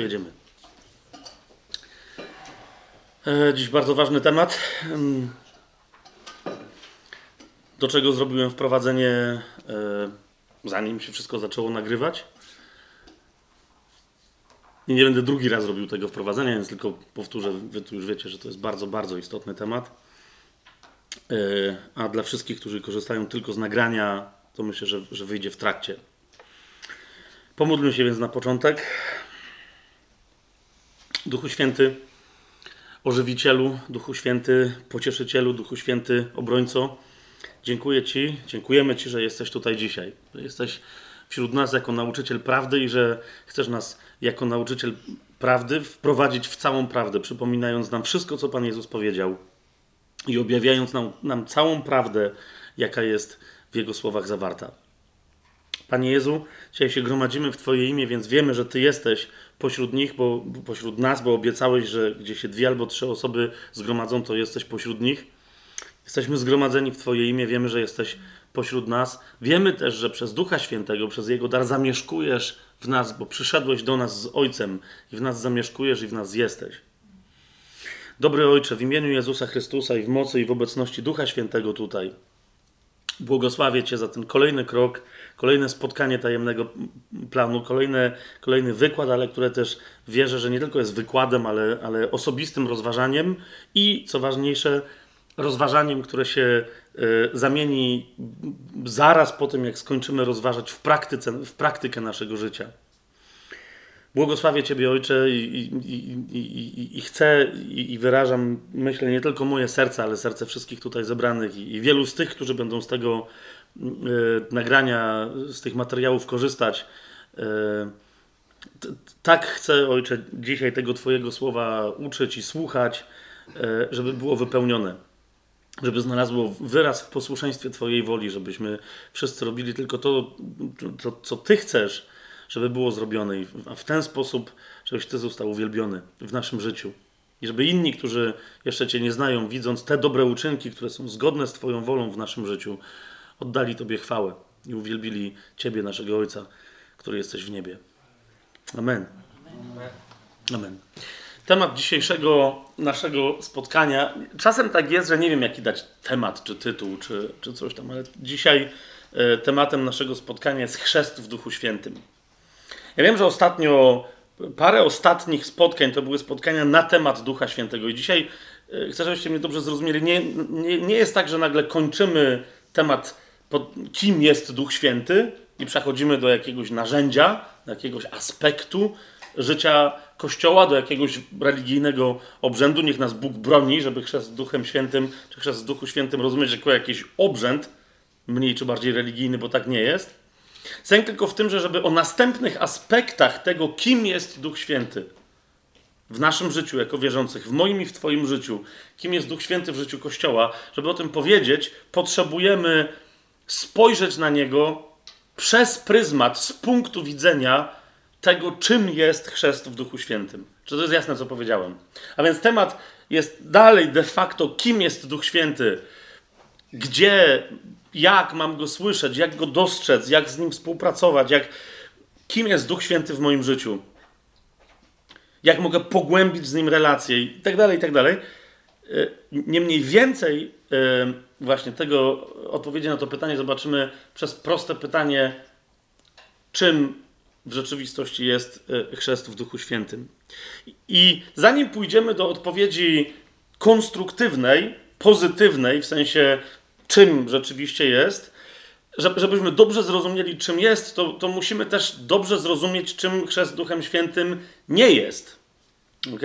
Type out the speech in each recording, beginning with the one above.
Jedziemy. E, dziś bardzo ważny temat. Do czego zrobiłem wprowadzenie, e, zanim się wszystko zaczęło nagrywać. I nie będę drugi raz robił tego wprowadzenia, więc tylko powtórzę. Wy tu już wiecie, że to jest bardzo, bardzo istotny temat. E, a dla wszystkich, którzy korzystają tylko z nagrania, to myślę, że, że wyjdzie w trakcie. Pomódlmy się więc na początek. Duchu Święty, ożywicielu, Duchu Święty, pocieszycielu, Duchu Święty, obrońco. Dziękuję Ci, dziękujemy Ci, że jesteś tutaj dzisiaj. Że jesteś wśród nas jako nauczyciel prawdy i że chcesz nas jako nauczyciel prawdy wprowadzić w całą prawdę, przypominając nam wszystko, co Pan Jezus powiedział i objawiając nam, nam całą prawdę, jaka jest w Jego słowach zawarta. Panie Jezu, dzisiaj się gromadzimy w Twoje imię, więc wiemy, że Ty jesteś pośród nich, bo pośród nas, bo obiecałeś, że gdzie się dwie albo trzy osoby zgromadzą, to jesteś pośród nich. Jesteśmy zgromadzeni w Twoje imię, wiemy, że jesteś pośród nas. Wiemy też, że przez Ducha Świętego, przez Jego dar zamieszkujesz w nas, bo przyszedłeś do nas z Ojcem i w nas zamieszkujesz i w nas jesteś. Dobry Ojcze, w imieniu Jezusa Chrystusa i w mocy i w obecności Ducha Świętego tutaj, błogosławię Cię za ten kolejny krok, kolejne spotkanie tajemnego planu, kolejny, kolejny wykład, ale które też wierzę, że nie tylko jest wykładem, ale, ale osobistym rozważaniem i, co ważniejsze, rozważaniem, które się y, zamieni zaraz po tym, jak skończymy rozważać w, praktyce, w praktykę naszego życia. Błogosławię Ciebie, Ojcze, i, i, i, i chcę i, wyrażam, myślę, nie tylko moje serce, ale serce wszystkich tutaj zebranych i, wielu z tych, którzy będą z tego nagrania, z tych materiałów korzystać. Y, tak chcę, Ojcze, dzisiaj tego Twojego słowa uczyć i słuchać, y, żeby było wypełnione. Żeby znalazło wyraz w posłuszeństwie Twojej woli, żebyśmy wszyscy robili tylko to, co, co Ty chcesz żeby było zrobione, a w ten sposób, żebyś Ty został uwielbiony w naszym życiu. I żeby inni, którzy jeszcze Cię nie znają, widząc te dobre uczynki, które są zgodne z Twoją wolą w naszym życiu, oddali Tobie chwałę i uwielbili Ciebie, naszego Ojca, który jesteś w niebie. Amen. Amen. Temat dzisiejszego naszego spotkania. Czasem tak jest, że nie wiem, jaki dać temat, czy tytuł, czy, czy coś tam, ale dzisiaj e, tematem naszego spotkania jest chrzest w Duchu Świętym. Ja wiem, że ostatnio, parę ostatnich spotkań to były spotkania na temat Ducha Świętego. I dzisiaj e, chcę, żebyście mnie dobrze zrozumieli. Nie, nie, nie jest tak, że nagle kończymy temat, pod, kim jest Duch Święty i przechodzimy do jakiegoś narzędzia, do jakiegoś aspektu życia Kościoła, do jakiegoś religijnego obrzędu. Niech nas Bóg broni, żeby chrzest Duchem Świętym, czy chrzest Duchu Świętym rozumieć jako jakiś obrzęd, mniej czy bardziej religijny, bo tak nie jest. Sęk tylko w tym, że żeby o następnych aspektach tego, kim jest Duch Święty w naszym życiu jako wierzących, w moim i w Twoim życiu, kim jest Duch Święty w życiu Kościoła, żeby o tym powiedzieć, potrzebujemy spojrzeć na niego przez pryzmat, z punktu widzenia tego, czym jest chrzest w Duchu Świętym. Czy to jest jasne, co powiedziałem? A więc temat jest dalej de facto, kim jest Duch Święty, gdzie jak mam go słyszeć, jak go dostrzec, jak z nim współpracować, jak, kim jest Duch Święty w moim życiu, jak mogę pogłębić z nim relacje i tak dalej, i tak dalej. E, niemniej więcej e, właśnie tego odpowiedzi na to pytanie zobaczymy przez proste pytanie, czym w rzeczywistości jest e, chrzest w Duchu Świętym. I zanim pójdziemy do odpowiedzi konstruktywnej, pozytywnej, w sensie czym rzeczywiście jest, żebyśmy dobrze zrozumieli, czym jest, to, to musimy też dobrze zrozumieć, czym chrzest Duchem Świętym nie jest. Ok?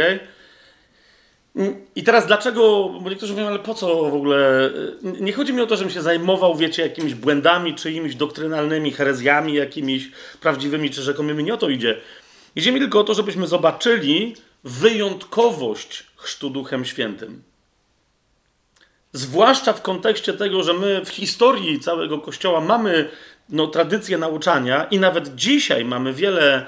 I teraz dlaczego, bo niektórzy mówią, ale po co w ogóle? Nie chodzi mi o to, żebym się zajmował, wiecie, jakimiś błędami, czyimiś doktrynalnymi herezjami, jakimiś prawdziwymi czy rzekomymi. Nie o to idzie. Idzie mi tylko o to, żebyśmy zobaczyli wyjątkowość chrztu Duchem Świętym. Zwłaszcza w kontekście tego, że my w historii całego Kościoła mamy no, tradycję nauczania i nawet dzisiaj mamy wiele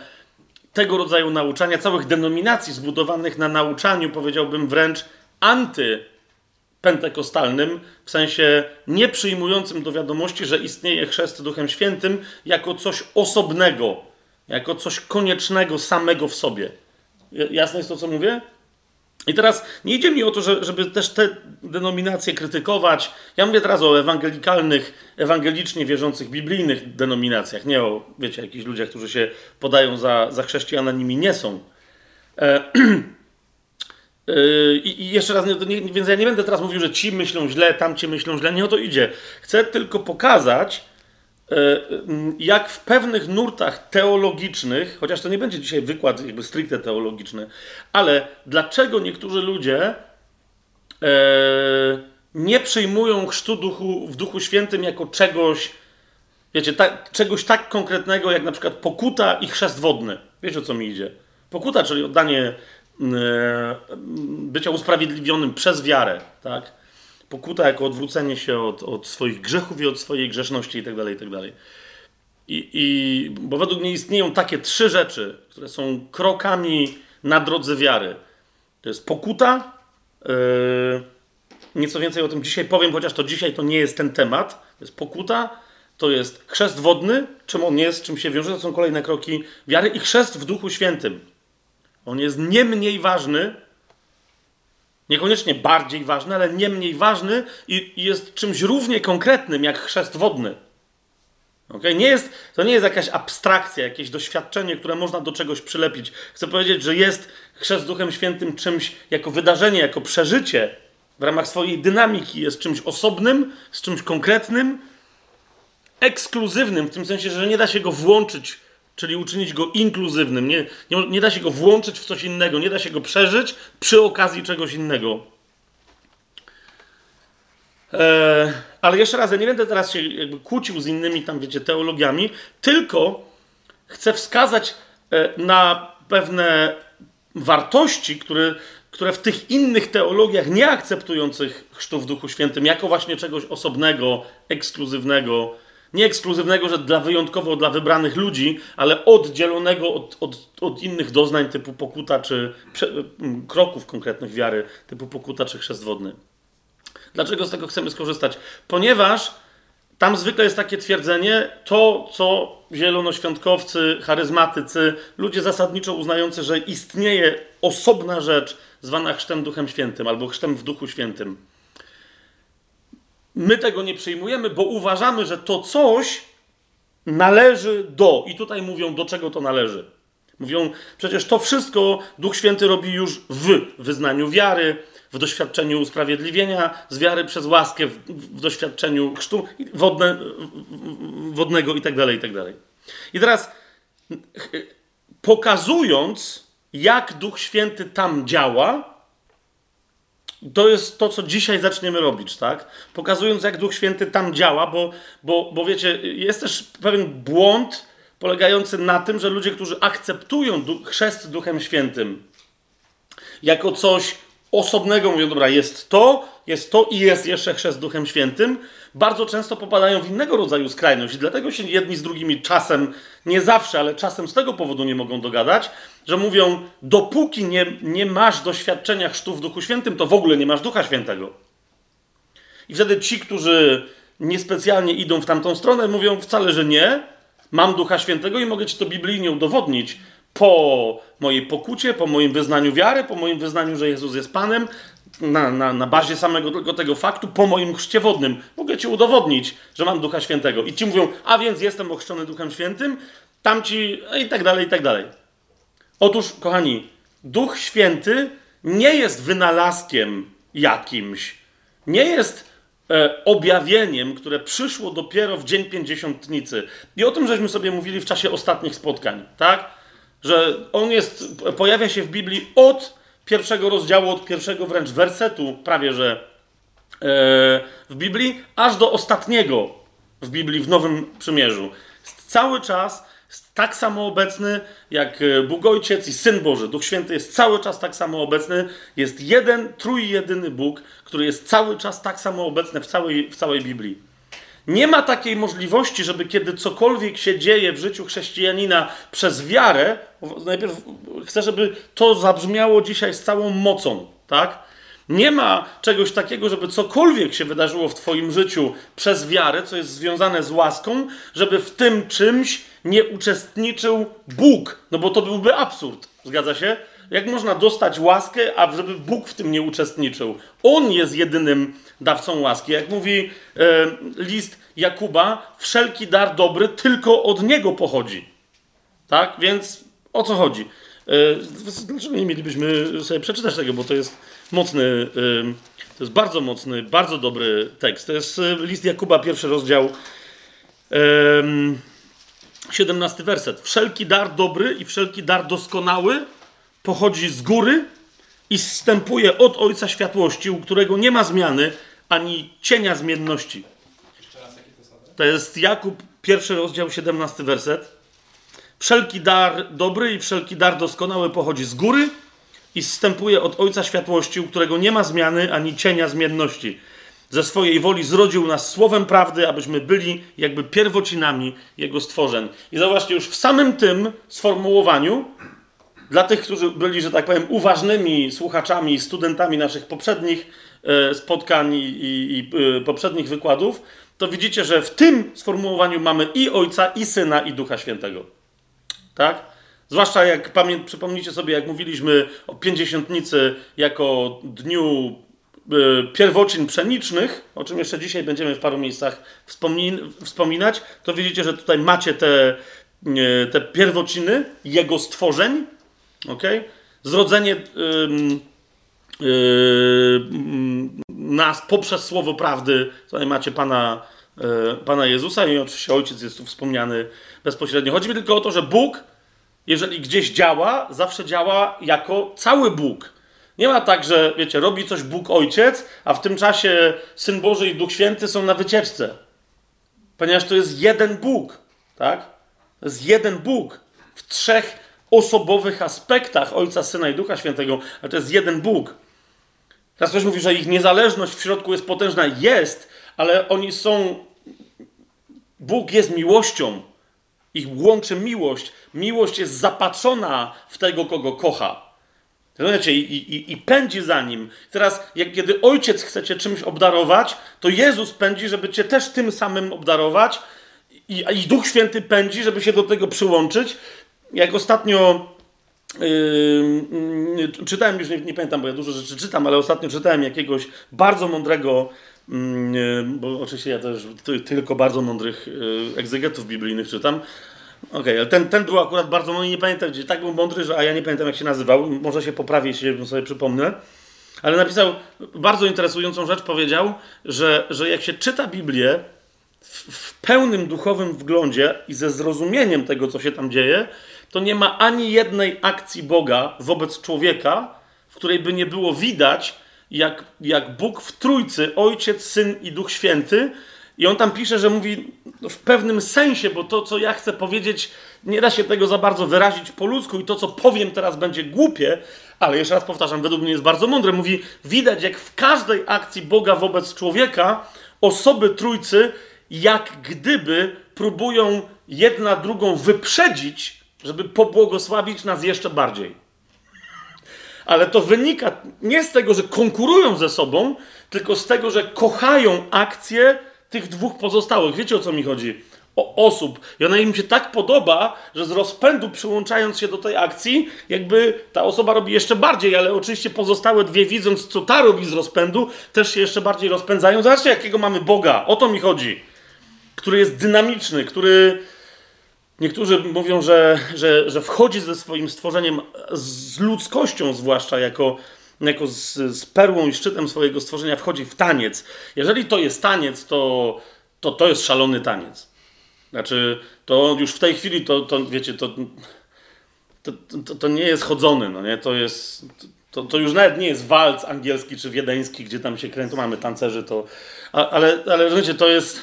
tego rodzaju nauczania, całych denominacji zbudowanych na nauczaniu, powiedziałbym wręcz antypentekostalnym, w sensie nie przyjmującym do wiadomości, że istnieje chrzest Duchem Świętym jako coś osobnego jako coś koniecznego samego w sobie. Jasne jest to, co mówię? I teraz nie idzie mi o to, żeby też te denominacje krytykować. Ja mówię teraz o ewangelikalnych, ewangelicznie wierzących, biblijnych denominacjach, nie o, wiecie, jakichś ludziach, którzy się podają za, za nimi nie są. E, e, I jeszcze raz, nie, więc ja nie będę teraz mówił, że ci myślą źle, tamci myślą źle, nie o to idzie. Chcę tylko pokazać, jak w pewnych nurtach teologicznych, chociaż to nie będzie dzisiaj wykład jakby stricte teologiczny, ale dlaczego niektórzy ludzie e, nie przyjmują chrztu duchu, w Duchu Świętym jako czegoś, wiecie, czegoś tak konkretnego jak na przykład pokuta i chrzest wodny. Wiecie o co mi idzie? Pokuta, czyli oddanie e, bycia usprawiedliwionym przez wiarę, tak? Pokuta jako odwrócenie się od, od swoich grzechów i od swojej grzeszności itd. Tak itd. Tak I, I, bo według mnie istnieją takie trzy rzeczy, które są krokami na drodze wiary. To jest pokuta. Yy, nieco więcej o tym dzisiaj powiem, chociaż to dzisiaj to nie jest ten temat. To jest pokuta, to jest chrzest wodny, czym on jest, czym się wiąże, to są kolejne kroki wiary i chrzest w Duchu Świętym. On jest nie mniej ważny Niekoniecznie bardziej ważny, ale nie mniej ważny i, jest czymś równie konkretnym jak chrzest wodny. Okay? Nie jest, to nie jest jakaś abstrakcja, jakieś doświadczenie, które można do czegoś przylepić. Chcę powiedzieć, że jest chrzest Duchem Świętym czymś jako wydarzenie, jako przeżycie w ramach swojej dynamiki, jest czymś osobnym, z czymś konkretnym, ekskluzywnym, w tym sensie, że nie da się go włączyć czyli uczynić go inkluzywnym. Nie, nie, nie, da się go włączyć w coś innego, nie da się go przeżyć przy okazji czegoś innego. E, ale jeszcze raz, ja nie będę teraz się jakby kłócił z innymi tam, wiecie, teologiami, tylko chcę wskazać e, na pewne wartości, które, które w tych innych teologiach nie akceptujących chrztu w Duchu Świętym jako właśnie czegoś osobnego, ekskluzywnego, nie ekskluzywnego, że dla wyjątkowo dla wybranych ludzi, ale oddzielonego od, od, od innych doznań typu pokuta czy prze, kroków konkretnych wiary typu pokuta czy chrzest wodny. Dlaczego z tego chcemy skorzystać? Ponieważ tam zwykle jest takie twierdzenie, to co zielonoświątkowcy, charyzmatycy, ludzie zasadniczo uznający, że istnieje osobna rzecz zwana chrztem Duchem Świętym albo chrztem w Duchu Świętym My tego nie przyjmujemy, bo uważamy, że to coś należy do. I tutaj mówią, do czego to należy. Mówią, przecież to wszystko Duch Święty robi już w wyznaniu wiary, w doświadczeniu usprawiedliwienia, z wiary przez łaskę, w, w doświadczeniu chrztu wodne, wodnego itd., tak itd. Tak I teraz pokazując, jak Duch Święty tam działa, to jest to, co dzisiaj zaczniemy robić, tak? Pokazując, jak Duch Święty tam działa, bo, bo, bo wiecie, jest też pewien błąd polegający na tym, że ludzie, którzy akceptują chrzest Duchem Świętym jako coś osobnego, mówią, dobra, jest to, jest to i jest jeszcze chrzest Duchem Świętym, bardzo często popadają w innego rodzaju skrajność i dlatego się jedni z drugimi czasem, nie zawsze, ale czasem z tego powodu nie mogą dogadać, że mówią, dopóki nie, nie masz doświadczenia chrztu w Duchu Świętym, to w ogóle nie masz Ducha Świętego. I wtedy ci, którzy niespecjalnie idą w tamtą stronę, mówią wcale, że nie, mam Ducha Świętego i mogę ci to biblijnie udowodnić po mojej pokucie, po moim wyznaniu wiary, po moim wyznaniu, że Jezus jest Panem, na, na, na bazie samego tego, tego faktu, po moim chrzcie wodnym. Mogę ci udowodnić, że mam Ducha Świętego. I ci mówią, a więc jestem ochrzczony Duchem Świętym, tamci i tak dalej, i tak dalej. Otóż, kochani, Duch Święty nie jest wynalazkiem jakimś, nie jest e, objawieniem, które przyszło dopiero w dzień pięćdziesiątnicy. I o tym żeśmy sobie mówili w czasie ostatnich spotkań, tak? Że on jest, pojawia się w Biblii od pierwszego rozdziału, od pierwszego wręcz wersetu, prawie że e, w Biblii, aż do ostatniego w Biblii, w Nowym Przymierzu. Cały czas tak samo obecny jak e, Bóg Ojciec i Syn Boży. Duch Święty jest cały czas tak samo obecny. Jest jeden, trójjedyny Bóg, który jest cały czas tak samo obecny w całej, w całej Biblii. Nie ma takiej możliwości, żeby kiedy cokolwiek się dzieje w życiu chrześcijanina przez wiarę, najpierw chcę, żeby to zabrzmiało dzisiaj z całą mocą, tak? Nie ma czegoś takiego, żeby cokolwiek się wydarzyło w Twoim życiu przez wiarę, co jest związane z łaską, żeby w tym czymś nie uczestniczył Bóg. No bo to byłby absurd. Zgadza się? Jak można dostać łaskę, a żeby Bóg w tym nie uczestniczył? On jest jedynym dawcą łaski. Jak mówi e, list Jakuba, wszelki dar dobry tylko od Niego pochodzi. Tak? Więc o co chodzi? E, dlaczego nie mielibyśmy sobie przeczytać tego, bo to jest mocny, e, to jest bardzo mocny, bardzo dobry tekst. To jest e, list Jakuba, pierwszy rozdział, e, 17 werset. Wszelki dar dobry i wszelki dar doskonały pochodzi z góry i zstępuje od Ojca Światłości, u którego nie ma zmiany ani cienia zmienności. To jest Jakub, pierwszy rozdział, 17 werset. Wszelki dar dobry i wszelki dar doskonały pochodzi z góry i zstępuje od Ojca Światłości, u którego nie ma zmiany ani cienia zmienności. Ze swojej woli zrodził nas słowem prawdy, abyśmy byli jakby pierwocinami Jego stworzeń. I zauważcie, już w samym tym sformułowaniu dla tych, którzy byli, że tak powiem, uważnymi słuchaczami, studentami naszych poprzednich e, spotkań i, i, i e, poprzednich wykładów, to widzicie, że w tym sformułowaniu mamy i Ojca, i Syna, i Ducha Świętego. Tak? Zwłaszcza jak pamię- przypomnicie sobie, jak mówiliśmy o pięćdziesiątnicy jako dniu y, pierwocin pszenicznych, o czym jeszcze dzisiaj będziemy w paru miejscach wspominać, to widzicie, że tutaj macie te, y, te pierwociny Jego stworzeń, okay? zrodzenie nas poprzez słowo prawdy. Tutaj macie Pana, Pana Jezusa i oczywiście Ojciec jest tu wspomniany bezpośrednio. Chodzi mi tylko o to, że Bóg, jeżeli gdzieś działa, zawsze działa jako cały Bóg. Nie ma tak, że wiecie, robi coś Bóg Ojciec, a w tym czasie Syn Boży i Duch Święty są na wycieczce. Ponieważ to jest jeden Bóg, tak? To jest jeden Bóg w trzech osobowych aspektach Ojca, Syna i Ducha Świętego, ale to jest jeden Bóg. Teraz ktoś mówi, że ich niezależność w środku jest potężna. Jest, ale oni są. Bóg jest miłością. Ich łączy miłość. Miłość jest zapatrzona w tego, kogo kocha. Rozumiecie? I, i, I pędzi za nim. Teraz, jak kiedy ojciec chce cię czymś obdarować, to Jezus pędzi, żeby cię też tym samym obdarować. I, I Duch Święty pędzi, żeby się do tego przyłączyć. Jak ostatnio yy, czytałem, już nie, nie, pamiętam, bo ja dużo rzeczy czytam, ale ostatnio czytałem jakiegoś bardzo mądrego, yy, bo oczywiście ja też tylko bardzo mądrych yy, egzegetów biblijnych czytam, Okej, okay, ale ten, ten był akurat bardzo, no nie pamiętam, gdzie tak był mądry, że, a ja nie pamiętam jak się nazywał, może się poprawię, jeśli sobie przypomnę, ale napisał bardzo interesującą rzecz, powiedział, że, że jak się czyta Biblię w pełnym duchowym wglądzie i ze zrozumieniem tego, co się tam dzieje, to nie ma ani jednej akcji Boga wobec człowieka, w której by nie było widać, jak, jak Bóg w Trójcy, Ojciec, Syn i Duch Święty, i on tam pisze, że mówi w pewnym sensie, bo to, co ja chcę powiedzieć, nie da się tego za bardzo wyrazić po ludzku, i to, co powiem teraz, będzie głupie, ale jeszcze raz powtarzam, według mnie jest bardzo mądre. Mówi, widać, jak w każdej akcji Boga wobec człowieka, osoby trójcy, jak gdyby próbują jedna drugą wyprzedzić, żeby pobłogosławić nas jeszcze bardziej. Ale to wynika nie z tego, że konkurują ze sobą, tylko z tego, że kochają akcję tych dwóch pozostałych. Wiecie o co mi chodzi? O osób. I ona im się tak podoba, że z rozpędu przyłączając się do tej akcji, jakby ta osoba robi jeszcze bardziej, ale oczywiście pozostałe dwie, widząc co ta robi z rozpędu, też się jeszcze bardziej rozpędzają. Zobaczcie, jakiego mamy Boga. O to mi chodzi. Który jest dynamiczny, który. Niektórzy mówią, że, że, że wchodzi ze swoim stworzeniem, z ludzkością zwłaszcza, jako jako z, z perłą i szczytem swojego stworzenia wchodzi w taniec. Jeżeli to jest taniec, to to, to jest szalony taniec. Znaczy, to już w tej chwili to, to wiecie, to, to, to, to nie jest chodzony, no nie? To jest. To, to już nawet nie jest walc angielski czy wiedeński, gdzie tam się kręcą, mamy tancerzy, to. Ale, ale wiecie, to jest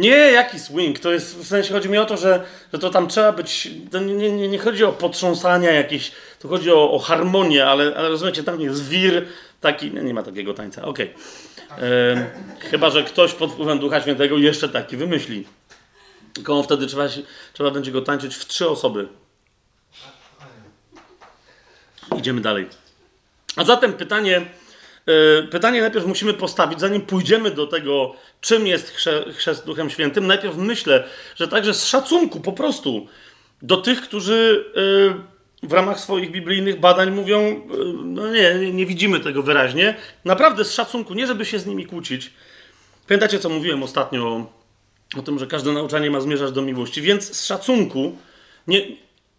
nie, jaki swing? To jest, w sensie chodzi mi o to, że, że to tam trzeba być, to nie, nie, nie chodzi o potrząsania jakieś, to chodzi o, o harmonię, ale, ale rozumiecie, tam jest wir taki, nie, nie ma takiego tańca, okej. Okay. Chyba, że ktoś pod wpływem Ducha Świętego jeszcze taki wymyśli. Tylko wtedy trzeba, trzeba będzie go tańczyć w trzy osoby. Idziemy dalej. A zatem pytanie, pytanie najpierw musimy postawić, zanim pójdziemy do tego, czym jest chrzest Duchem Świętym. Najpierw myślę, że także z szacunku po prostu do tych, którzy w ramach swoich biblijnych badań mówią, no nie, nie widzimy tego wyraźnie. Naprawdę z szacunku, nie żeby się z nimi kłócić. Pamiętacie, co mówiłem ostatnio o tym, że każde nauczanie ma zmierzać do miłości, więc z szacunku, nie,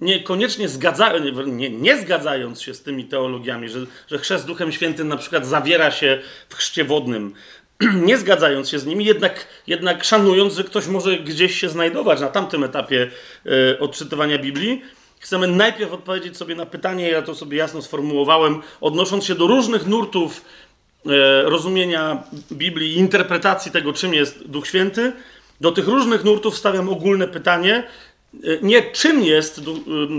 niekoniecznie nie, nie zgadzając się z tymi teologiami, że, że chrzest Duchem Świętym na przykład zawiera się w chrzcie wodnym, nie zgadzając się z nimi, jednak, jednak szanując, że ktoś może gdzieś się znajdować na tamtym etapie e, odczytywania Biblii, chcemy najpierw odpowiedzieć sobie na pytanie, ja to sobie jasno sformułowałem, odnosząc się do różnych nurtów e, rozumienia Biblii i interpretacji tego, czym jest Duch Święty. Do tych różnych nurtów stawiam ogólne pytanie, nie czym jest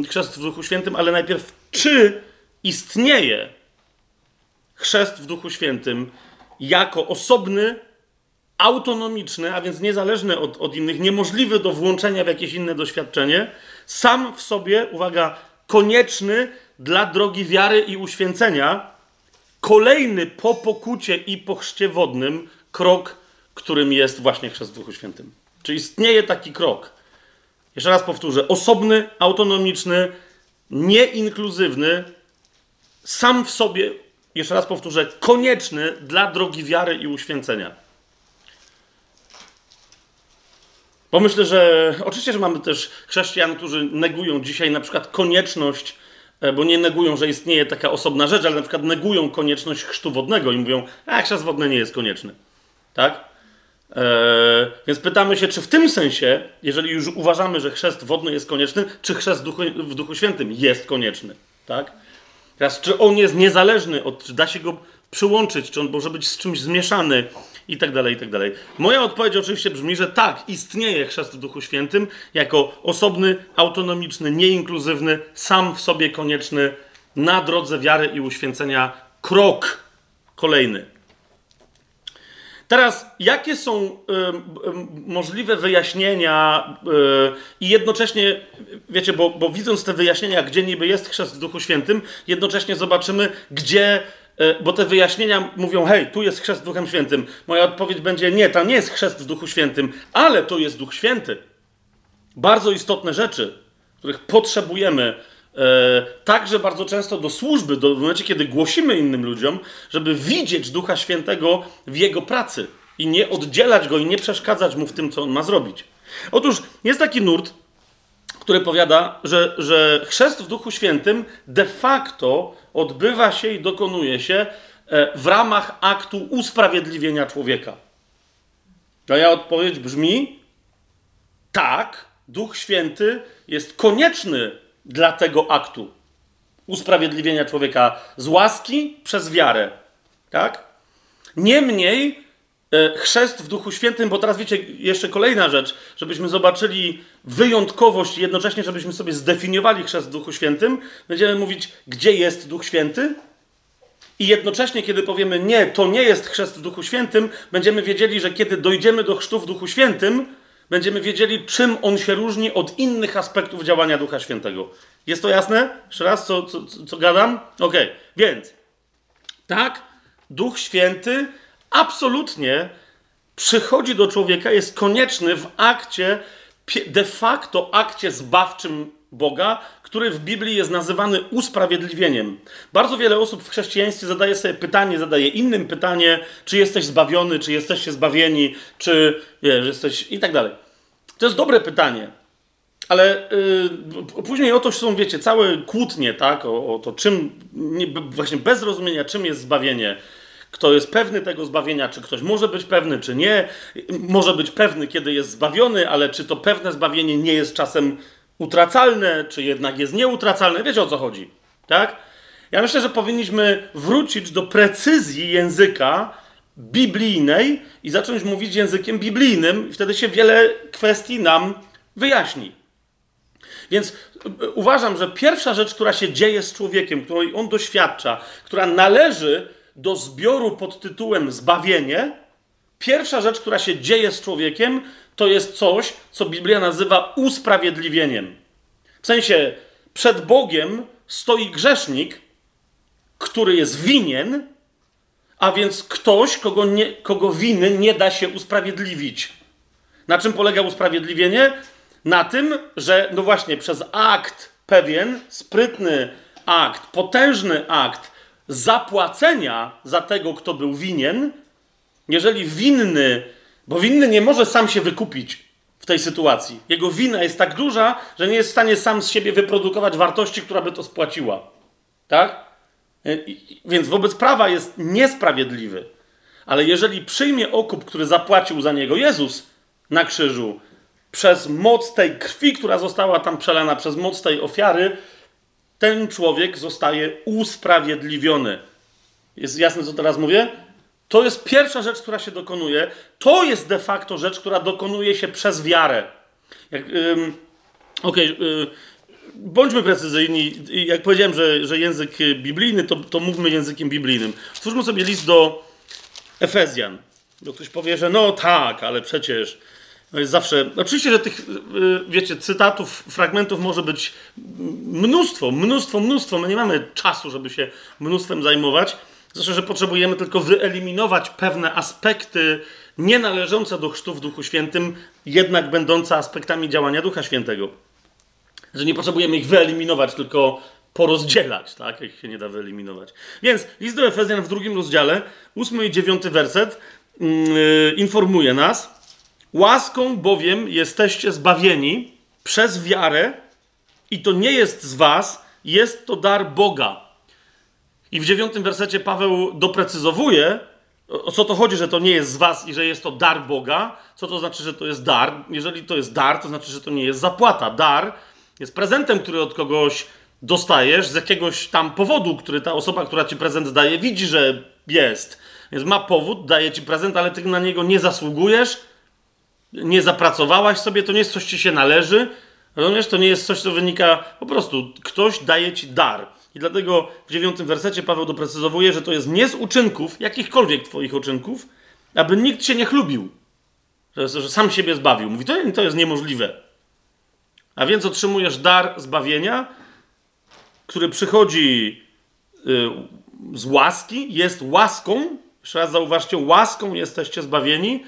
chrzest w Duchu Świętym, ale najpierw czy istnieje chrzest w Duchu Świętym jako osobny, autonomiczny, a więc niezależny od, od innych, niemożliwy do włączenia w jakieś inne doświadczenie, sam w sobie, uwaga, konieczny dla drogi wiary i uświęcenia, kolejny po pokucie i po chrzcie wodnym krok, którym jest właśnie chrzest w Duchu Świętym. Czy istnieje taki krok? Jeszcze raz powtórzę: osobny, autonomiczny, nieinkluzywny, sam w sobie jeszcze raz powtórzę, konieczny dla drogi wiary i uświęcenia. Bo myślę, że oczywiście, że mamy też chrześcijan, którzy negują dzisiaj na przykład konieczność, e, bo nie negują, że istnieje taka osobna rzecz, ale na przykład negują konieczność chrztu wodnego i mówią, a chrzest wodny nie jest konieczny. Tak? Eee, więc pytamy się, czy w tym sensie, jeżeli już uważamy, że chrzest wodny jest konieczny, czy chrzest duchu, w Duchu Świętym jest konieczny. Tak? Teraz, czy on jest niezależny od, czy da się go przyłączyć, czy on może być z czymś zmieszany i tak dalej, i tak dalej. Moja odpowiedź oczywiście brzmi, że tak, istnieje chrzest w Duchu Świętym jako osobny, autonomiczny, nieinkluzywny, sam w sobie konieczny na drodze wiary i uświęcenia krok kolejny. Teraz, jakie są y, y, możliwe wyjaśnienia y, i jednocześnie, wiecie, bo, bo, widząc te wyjaśnienia, gdzie niby jest chrzest w Duchu Świętym, jednocześnie zobaczymy, gdzie, bo te wyjaśnienia mówią, hej, tu jest chrzest w Duchem Świętym. Moja odpowiedź będzie, nie, tam nie jest chrzest w Duchu Świętym, ale to jest Duch Święty. Bardzo istotne rzeczy, których potrzebujemy także bardzo często do służby, do, w momencie, kiedy głosimy innym ludziom, żeby widzieć Ducha Świętego w jego pracy i nie oddzielać go i nie przeszkadzać mu w tym, co on ma zrobić. Otóż jest taki nurt, który powiada, że, że chrzest w Duchu Świętym de facto odbywa się i dokonuje się e, w ramach aktu usprawiedliwienia człowieka. Moja odpowiedź brzmi: tak, Duch Święty jest konieczny dla tego aktu usprawiedliwienia człowieka z łaski przez wiarę. Tak? Niemniej e, chrzest w Duchu Świętym, bo teraz wiecie, jeszcze kolejna rzecz, żebyśmy zobaczyli wyjątkowość i jednocześnie, żebyśmy sobie zdefiniowali chrzest w Duchu Świętym, będziemy mówić, gdzie jest Duch Święty. I jednocześnie, kiedy powiemy nie, to nie jest chrzest w Duchu Świętym, będziemy wiedzieli, że kiedy dojdziemy do chrztu w Duchu Świętym, będziemy wiedzieli, czym on się różni od innych aspektów działania Ducha Świętego. Jest to jasne? Jeszcze raz, co, co, co gadam? Ok, więc tak, Duch Święty absolutnie przychodzi do człowieka, jest konieczny w akcie, de facto akcie zbawczym Boga, który w Biblii jest nazywany usprawiedliwieniem. Bardzo wiele osób w chrześcijaństwie zadaje sobie pytanie, zadaje innym pytanie, czy jesteś zbawiony, czy jesteście zbawieni, czy wiesz, jesteś i tak dalej. To jest dobre pytanie. Ale yy, później o to są, wiecie, całe kłótnie, tak, o, o to czym, nie, właśnie bez zrozumienia, czym jest zbawienie, kto jest pewny tego zbawienia, czy ktoś może być pewny, czy nie, może być pewny, kiedy jest zbawiony, ale czy to pewne zbawienie nie jest czasem utracalne, czy jednak jest nieutracalne, wiecie o co chodzi, tak? Ja myślę, że powinniśmy wrócić do precyzji języka biblijnej i zacząć mówić językiem biblijnym, wtedy się wiele kwestii nam wyjaśni. Więc e, uważam, że pierwsza rzecz, która się dzieje z człowiekiem, której on doświadcza, która należy do zbioru pod tytułem zbawienie, pierwsza rzecz, która się dzieje z człowiekiem, to jest coś, co Biblia nazywa usprawiedliwieniem. W sensie, przed Bogiem stoi grzesznik, który jest winien, a więc ktoś, kogo, nie, kogo winy nie da się usprawiedliwić. Na czym polega usprawiedliwienie? Na tym, że no właśnie przez akt pewien, sprytny akt, potężny akt zapłacenia za tego, kto był winien, jeżeli winny, bo winny nie może sam się wykupić w tej sytuacji. Jego wina jest tak duża, że nie jest w stanie sam z siebie wyprodukować wartości, która by to spłaciła. Tak? Więc wobec prawa jest niesprawiedliwy. Ale jeżeli przyjmie okup, który zapłacił za niego Jezus na krzyżu, przez moc tej krwi, która została tam przelana, przez moc tej ofiary, ten człowiek zostaje usprawiedliwiony. Jest jasne, co teraz mówię? To jest pierwsza rzecz, która się dokonuje. To jest de facto rzecz, która dokonuje się przez wiarę. Jak, Okej, okay, bądźmy precyzyjni. Jak powiedziałem, że, że język biblijny, to, to mówmy językiem biblijnym. Stwórzmy sobie list do Efezjan. Bo ktoś powie, że no tak, ale przecież no jest zawsze. Oczywiście, że tych, y, wiecie, cytatów, fragmentów może być mnóstwo, mnóstwo, mnóstwo. My nie mamy czasu, żeby się mnóstwem zajmować. Zresztą, że potrzebujemy tylko wyeliminować pewne aspekty nienależące do chrztu w Duchu Świętym, jednak będące aspektami działania Ducha Świętego. Że nie potrzebujemy ich wyeliminować, tylko porozdzielać, tak? Jak się nie da wyeliminować. Więc list do Efezjan w drugim rozdziale, ósmy i dziewiąty werset, yy, informuje nas, Łaską bowiem jesteście zbawieni przez wiarę, i to nie jest z was, jest to dar Boga. I w dziewiątym wersecie Paweł doprecyzowuje, o co to chodzi, że to nie jest z was i że jest to dar Boga. Co to znaczy, że to jest dar? Jeżeli to jest dar, to znaczy, że to nie jest zapłata. Dar jest prezentem, który od kogoś dostajesz z jakiegoś tam powodu, który ta osoba, która ci prezent daje, widzi, że jest. Więc ma powód, daje ci prezent, ale ty na niego nie zasługujesz nie zapracowałaś sobie, to nie jest coś, ci się należy. Rozumiesz? To nie jest coś, co wynika po prostu. Ktoś daje ci dar. I dlatego w dziewiątym wersecie Paweł doprecyzowuje, że to jest nie z uczynków, jakichkolwiek twoich uczynków, aby nikt się nie chlubił. Że, że sam siebie zbawił. Mówi, to, to jest niemożliwe. A więc otrzymujesz dar zbawienia, który przychodzi y, z łaski, jest łaską. Jeszcze raz zauważcie, łaską jesteście zbawieni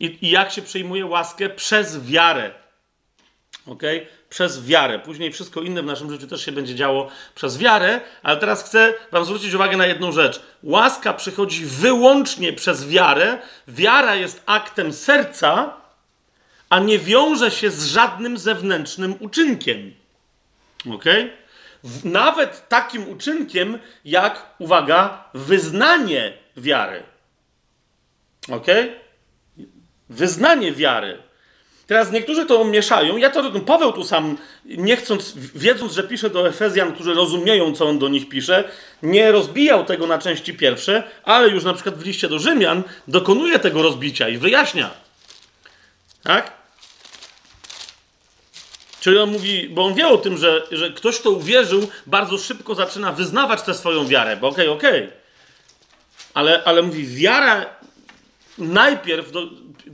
i, I, jak się przyjmuje łaskę? Przez wiarę. Ok? Przez wiarę. Później wszystko inne w naszym życiu też się będzie działo przez wiarę, ale teraz chcę Wam zwrócić uwagę na jedną rzecz. Łaska przychodzi wyłącznie przez wiarę. Wiara jest aktem serca, a nie wiąże się z żadnym zewnętrznym uczynkiem. Ok? Nawet takim uczynkiem, jak, uwaga, wyznanie wiary. Ok? Wyznanie wiary. Teraz niektórzy to mieszają. Ja to no, Paweł tu sam, nie chcąc, wiedząc, że pisze do Efezjan, którzy rozumieją, co on do nich pisze, nie rozbijał tego na części pierwsze, ale już na przykład w liście do Rzymian dokonuje tego rozbicia i wyjaśnia. Tak? Czyli on mówi, bo on wie o tym, że, że ktoś, kto uwierzył, bardzo szybko zaczyna wyznawać tę swoją wiarę, bo okej, okay, okej. Okay. Ale, ale mówi, wiara najpierw, do,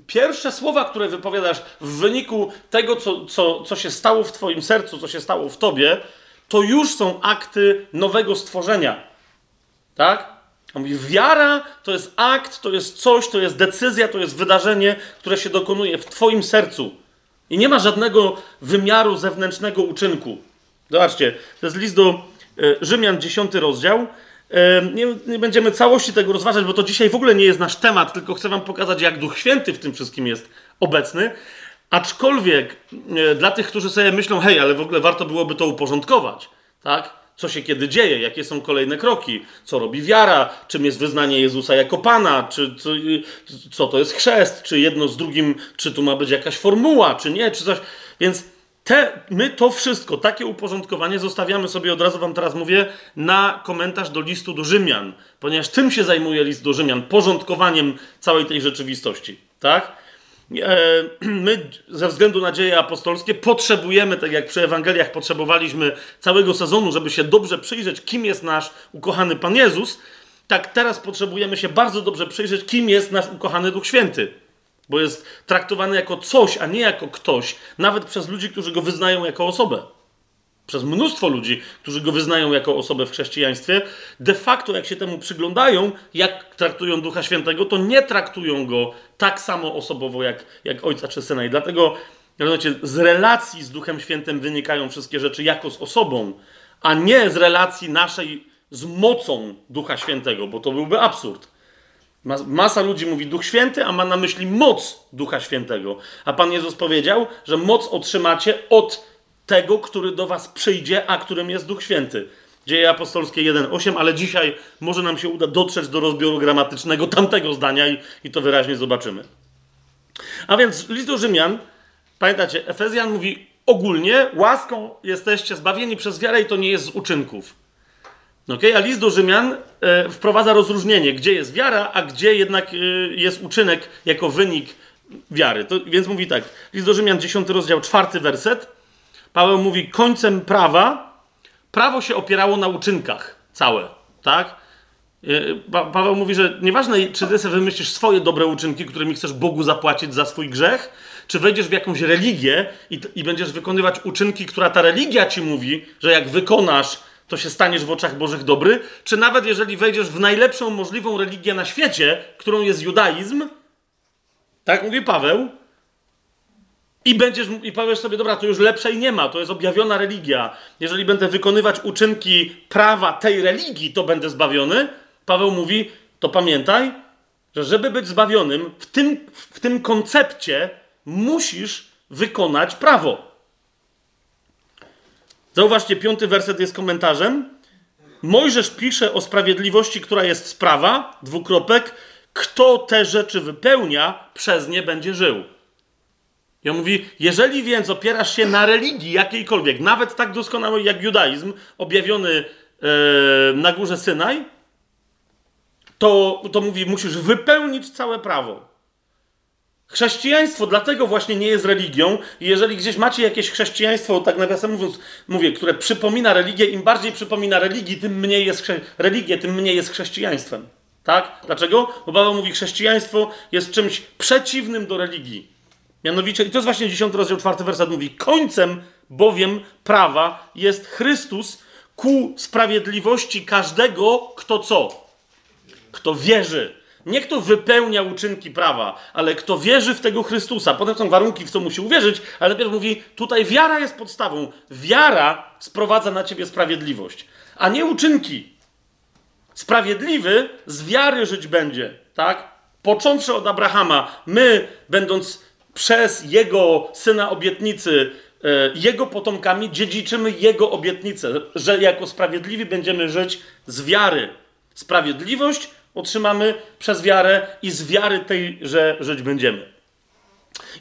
pierwsze słowa, które wypowiadasz w wyniku tego, co, co, co się stało w Twoim sercu, co się stało w Tobie, to już są akty nowego stworzenia. Tak? Mówi, wiara to jest akt, to jest coś, to jest decyzja, to jest wydarzenie, które się dokonuje w Twoim sercu. I nie ma żadnego wymiaru zewnętrznego uczynku. Zobaczcie, to jest list do e, Rzymian, 10 rozdział. Nie, nie, będziemy całości tego rozważać, bo to dzisiaj w ogóle nie jest nasz temat, tylko chcę Wam pokazać, jak Duch Święty w tym wszystkim jest obecny. Aczkolwiek e, dla tych, którzy sobie myślą, hej, ale w ogóle warto byłoby to uporządkować, tak? Co się kiedy dzieje, jakie są kolejne kroki, co robi wiara, czym jest wyznanie Jezusa jako Pana, czy, co, co to jest chrzest, czy jedno z drugim, czy tu ma być jakaś formuła, czy nie, czy coś. Więc te, my to wszystko, takie uporządkowanie zostawiamy sobie, od razu wam teraz mówię, na komentarz do listu do Rzymian, ponieważ tym się zajmuje list do Rzymian, porządkowaniem całej tej rzeczywistości, tak? E, my ze względu na dzieje apostolskie potrzebujemy, tak jak przy Ewangeliach potrzebowaliśmy całego sezonu, żeby się dobrze przyjrzeć, kim jest nasz ukochany Pan Jezus, tak teraz potrzebujemy się bardzo dobrze przyjrzeć, kim jest nasz ukochany Duch Święty bo jest traktowany jako coś, a nie jako ktoś, nawet przez ludzi, którzy go wyznają jako osobę. Przez mnóstwo ludzi, którzy go wyznają jako osobę w chrześcijaństwie, de facto jak się temu przyglądają, jak traktują Ducha Świętego, to nie traktują go tak samo osobowo jak, jak Ojca czy Syna. I dlatego Rozumiecie, z relacji z Duchem Świętym wynikają wszystkie rzeczy jako z osobą, a nie z relacji naszej z mocą Ducha Świętego, bo to byłby absurd. Masa ludzi mówi Duch Święty, a ma na myśli moc Ducha Świętego. A Pan Jezus powiedział, że moc otrzymacie od tego, który do Was przyjdzie, a którym jest Duch Święty. Dzieje apostolskie 1.8, ale dzisiaj może nam się uda dotrzeć do rozbioru gramatycznego tamtego zdania i, i to wyraźnie zobaczymy. A więc list do Rzymian Pamiętacie, Efezjan mówi ogólnie, łaską jesteście zbawieni przez wiarę i to nie jest z uczynków. Okay? A list do Rzymian e, wprowadza rozróżnienie, gdzie jest wiara, a gdzie jednak e, jest uczynek jako wynik wiary. To, więc mówi tak, list do Rzymian, 10 rozdział, 4 werset. Paweł mówi, końcem prawa, prawo się opierało na uczynkach całe, tak? Pa Paweł mówi, że nieważne, czy ty sobie wymyślisz swoje dobre uczynki, którymi chcesz Bogu zapłacić za swój grzech, czy wejdziesz w jakąś religię i, i będziesz wykonywać uczynki, która ta religia ci mówi, że jak wykonasz, to się staniesz w oczach Bożych dobry, czy nawet jeżeli wejdziesz w najlepszą możliwą religię na świecie, którą jest judaizm, tak mówi Paweł, i będziesz, i powiesz sobie, dobra, to już lepszej nie ma, to jest objawiona religia. Jeżeli będę wykonywać uczynki prawa tej religii, to będę zbawiony. Paweł mówi, to pamiętaj, że żeby być zbawionym w tym, w tym koncepcie, musisz wykonać prawo. Zauważcie, piąty werset jest komentarzem. Mojżesz pisze o sprawiedliwości, która jest sprawa, dwukropek, kto te rzeczy wypełnia, przez nie będzie żył. I on mówi, jeżeli więc opierasz się na religii jakiejkolwiek, nawet tak doskonałej jak judaizm, objawiony e, na górze Synaj, to, to mówi, musisz wypełnić całe prawo. Chrześcijaństwo dlatego właśnie nie jest religią. I jeżeli gdzieś macie jakieś chrześcijaństwo, tak nawiasem mówiąc, mówię, które przypomina religię, im bardziej przypomina religii, tym mniej jest religię, tym mniej jest chrześcijaństwem. Tak? Dlaczego? Bo Paweł mówi, chrześcijaństwo jest czymś przeciwnym do religii. Mianowicie, i to jest właśnie 10 rozdział 4 werset mówi, końcem bowiem prawa jest Chrystus ku sprawiedliwości każdego, kto co? Kto wierzy. Nie kto wypełnia uczynki prawa, ale kto wierzy w tego Chrystusa. Potem są warunki, w co musi uwierzyć, ale najpierw mówi, tutaj wiara jest podstawą. Wiara sprowadza na ciebie sprawiedliwość, a nie uczynki. Sprawiedliwy z wiary żyć będzie, tak? Począwszy od Abrahama, my, będąc przez jego syna obietnicy, e, jego potomkami, dziedziczymy jego obietnicę, że jako sprawiedliwi będziemy żyć z wiary. Sprawiedliwość otrzymamy przez wiarę i z wiary tej, że żyć będziemy.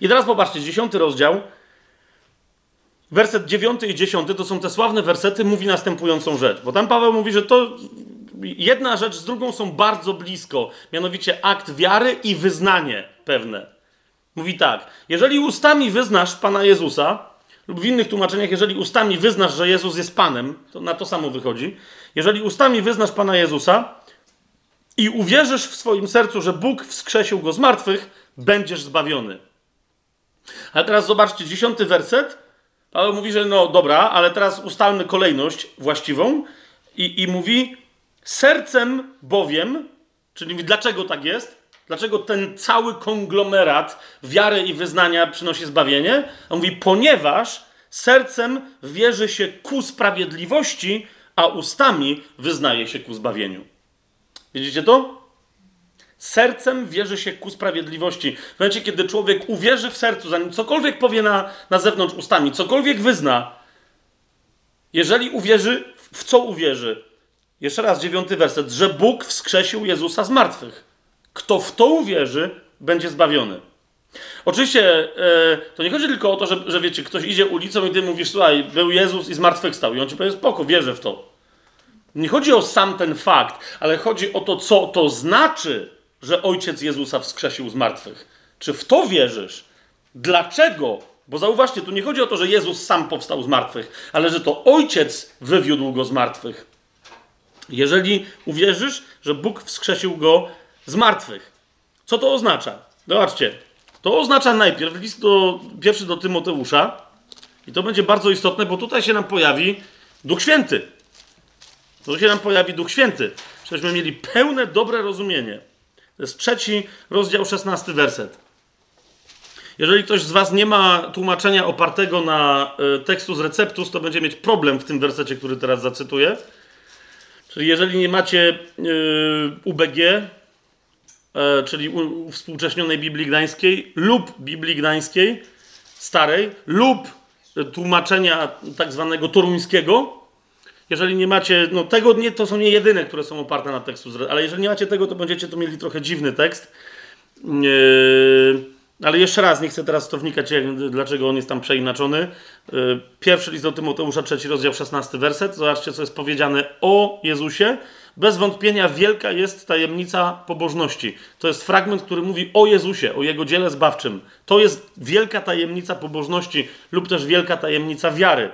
I teraz popatrzcie, dziesiąty rozdział, werset dziewiąty i dziesiąty, to są te sławne wersety, mówi następującą rzecz. Bo tam Paweł mówi, że to jedna rzecz z drugą są bardzo blisko, mianowicie akt wiary i wyznanie pewne. Mówi tak, jeżeli ustami wyznasz Pana Jezusa, lub w innych tłumaczeniach, jeżeli ustami wyznasz, że Jezus jest Panem, to na to samo wychodzi. Jeżeli ustami wyznasz Pana Jezusa, i uwierzysz w swoim sercu, że Bóg wskrzesił go z martwych, będziesz zbawiony. Ale teraz zobaczcie, dziesiąty werset. Paweł mówi, że no dobra, ale teraz ustalmy kolejność właściwą i, i mówi, sercem bowiem, czyli dlaczego tak jest? Dlaczego ten cały konglomerat wiary i wyznania przynosi zbawienie? On mówi, ponieważ sercem wierzy się ku sprawiedliwości, a ustami wyznaje się ku zbawieniu. Widzicie to? Sercem wierzy się ku sprawiedliwości. W momencie, kiedy człowiek uwierzy w sercu, zanim cokolwiek powie na, na zewnątrz ustami, cokolwiek wyzna, jeżeli uwierzy, w co uwierzy? Jeszcze raz, dziewiąty werset, że Bóg wskrzesił Jezusa z martwych. Kto w to uwierzy, będzie zbawiony. Oczywiście e, to nie chodzi tylko o to, że, że wiecie, ktoś idzie ulicą i ty mówisz, słuchaj, był Jezus i zmartwychwstał. I on ci powie, spoko, wierzę w to. Nie chodzi o sam ten fakt, ale chodzi o to, co to znaczy, że Ojciec Jezusa wskrzesił z martwych. Czy w to wierzysz? Dlaczego? Bo zauważcie, tu nie chodzi o to, że Jezus sam powstał z martwych, ale że to Ojciec wywiódł go z martwych. Jeżeli uwierzysz, że Bóg wskrzesił go z martwych. Co to oznacza? Zobaczcie. To oznacza najpierw list do, pierwszy do Tymoteusza, I to będzie bardzo istotne, bo tutaj się nam pojawi Duch Święty. Tu się nam pojawi Duch Święty, żebyśmy mieli pełne, dobre rozumienie. To jest trzeci rozdział, szesnasty werset. Jeżeli ktoś z Was nie ma tłumaczenia opartego na y, tekstu z receptus, to będzie mieć problem w tym wersecie, który teraz zacytuję. Czyli jeżeli nie macie y, UBG, y, czyli uwspółcześnionej Biblii Gdańskiej lub Biblii Gdańskiej, starej, lub tłumaczenia tak zwanego toruńskiego, jeżeli nie macie, no tego nie, to są nie jedyne, które są oparte na tekstu, ale jeżeli nie macie tego, to będziecie to mieli trochę dziwny tekst. Yy, ale jeszcze raz, nie chcę teraz to wnikać, dlaczego on jest tam przeinaczony. Yy, pierwszy list do Tymoteusza, trzeci rozdział, 16 werset. Zobaczcie, co jest powiedziane o Jezusie. Bez wątpienia wielka jest tajemnica pobożności. To jest fragment, który mówi o Jezusie, o Jego dziele zbawczym. To jest wielka tajemnica pobożności lub też wielka tajemnica wiary.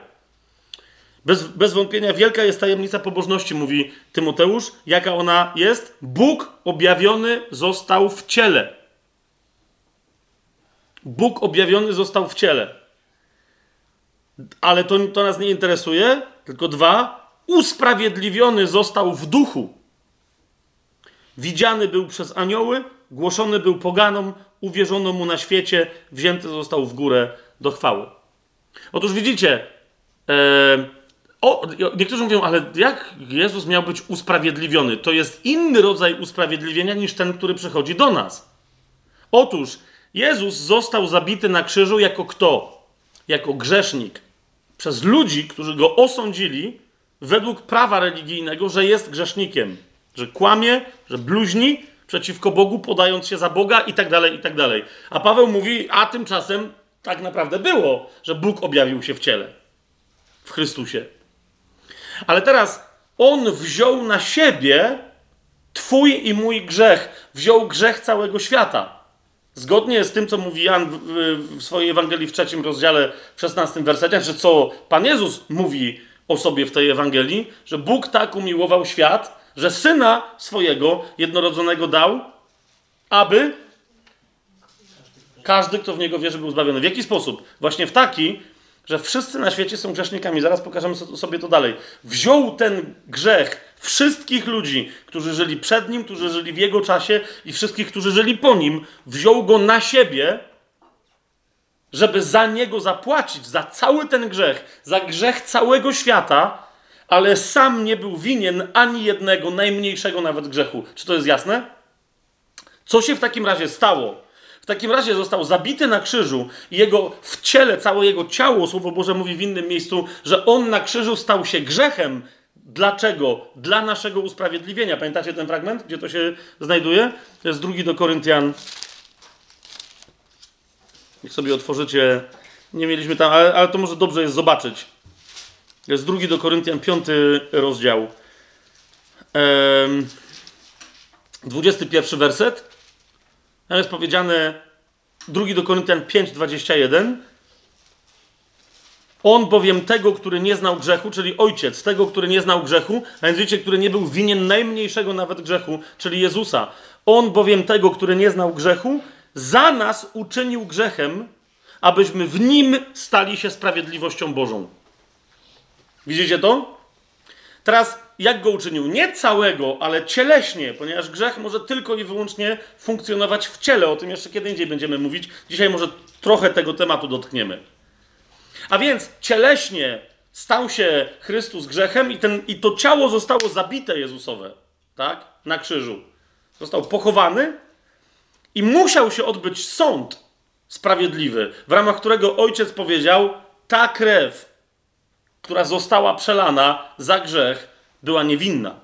Bez, bez wątpienia wielka jest tajemnica pobożności, mówi Tymoteusz. Jaka ona jest? Bóg objawiony został w ciele. Bóg objawiony został w ciele. Ale to, to nas nie interesuje. Tylko dwa. Usprawiedliwiony został w duchu. Widziany był przez anioły, głoszony był poganom, uwierzono mu na świecie, wzięty został w górę do chwały. Otóż widzicie, e, o, niektórzy mówią, ale jak Jezus miał być usprawiedliwiony? To jest inny rodzaj usprawiedliwienia niż ten, który przychodzi do nas. Otóż Jezus został zabity na krzyżu jako kto? Jako grzesznik. Przez ludzi, którzy go osądzili według prawa religijnego, że jest grzesznikiem, że kłamie, że bluźni przeciwko Bogu, podając się za Boga i tak dalej, i tak dalej. A Paweł mówi, a tymczasem tak naprawdę było, że Bóg objawił się w ciele, w Chrystusie. Ale teraz on wziął na siebie Twój i mój grzech, wziął grzech całego świata. Zgodnie z tym, co mówi Jan w, swojej Ewangelii w trzecim rozdziale, w szesnastym wersecie, że co Pan Jezus mówi o sobie w tej Ewangelii, że Bóg tak umiłował świat, że Syna swojego jednorodzonego dał, aby każdy, kto w Niego wierzy, był zbawiony. W jaki sposób? Właśnie w taki, że wszyscy na świecie są grzesznikami. Zaraz pokażemy sobie to dalej. Wziął ten grzech wszystkich ludzi, którzy żyli przed nim, którzy żyli w jego czasie i wszystkich, którzy żyli po nim, wziął go na siebie, żeby za niego zapłacić, za cały ten grzech, za grzech całego świata, ale sam nie był winien ani jednego, najmniejszego nawet grzechu. Czy to jest jasne? Co się w takim razie stało? W takim razie został zabity na krzyżu i jego w ciele, całe jego ciało, Słowo Boże mówi w innym miejscu, że on na krzyżu stał się grzechem. Dlaczego? Dla naszego usprawiedliwienia. Pamiętacie ten fragment, gdzie to się znajduje? To jest drugi do Koryntian. Jak sobie otworzycie, nie mieliśmy tam, ale, ale to może dobrze jest zobaczyć. Jest drugi do Koryntian, piąty rozdział. Ehm, 21 werset. Tam jest powiedziane, drugi do Koryntian 5:21. On bowiem tego, który nie znał grzechu, czyli ojciec tego, który nie znał grzechu, a więc wiecie, który nie był winien najmniejszego nawet grzechu, czyli Jezusa. On bowiem tego, który nie znał grzechu, za nas uczynił grzechem, abyśmy w nim stali się sprawiedliwością Bożą. Widzicie to? Teraz jak go uczynił? Nie całego, ale cieleśnie, ponieważ grzech może tylko i wyłącznie funkcjonować w ciele. O tym jeszcze kiedy indziej będziemy mówić. Dzisiaj może trochę tego tematu dotkniemy. A więc cieleśnie stał się Chrystus grzechem i, ten, i to ciało zostało zabite Jezusowe, tak? Na krzyżu. Został pochowany i musiał się odbyć sąd sprawiedliwy, w ramach którego ojciec powiedział: Ta krew, która została przelana za grzech, była niewinna.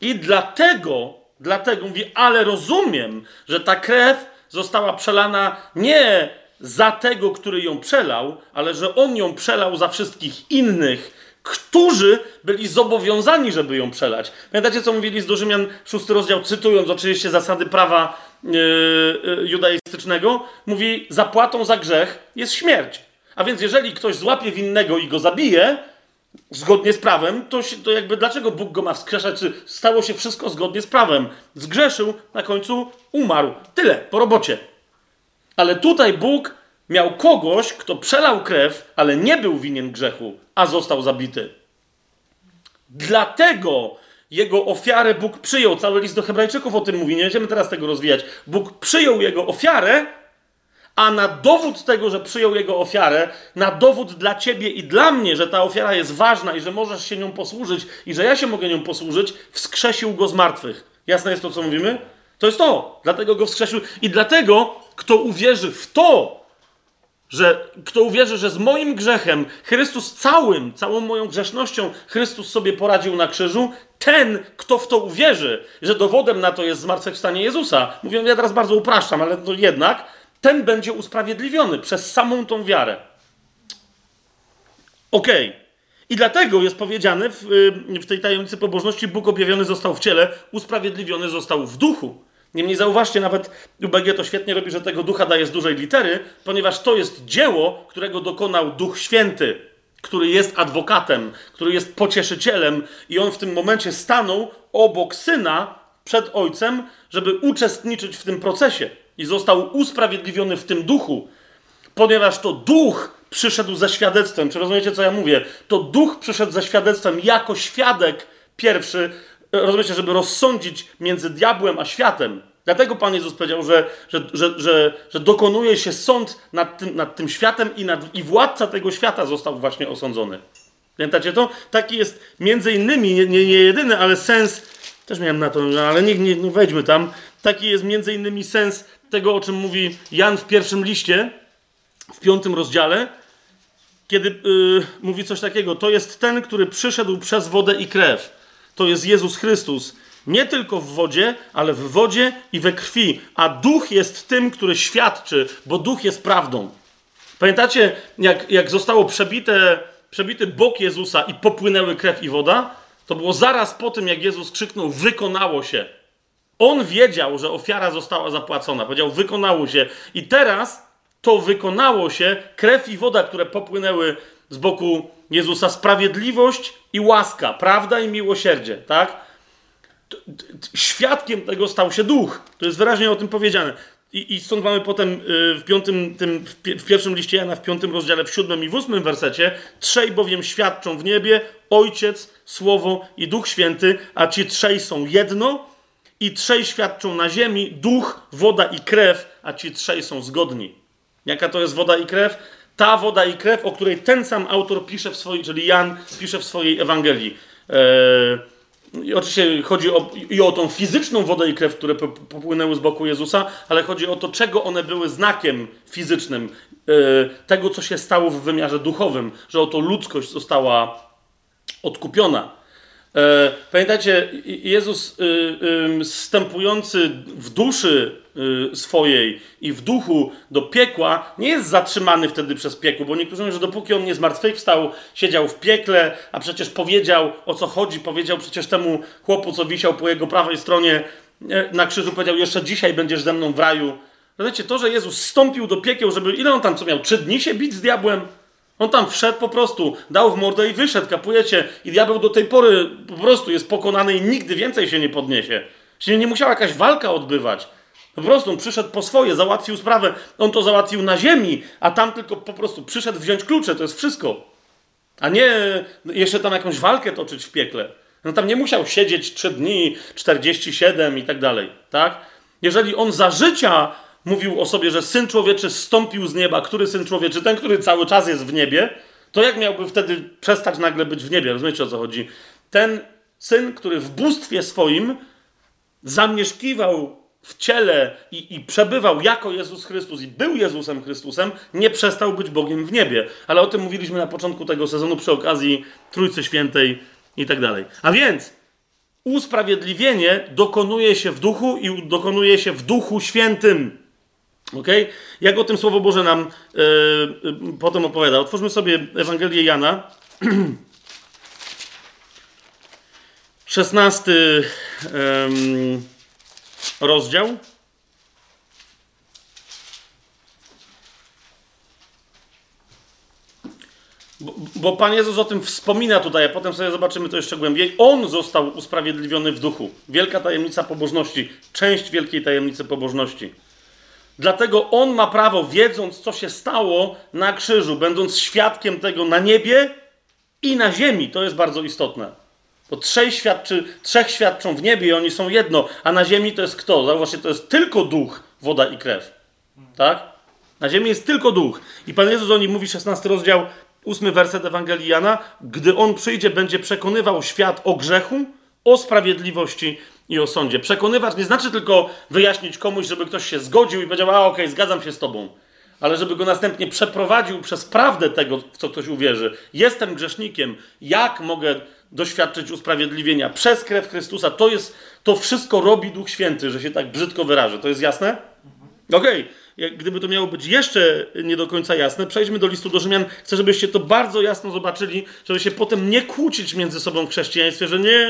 I dlatego, dlatego mówi, ale rozumiem, że ta krew została przelana nie za tego, który ją przelał, ale że on ją przelał za wszystkich innych, którzy byli zobowiązani, żeby ją przelać. Pamiętacie, co mówili z do Rzymian, szósty rozdział, cytując oczywiście zasady prawa yy, yy, judaistycznego, mówi, zapłatą za grzech jest śmierć. A więc jeżeli ktoś złapie winnego i go zabije, zgodnie z prawem, to, to jakby dlaczego Bóg go ma wskrzeszać? Czy stało się wszystko zgodnie z prawem? Zgrzeszył, na końcu umarł. Tyle, po robocie. Ale tutaj Bóg miał kogoś, kto przelał krew, ale nie był winien grzechu, a został zabity. Dlatego jego ofiarę Bóg przyjął. Cały list do Hebrajczyków o tym mówi. Nie będziemy teraz tego rozwijać. Bóg przyjął jego ofiarę, a na dowód tego, że przyjął jego ofiarę, na dowód dla ciebie i dla mnie, że ta ofiara jest ważna i że możesz się nią posłużyć i że ja się mogę nią posłużyć, wskrzesił go z martwych. Jasne jest to, co mówimy? To jest to. Dlatego go wskrzesił. I dlatego, kto uwierzy w to, że kto uwierzy, że z moim grzechem Chrystus całym, całą moją grzesznością Chrystus sobie poradził na krzyżu, ten, kto w to uwierzy, że dowodem na to jest zmartwychwstanie Jezusa, mówię, ja teraz bardzo upraszczam, ale to jednak, ten będzie usprawiedliwiony przez samą tą wiarę. Okej. Okay. I dlatego jest powiedziane w, w tej tajemnicy pobożności, Bóg objawiony został w ciele, usprawiedliwiony został w duchu. Niemniej zauważcie, nawet UBG to świetnie robi, że tego ducha daje z dużej litery, ponieważ to jest dzieło, którego dokonał Duch Święty, który jest adwokatem, który jest pocieszycielem, i on w tym momencie stanął obok syna przed ojcem, żeby uczestniczyć w tym procesie. I został usprawiedliwiony w tym duchu, ponieważ to duch przyszedł ze świadectwem. Czy rozumiecie, co ja mówię? To duch przyszedł ze świadectwem jako świadek pierwszy, rozumiecie, żeby rozsądzić między diabłem a światem. Dlatego Pan Jezus powiedział, że, że, że, że, że dokonuje się sąd nad tym, nad tym światem i, nad, i władca tego świata został właśnie osądzony. Pamiętacie to? Taki jest między innymi, nie, nie, nie jedyny, ale sens, też miałem na to, ale niech nie, no wejdźmy tam. Taki jest między innymi sens tego, o czym mówi Jan w pierwszym liście, w piątym rozdziale, kiedy yy, mówi coś takiego. To jest ten, który przyszedł przez wodę i krew. To jest Jezus Chrystus nie tylko w wodzie, ale w wodzie i we krwi. A duch jest tym, który świadczy, bo duch jest prawdą. Pamiętacie, jak, jak zostało przebite, przebity bok Jezusa i popłynęły krew i woda? To było zaraz po tym, jak Jezus krzyknął: Wykonało się. On wiedział, że ofiara została zapłacona. Powiedział: Wykonało się. I teraz to wykonało się, krew i woda, które popłynęły z boku Jezusa, sprawiedliwość i łaska, prawda i miłosierdzie, tak? świadkiem tego stał się duch. To jest wyraźnie o tym powiedziane. I, I, stąd mamy potem y, w, piątym, tym, w pierwszym liście Jana, w piątym rozdziale, w siódmym i w ósmym wersecie, trzej bowiem świadczą w niebie, Ojciec, Słowo i Duch Święty, a ci trzej są jedno i trzej świadczą na ziemi, duch, woda i krew, a ci trzej są zgodni. Jaka to jest woda i krew? Ta woda i krew, o której ten sam autor pisze w swojej, czyli Jan pisze w swojej Ewangelii. Eee, i oczywiście chodzi o, i o tą fizyczną wodę i krew, które popłynęły z boku Jezusa, ale chodzi o to, czego one były znakiem fizycznym, yy, tego, co się stało w wymiarze duchowym, że oto ludzkość została odkupiona. E, pamiętajcie, Jezus wstępujący y, w duszy y, swojej i w duchu do piekła nie jest zatrzymany wtedy przez piekło, bo niektórzy mówią, że dopóki on nie zmartwychwstał, siedział w piekle, a przecież powiedział o co chodzi, powiedział przecież temu chłopu, co wisiał po jego prawej stronie e, na krzyżu, powiedział jeszcze dzisiaj będziesz ze mną w raju. Wiecie, to, że Jezus stąpił do piekieł, żeby, ile on tam co miał, trzy dni się bić z diabłem? On tam wszedł po prostu, dał w mordę i wyszedł, kapujecie? I diabeł do tej pory po prostu jest pokonany i nigdy więcej się nie podniesie. Się nie musiała jakaś walka odbywać. Po prostu on przyszedł po swoje, załatwił sprawę. On to załatwił na ziemi, a tam tylko po prostu przyszedł wziąć klucze, to jest wszystko. A nie jeszcze tam jakąś walkę toczyć w piekle. No tam nie musiał siedzieć 3 dni, 47 i tak dalej, tak? Jeżeli on za życia mówił o sobie, że syn człowieczy stąpił z nieba. Który syn człowieczy? Ten, który cały czas jest w niebie. To jak miałby wtedy przestać nagle być w niebie? Rozumiecie o co chodzi? Ten syn, który w bóstwie swoim zamieszkiwał w ciele i, i, przebywał jako Jezus Chrystus i był Jezusem Chrystusem, nie przestał być Bogiem w niebie. Ale o tym mówiliśmy na początku tego sezonu przy okazji Trójcy Świętej i tak dalej. A więc usprawiedliwienie dokonuje się w duchu i dokonuje się w duchu świętym. Ok? Jak o tym Słowo Boże nam yy, yy, potem opowiada? Otwórzmy sobie Ewangelię Jana. 16 yy, rozdział. Bo, bo Pan Jezus o tym wspomina tutaj, a potem sobie zobaczymy to jeszcze głębiej. On został usprawiedliwiony w duchu. Wielka tajemnica pobożności, część wielkiej tajemnicy pobożności. Dlatego on ma prawo, wiedząc, co się stało na krzyżu, będąc świadkiem tego na niebie i na ziemi. To jest bardzo istotne. Bo trzech, świadczy, trzech świadczą w niebie i oni są jedno, a na ziemi to jest kto? Zauważcie, to jest tylko duch, woda i krew. Tak? Na ziemi jest tylko duch. I Pan Jezus o nim mówi, 16 rozdział, 8 werset Ewangelii Jana. Gdy On przyjdzie, będzie przekonywał świat o grzechu, o sprawiedliwości i o sądzie. Przekonywać nie znaczy tylko wyjaśnić komuś, żeby ktoś się zgodził i powiedział, a okej, okay, zgadzam się z tobą. Ale żeby go następnie przeprowadził przez prawdę tego, w co ktoś uwierzy. Jestem grzesznikiem. Jak mogę doświadczyć usprawiedliwienia przez krew Chrystusa? To jest, to wszystko robi Duch Święty, że się tak brzydko wyrażę. To jest jasne? Okej. Okay gdyby to miało być jeszcze nie do końca jasne, przejdźmy do listu do Rzymian. Chcę, żebyście to bardzo jasno zobaczyli, żeby się potem nie kłócić między sobą w chrześcijaństwie, że nie,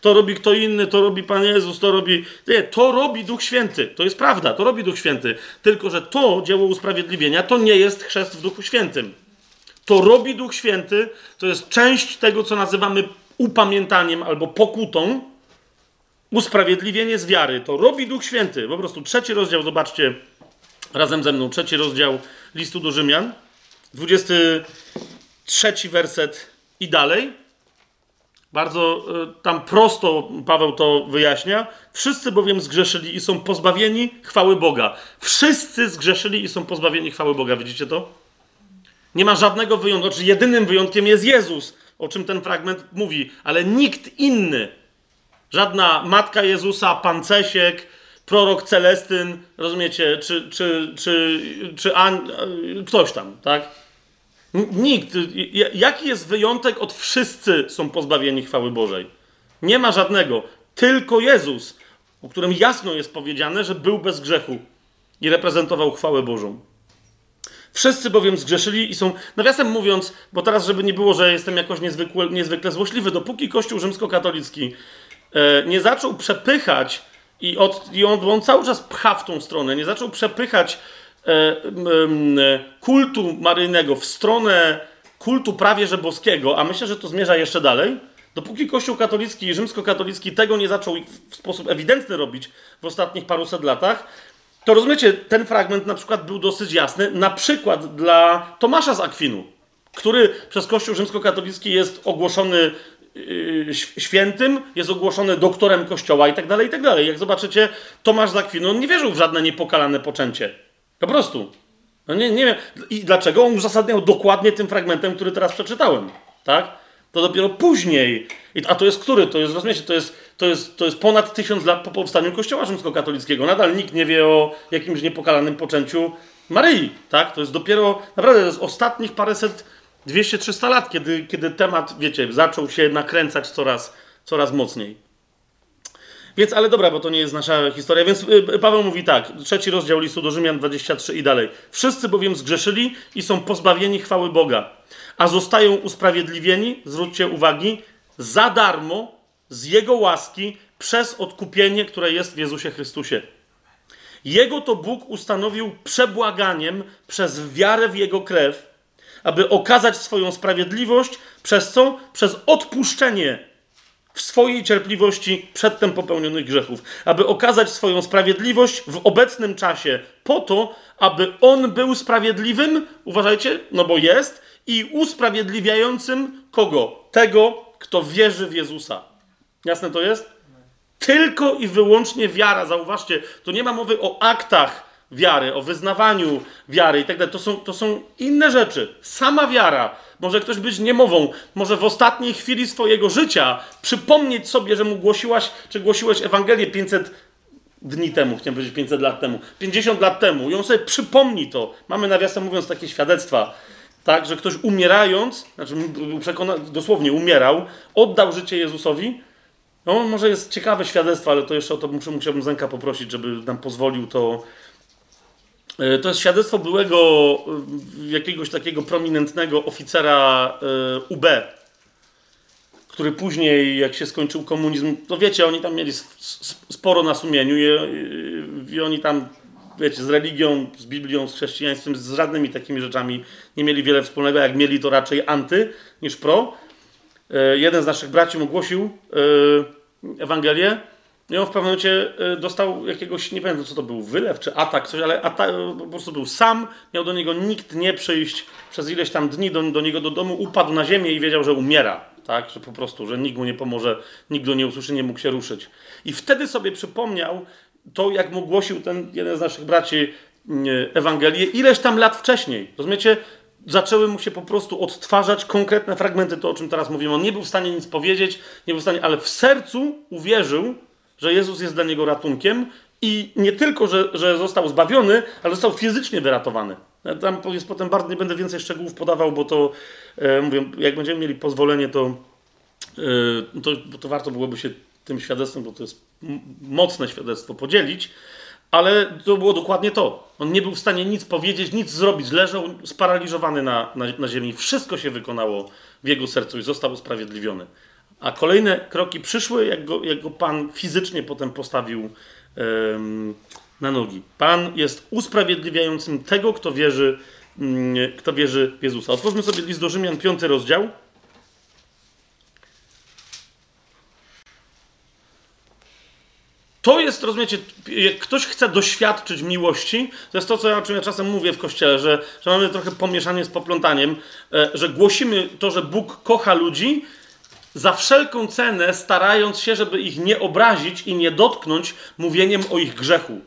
to robi kto inny, to robi Pan Jezus, to robi. Nie, to robi Duch Święty. To jest prawda, to robi Duch Święty. Tylko, że to dzieło usprawiedliwienia to nie jest chrzest w Duchu Świętym. To robi Duch Święty, to jest część tego, co nazywamy upamiętaniem albo pokutą. Usprawiedliwienie z wiary. To robi Duch Święty. Po prostu trzeci rozdział, zobaczcie razem ze mną trzeci rozdział listu do Rzymian, 23 werset i dalej. Bardzo y, tam prosto Paweł to wyjaśnia. Wszyscy bowiem zgrzeszyli i są pozbawieni chwały Boga. Wszyscy zgrzeszyli i są pozbawieni chwały Boga. Widzicie to? Nie ma żadnego wyjątku. Znaczy, jedynym wyjątkiem jest Jezus, o czym ten fragment mówi, ale nikt inny. Żadna matka Jezusa, pancesiek, prorok Celestyn, rozumiecie, czy, czy, czy, czy An... ktoś tam, tak? Nikt. Jaki jest wyjątek od wszyscy są pozbawieni chwały Bożej? Nie ma żadnego. Tylko Jezus, o którym jasno jest powiedziane, że był bez grzechu i reprezentował chwałę Bożą. Wszyscy bowiem zgrzeszyli i są, nawiasem mówiąc, bo teraz, żeby nie było, że jestem jakoś niezwykle, niezwykle złośliwy, dopóki Kościół rzymskokatolicki e, nie zaczął przepychać i, od, i on, on, cały czas pcha w tą stronę. Nie zaczął przepychać e, e, kultu maryjnego w stronę kultu prawie że boskiego, a myślę, że to zmierza jeszcze dalej. Dopóki Kościół katolicki i rzymskokatolicki tego nie zaczął w sposób ewidentny robić w ostatnich paruset latach, to rozumiecie, ten fragment na przykład był dosyć jasny, na przykład dla Tomasza z Akwinu, który przez Kościół rzymskokatolicki jest ogłoszony świętym, jest ogłoszony doktorem kościoła i tak dalej, i tak dalej. Jak zobaczycie, Tomasz z Akwinu, on nie wierzył w żadne niepokalane poczęcie. Po prostu. No nie, nie wiem. I dlaczego? On uzasadniał dokładnie tym fragmentem, który teraz przeczytałem. Tak? To dopiero później. A to jest który? To jest, rozumiecie, to jest, to jest, to jest ponad tysiąc lat po powstaniu Kościoła Rzymskokatolickiego. Nadal nikt nie wie o jakimś niepokalanym poczęciu Maryi. Tak? To jest dopiero, naprawdę, to jest ostatnich paręset 200-300 lat, kiedy, kiedy temat, wiecie, zaczął się nakręcać coraz, coraz mocniej. Więc, ale dobra, bo to nie jest nasza historia. Więc y, Paweł mówi tak, trzeci rozdział listu do Rzymian 23 i dalej. Wszyscy bowiem zgrzeszyli i są pozbawieni chwały Boga, a zostają usprawiedliwieni, zwróćcie uwagi, za darmo z Jego łaski przez odkupienie, które jest w Jezusie Chrystusie. Jego to Bóg ustanowił przebłaganiem przez wiarę w Jego krew, aby okazać swoją sprawiedliwość, przez co? Przez odpuszczenie w swojej cierpliwości przedtem popełnionych grzechów, aby okazać swoją sprawiedliwość w obecnym czasie, po to, aby on był sprawiedliwym, uważajcie, no bo jest, i usprawiedliwiającym kogo? Tego, kto wierzy w Jezusa. Jasne to jest? Tylko i wyłącznie wiara, zauważcie, to nie ma mowy o aktach wiary, o wyznawaniu wiary i tak dalej. To są, to są inne rzeczy. Sama wiara. Może ktoś być niemową, może w ostatniej chwili swojego życia przypomnieć sobie, że mu głosiłaś, czy głosiłeś Ewangelię 500 dni temu, chciałem powiedzieć 500 lat temu, 50 lat temu. I on sobie przypomni to. Mamy nawiasem mówiąc takie świadectwa, tak, że ktoś umierając, znaczy przekona, dosłownie umierał, oddał życie Jezusowi. No, może jest ciekawe świadectwo, ale to jeszcze o to muszę, musiałbym Zenka poprosić, żeby nam pozwolił to to jest świadectwo byłego e, jakiegoś takiego prominentnego oficera e, UB, który później, jak się skończył komunizm, to wiecie, oni tam mieli sporo na sumieniu i, i oni tam, wiecie, z religią, z Biblią, z chrześcijaństwem, z żadnymi takimi rzeczami nie mieli wiele wspólnego. Jak mieli, to raczej anty niż pro. Jeden z naszych braci mu głosił Ewangelię I on w pewnym momencie y, dostał jakiegoś, nie pamiętam co to był, wylew czy atak, coś, ale atak, po prostu był sam, miał do niego nikt nie przyjść przez ileś tam dni do, do niego do domu, upadł na ziemię i wiedział, że umiera. Tak, że po prostu, że nikt mu nie pomoże, nikt go nie usłyszy, nie mógł się ruszyć. I wtedy sobie przypomniał to, jak mu głosił ten jeden z naszych braci y, Ewangelię, ileś tam lat wcześniej. Rozumiecie? zaczęły mu się po prostu odtwarzać konkretne fragmenty, to o czym teraz mówimy. On nie był w stanie nic powiedzieć, nie był w stanie, ale w sercu uwierzył, że Jezus jest dla niego ratunkiem i nie tylko, że, że został zbawiony, ale został fizycznie wyratowany. Tam jest potem bardzo, nie będę więcej szczegółów podawał, bo to, e, mówię, jak będziemy mieli pozwolenie, to, e, to, to warto byłoby się tym świadectwem, bo to jest mocne świadectwo, podzielić. Ale to było dokładnie to. On nie był w stanie nic powiedzieć, nic zrobić. Leżał sparaliżowany na, na, na ziemi. Wszystko się wykonało w jego sercu i został usprawiedliwiony. A kolejne kroki przyszły, jak go, jak go Pan fizycznie potem postawił na nogi. Pan jest usprawiedliwiającym tego, kto wierzy, um, kto wierzy w Jezusa. Otwórzmy sobie list do Rzymian, piąty rozdział. To jest, rozumiecie, jak ktoś chce doświadczyć miłości, to jest to, co ja, o czym ja czasem mówię w kościele, że, że mamy trochę pomieszanie z poplątaniem, e, że głosimy to, że Bóg kocha ludzi, za wszelką cenę starając się, żeby ich nie obrazić i nie dotknąć mówieniem o ich grzechu.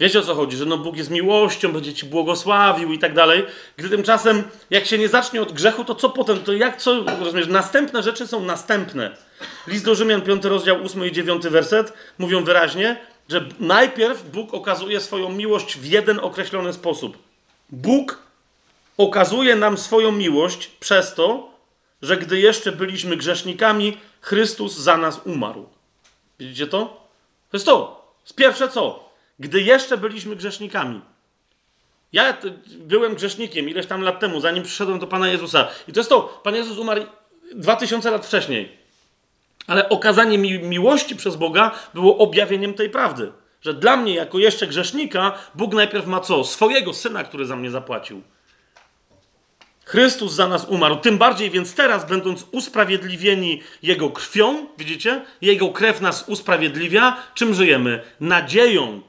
Wiecie o co chodzi? Że no Bóg jest miłością, będzie ci błogosławił i tak dalej. Gdy tymczasem, jak się nie zacznie od grzechu, to co potem? To jak co? Rozumiesz? Następne rzeczy są następne. List do Rzymian, 5 rozdział, 8 i 9 werset mówią wyraźnie, że najpierw Bóg okazuje swoją miłość w jeden określony sposób. Bóg okazuje nam swoją miłość przez to, że gdy jeszcze byliśmy grzesznikami, Chrystus za nas umarł. Widzicie to? To jest to. Z pierwsze co? Gdy jeszcze byliśmy grzesznikami. Ja byłem grzesznikiem ileś tam lat temu, zanim przyszedłem do Pana Jezusa. I to jest to. Pan Jezus umarł 2000 lat wcześniej. Ale okazanie mi miłości przez Boga było objawieniem tej prawdy. Że dla mnie, jako jeszcze grzesznika, Bóg najpierw ma co? Swojego syna, który za mnie zapłacił. Chrystus za nas umarł. Tym bardziej więc teraz, będąc usprawiedliwieni Jego krwią, widzicie? Jego krew nas usprawiedliwia. Czym żyjemy? Nadzieją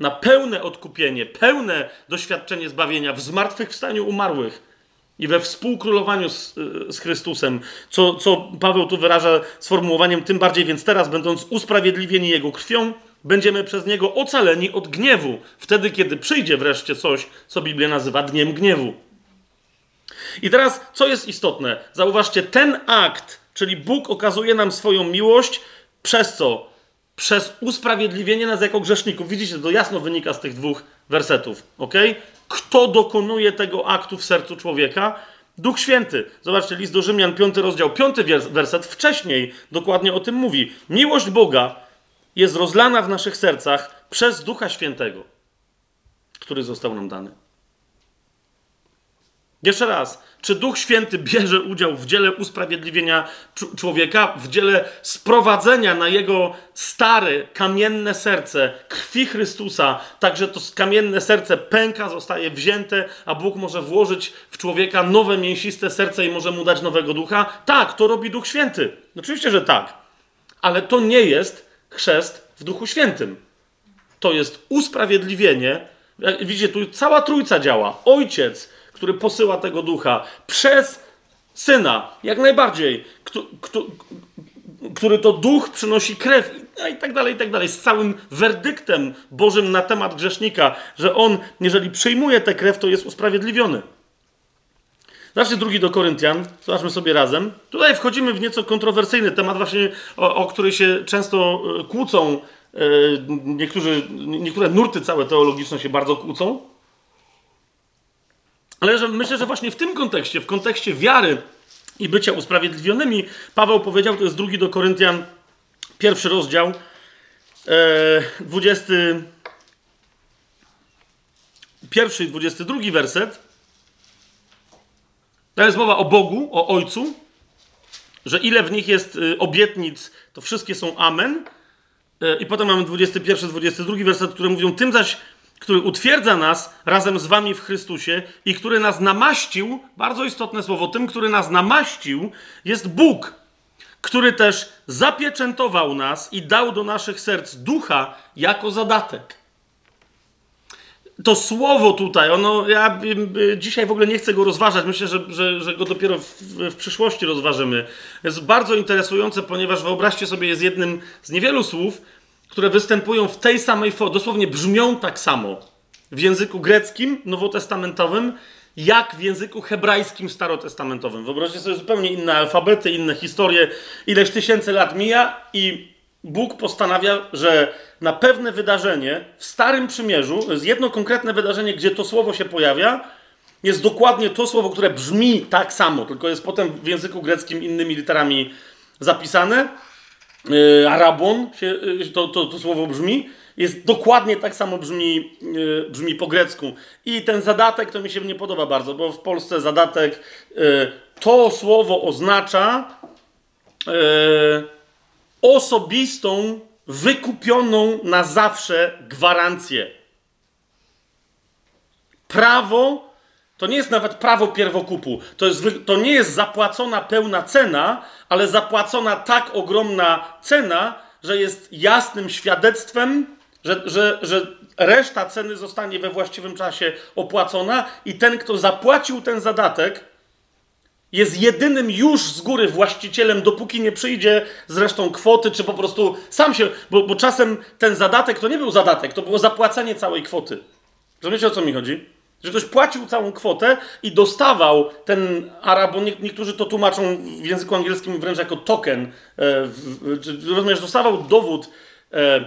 na pełne odkupienie, pełne doświadczenie zbawienia w zmartwychwstaniu umarłych i we współkrólowaniu z, z Chrystusem, co, co Paweł tu wyraża sformułowaniem, tym bardziej więc teraz, będąc usprawiedliwieni Jego krwią, będziemy przez Niego ocaleni od gniewu, wtedy kiedy przyjdzie wreszcie coś, co Biblia nazywa dniem gniewu. I teraz, co jest istotne? Zauważcie, ten akt, czyli Bóg okazuje nam swoją miłość, przez co? Przez usprawiedliwienie nas jako grzeszników. Widzicie, to jasno wynika z tych dwóch wersetów. ok? Kto dokonuje tego aktu w sercu człowieka? Duch Święty. Zobaczcie, list do Rzymian, 5 rozdział, 5 werset wcześniej dokładnie o tym mówi. Miłość Boga jest rozlana w naszych sercach przez Ducha Świętego, który został nam dany. Jeszcze raz, czy Duch Święty bierze udział w dziele usprawiedliwienia człowieka, w dziele sprowadzenia na jego stare, kamienne serce krwi Chrystusa, tak że to kamienne serce pęka, zostaje wzięte, a Bóg może włożyć w człowieka nowe, mięsiste serce i może mu dać nowego ducha? Tak, to robi Duch Święty. Oczywiście, że tak. Ale to nie jest chrzest w Duchu Świętym. To jest usprawiedliwienie. Widzicie, tu cała trójca działa. Ojciec, który posyła tego ducha przez syna, jak najbardziej, który to duch przynosi krew i tak dalej, i tak dalej, z całym werdyktem Bożym na temat grzesznika, że on, jeżeli przyjmuje tę krew, to jest usprawiedliwiony. Zobaczcie drugi do Koryntian, zobaczmy sobie razem. Tutaj wchodzimy w nieco kontrowersyjny temat, właśnie o, o który się często e, kłócą, e, niektórzy, niektóre nurty całe teologiczne się bardzo kłócą. Ale że myślę, że właśnie w tym kontekście, w kontekście wiary i bycia usprawiedliwionymi, Paweł powiedział, to jest drugi do Koryntian, pierwszy rozdział, e, 20, pierwszy i 22 werset. To jest mowa o Bogu, o Ojcu, że ile w nich jest y, obietnic, to wszystkie są amen. E, I potem mamy 21, 22 werset, które mówią, tym zaś który utwierdza nas razem z wami w Chrystusie i który nas namaścił, bardzo istotne słowo, tym, który nas namaścił, jest Bóg, który też zapieczętował nas i dał do naszych serc ducha jako zadatek. To słowo tutaj, ono, ja dzisiaj w ogóle nie chcę go rozważać, myślę, że, że, że go dopiero w, w przyszłości rozważymy. Jest bardzo interesujące, ponieważ wyobraźcie sobie, jest jednym z niewielu słów, które występują w tej samej formie, dosłownie brzmią tak samo w języku greckim, nowotestamentowym, jak w języku hebrajskim starotestamentowym. Wyobraźcie sobie zupełnie inne alfabety, inne historie. Ileś tysięcy lat mija i Bóg postanawia, że na pewne wydarzenie w Starym Przymierzu, jest jedno konkretne wydarzenie, gdzie to słowo się pojawia, jest dokładnie to słowo, które brzmi tak samo, tylko jest potem w języku greckim innymi literami zapisane. Yy, arabon się, yy, to, to, to słowo brzmi jest dokładnie tak samo brzmi, yy, brzmi po grecku. I ten zadatek to mi się nie podoba bardzo, bo w Polsce zadatek to słowo oznacza osobistą, wykupioną na zawsze gwarancję. Prawo to nie jest nawet prawo pierwokupu. To, jest, to nie jest zapłacona pełna cena, ale zapłacona tak ogromna cena, że jest jasnym świadectwem że, że, że reszta ceny zostanie we właściwym czasie opłacona i ten, kto zapłacił ten zadatek, jest jedynym już z góry właścicielem, dopóki nie przyjdzie z resztą kwoty, czy po prostu sam się. Bo, bo czasem ten zadatek to nie był zadatek, to było zapłacenie całej kwoty. Rozumiecie o co mi chodzi? Że ktoś płacił całą kwotę i dostawał ten Arab, bo niektórzy to tłumaczą w języku angielskim wręcz jako token. E, rozumiesz, dostawał dowód e,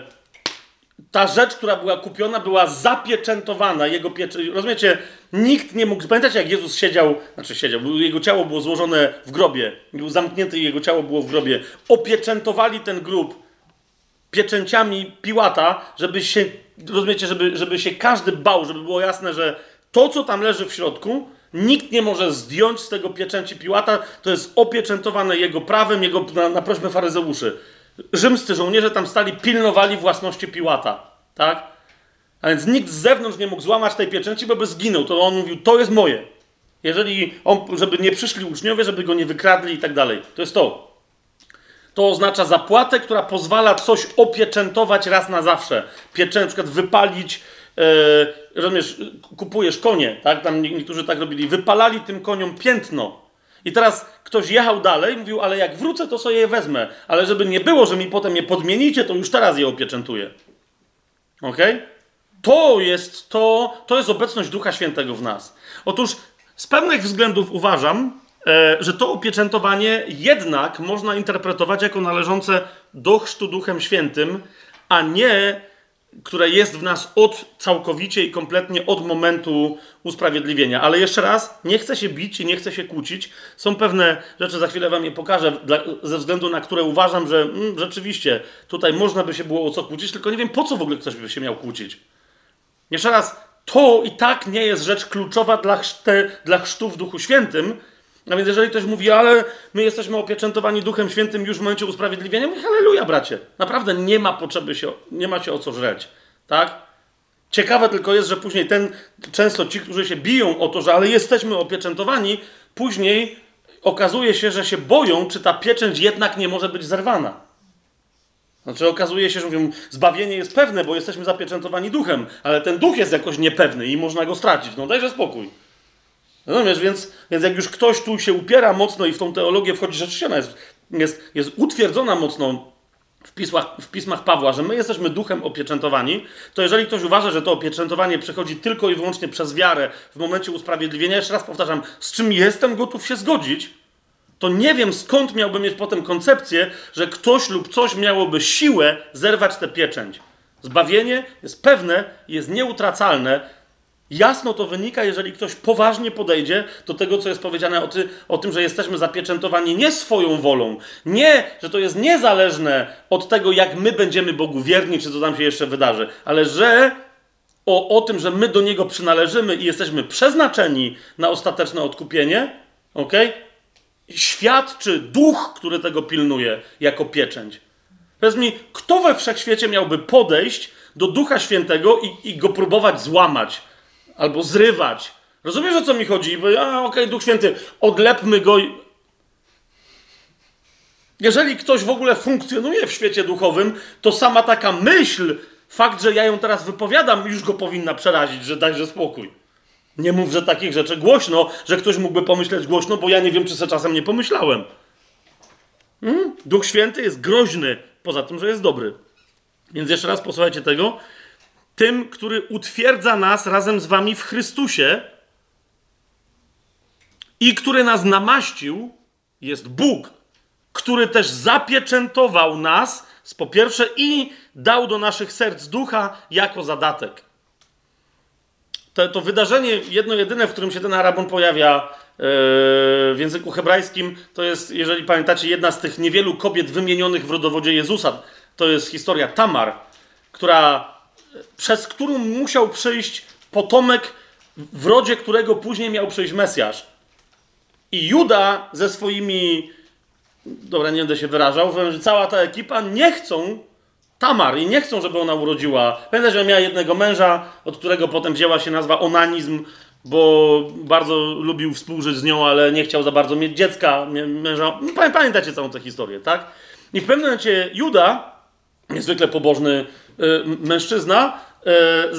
ta rzecz, która była kupiona, była zapieczętowana. Jego piecze... Rozumiecie? Nikt nie mógł. Pamiętacie, jak Jezus siedział, znaczy siedział, jego ciało było złożone w grobie, był zamknięty i jego ciało było w grobie. Opieczętowali ten grób pieczęciami Piłata, żeby się, rozumiecie, żeby, żeby się każdy bał, żeby było jasne, że to, co tam leży w środku, nikt nie może zdjąć z tego pieczęci Piłata, to jest opieczętowane jego prawem, jego na, na prośbę faryzeuszy rzymscy żołnierze tam stali, pilnowali własności Piłata, tak? A więc nikt z zewnątrz nie mógł złamać tej pieczęci, bo by zginął. To on mówił, to jest moje. Jeżeli on, żeby nie przyszli uczniowie, żeby go nie wykradli i tak dalej. To jest to. To oznacza zapłatę, która pozwala coś opieczętować raz na zawsze. Pieczę, na przykład wypalić, yy, rozumiesz, kupujesz konie, tak? Tam niektórzy tak robili. Wypalali tym koniom piętno i teraz ktoś jechał dalej mówił, ale jak wrócę, to sobie je wezmę. Ale żeby nie było, że mi potem je podmienicie, to już teraz je opieczętuję. Ok? To jest to, to jest obecność Ducha Świętego w nas. Otóż z pewnych względów uważam, e, że to opieczętowanie jednak można interpretować jako należące do chrztu Duchem Świętym, a nie które jest w nas od całkowicie i kompletnie od momentu usprawiedliwienia. Ale jeszcze raz, nie chcę się bić i nie chcę się kłócić. Są pewne rzeczy, za chwilę wam je pokażę, dla, ze względu na które uważam, że mm, rzeczywiście tutaj można by się było o co kłócić, tylko nie wiem po co w ogóle ktoś by się miał kłócić. Jeszcze raz, to i tak nie jest rzecz kluczowa dla, chrzte, dla chrztu w Duchu Świętym, a więc jeżeli ktoś mówi, ale my jesteśmy opieczętowani Duchem Świętym już w momencie usprawiedliwienia, mówię, halleluja, bracie. Naprawdę nie ma potrzeby się, nie ma się o co żreć. Tak? Ciekawe tylko jest, że później ten, często ci, którzy się biją o to, że ale jesteśmy opieczętowani, później okazuje się, że się boją, czy ta pieczęć jednak nie może być zerwana. Znaczy okazuje się, że mówią, zbawienie jest pewne, bo jesteśmy zapieczętowani duchem, ale ten duch jest jakoś niepewny i można go stracić. No dajże spokój. Rozumiesz, więc, więc jak już ktoś tu się upiera mocno i w tą teologię wchodzi, rzeczywiście ona jest, jest, jest utwierdzona mocno w pismach, w pismach Pawła, że my jesteśmy duchem opieczętowani, to jeżeli ktoś uważa, że to opieczętowanie przechodzi tylko i wyłącznie przez wiarę w momencie usprawiedliwienia, jeszcze raz powtarzam, z czym jestem gotów się zgodzić, to nie wiem skąd miałby mieć potem koncepcję, że ktoś lub coś miałoby siłę zerwać tę pieczęć. Zbawienie jest pewne, jest nieutracalne, Jasno to wynika, jeżeli ktoś poważnie podejdzie do tego, co jest powiedziane o, ty, o, tym, że jesteśmy zapieczętowani nie swoją wolą, nie, że to jest niezależne od tego, jak my będziemy Bogu wierni, czy co tam się jeszcze wydarzy, ale że o, o tym, że my do Niego przynależymy i jesteśmy przeznaczeni na ostateczne odkupienie, ok? Świadczy duch, który tego pilnuje, jako pieczęć. Powiedz mi, kto we wszechświecie miałby podejść do Ducha Świętego i, i go próbować złamać? Albo zrywać. Rozumiesz o co mi chodzi? Bo, a okej, okay, Duch Święty, odlepmy go. Jeżeli ktoś w ogóle funkcjonuje w świecie duchowym, to sama taka myśl, fakt, że ja ją teraz wypowiadam, już go powinna przerazić, że dajże spokój. Nie mów, że takich rzeczy głośno, że ktoś mógłby pomyśleć głośno, bo ja nie wiem, czy se czasem nie pomyślałem. Hmm? Duch Święty jest groźny, poza tym, że jest dobry. Więc jeszcze raz posłuchajcie tego. Tym, który utwierdza nas razem z wami w Chrystusie i który nas namaścił, jest Bóg, który też zapieczętował nas, po pierwsze, i dał do naszych serc ducha jako zadatek. To, to wydarzenie, jedno jedyne, w którym się ten Arabon pojawia yy, w języku hebrajskim, to jest, jeżeli pamiętacie, jedna z tych niewielu kobiet wymienionych w rodowodzie Jezusa. To jest historia Tamar, która, przez którą musiał przyjść potomek, w rodzie którego później miał przyjść Mesjasz. I Juda ze swoimi dobra, nie będę się wyrażał, powiem, że cała ta ekipa nie chcą Tamar i nie chcą, żeby ona urodziła. Pamiętaj, że miała jednego męża, od którego potem wzięła się nazwa onanizm, bo bardzo lubił współżyć z nią, ale nie chciał za bardzo mieć dziecka, męża. Pamiętacie całą tę historię, tak? I w pewnym momencie Juda, niezwykle pobożny y, mężczyzna,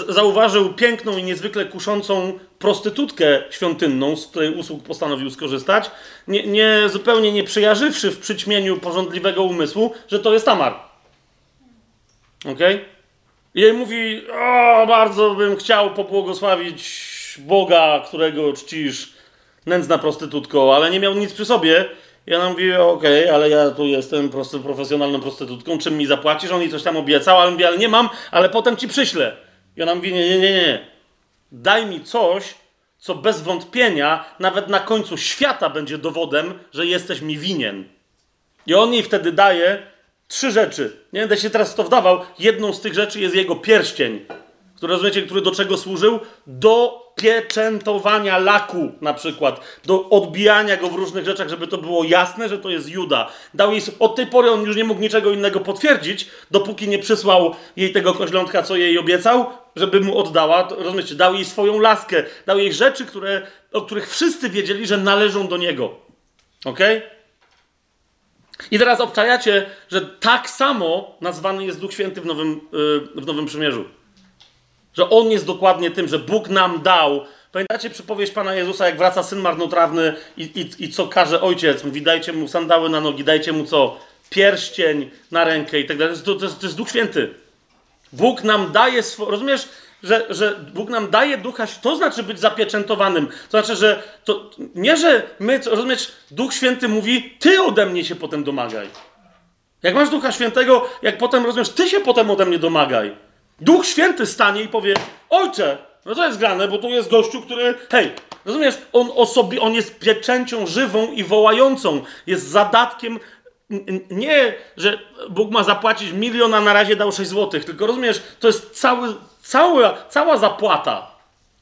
y, zauważył piękną i niezwykle kuszącą prostytutkę świątynną, z której usług postanowił skorzystać, nie, nie, zupełnie nie przyjarzywszy w przyćmieniu porządliwego umysłu, że to jest Tamar. Ok? I jej mówi, o, bardzo bym chciał pobłogosławić Boga, którego czcisz, nędzna prostytutko, ale nie miał nic przy sobie. I ona mówi, okej, okay, ale ja tu jestem prosty, profesjonalną prostytutką, czym mi zapłacisz? On jej coś tam obiecał, ale mówi, ale nie mam, ale potem ci przyślę. I ona mówi, nie, nie, nie, nie. Daj mi coś, co bez wątpienia nawet na końcu świata będzie dowodem, że jesteś mi winien. I on jej wtedy daje trzy rzeczy. Nie będę się teraz w to wdawał. Jedną z tych rzeczy jest jego pierścień, który rozumiecie, który do czego służył? Do pieczętowania laku na przykład, do odbijania go w różnych rzeczach, żeby to było jasne, że to jest Juda. Dał jej, od tej pory on już nie mógł niczego innego potwierdzić, dopóki nie przysłał jej tego koźlątka, co jej obiecał, żeby mu oddała. Rozumiecie, dał jej swoją laskę, dał jej rzeczy, które, o których wszyscy wiedzieli, że należą do niego. Ok? I teraz obczajacie, że tak samo nazwany jest Duch Święty w Nowym, yy, w Nowym Przymierzu. Że On jest dokładnie tym, że Bóg nam dał. Pamiętacie przypowieść Pana Jezusa, jak wraca syn marnotrawny i, i, i co każe ojciec? Mówi, dajcie mu sandały na nogi, dajcie mu co? Pierścień na rękę i tak dalej. To, to, to jest Duch Święty. Bóg nam daje, swo... rozumiesz, że, że Bóg nam daje ducha, to znaczy być zapieczętowanym. To znaczy, że to nie, że my, rozumiesz, Duch Święty mówi, ty ode mnie się potem domagaj. Jak masz Ducha Świętego, jak potem rozumiesz, ty się potem ode mnie domagaj. Duch Święty stanie i powie: Ojcze, no to jest grane, bo tu jest gościu, który, hej, rozumiesz, on, osobie, on jest pieczęcią żywą i wołającą, jest zadatkiem. Nie, że Bóg ma zapłacić milion, a na razie dał 6 złotych, tylko rozumiesz, to jest cały, cała, cała zapłata.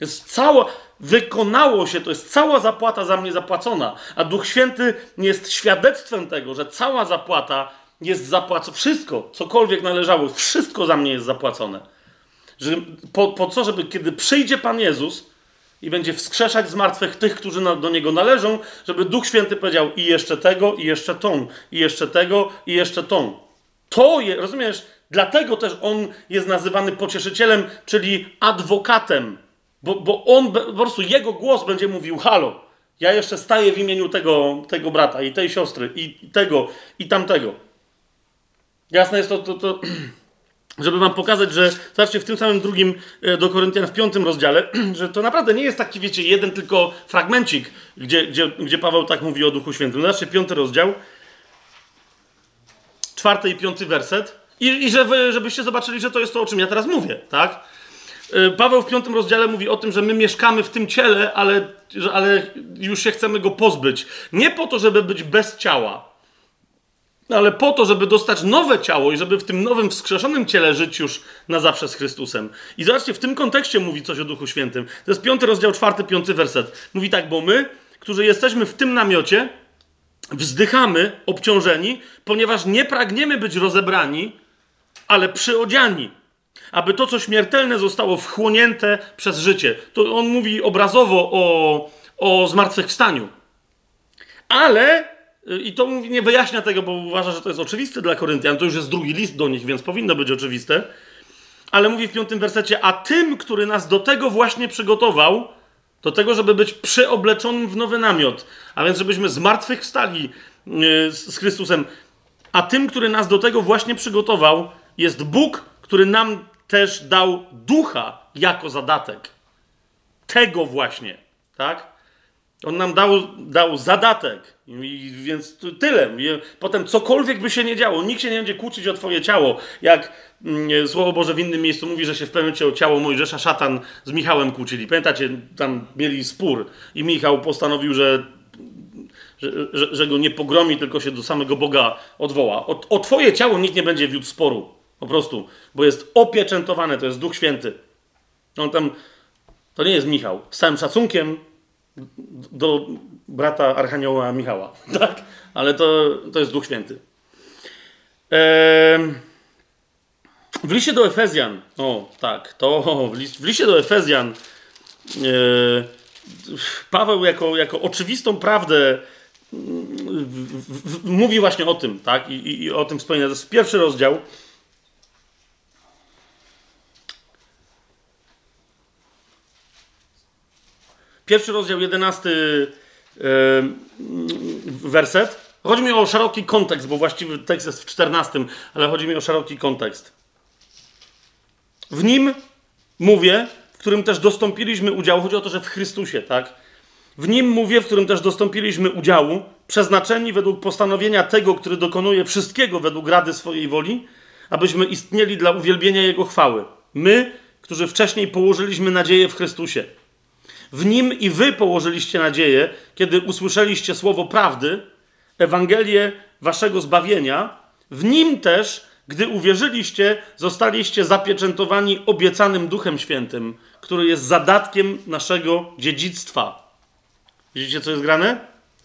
Jest cała, wykonało się, to jest cała zapłata za mnie zapłacona. A Duch Święty jest świadectwem tego, że cała zapłata jest zapłacone. Wszystko, cokolwiek należało, wszystko za mnie jest zapłacone. Że po, po co, żeby kiedy przyjdzie Pan Jezus i będzie wskrzeszać z martwych tych, którzy na, do Niego należą, żeby Duch Święty powiedział i jeszcze tego, i jeszcze tą, i jeszcze tego, i jeszcze tą. To jest, rozumiesz? Dlatego też On jest nazywany pocieszycielem, czyli adwokatem. Bo, bo on, po prostu jego głos będzie mówił, halo, ja jeszcze staję w imieniu tego, tego brata i tej siostry, i tego, i tamtego. Jasne jest to, to, to żeby wam pokazać, że zobaczcie w tym samym drugim e, do Koryntian w piątym rozdziale, że to naprawdę nie jest taki, wiecie, jeden tylko fragmencik, gdzie, gdzie, gdzie Paweł tak mówi o Duchu Świętym. Zobaczcie, piąty rozdział, czwarty i piąty werset. I, i żeby, żebyście zobaczyli, że to jest to, o czym ja teraz mówię, tak? E, Paweł w piątym rozdziale mówi o tym, że my mieszkamy w tym ciele, ale, ale już się chcemy go pozbyć. Nie po to, żeby być bez ciała, no ale po to, żeby dostać nowe ciało i żeby w tym nowym, wskrzeszonym ciele żyć już na zawsze z Chrystusem. I zobaczcie, w tym kontekście mówi coś o Duchu Świętym. To jest piąty rozdział, czwarty, piąty werset. Mówi tak, bo my, którzy jesteśmy w tym namiocie, wzdychamy, obciążeni, ponieważ nie pragniemy być rozebrani, ale przyodziani. Aby to, co śmiertelne, zostało wchłonięte przez życie. To on mówi obrazowo o, o zmartwychwstaniu. Ale I to nie wyjaśnia tego, bo uważa, że to jest oczywiste dla Koryntian. To już jest drugi list do nich, więc powinno być oczywiste. Ale mówi w piątym wersecie, a tym, który nas do tego właśnie przygotował, do tego, żeby być przeobleczonym w nowy namiot, a więc żebyśmy yy, z Chrystusem, a tym, który nas do tego właśnie przygotował, jest Bóg, który nam też dał ducha jako zadatek. Tego właśnie, tak? On nam dał, dał zadatek. I, więc tyle. Potem cokolwiek by się nie działo, nikt się nie będzie kłócić o twoje ciało. Jak mm, Słowo Boże w innym miejscu mówi, że się w pewnym momencie o ciało Mojżesza szatan z Michałem kłócili. Pamiętacie, tam mieli spór i Michał postanowił, że, że, że, że go nie pogromi, tylko się do samego Boga odwoła. O, o twoje ciało nikt nie będzie wiódł sporu. Po prostu. Bo jest opieczętowane, to jest Duch Święty. On tam, to nie jest Michał. Z całym szacunkiem do brata Archanioła Michała, tak? Ale to, to jest Duch Święty. W liście do Efezjan, o tak, to w, liście do Efezjan e, Paweł jako, jako oczywistą prawdę w, mówi właśnie o tym, tak? I, i, i o tym wspomina. To jest pierwszy rozdział. Pierwszy rozdział, jedenasty werset. Chodzi mi o szeroki kontekst, bo właściwy tekst jest w czternastym, ale chodzi mi o szeroki kontekst. W nim mówię, w którym też dostąpiliśmy udziału, chodzi o to, że w Chrystusie, tak? W nim mówię, w którym też dostąpiliśmy udziału, przeznaczeni według postanowienia tego, który dokonuje wszystkiego według rady swojej woli, abyśmy istnieli dla uwielbienia Jego chwały. My, którzy wcześniej położyliśmy nadzieję w Chrystusie. W nim i wy położyliście nadzieję, kiedy usłyszeliście słowo prawdy, Ewangelię waszego zbawienia. W nim też, gdy uwierzyliście, zostaliście zapieczętowani obiecanym Duchem Świętym, który jest zadatkiem naszego dziedzictwa. Widzicie, co jest grane?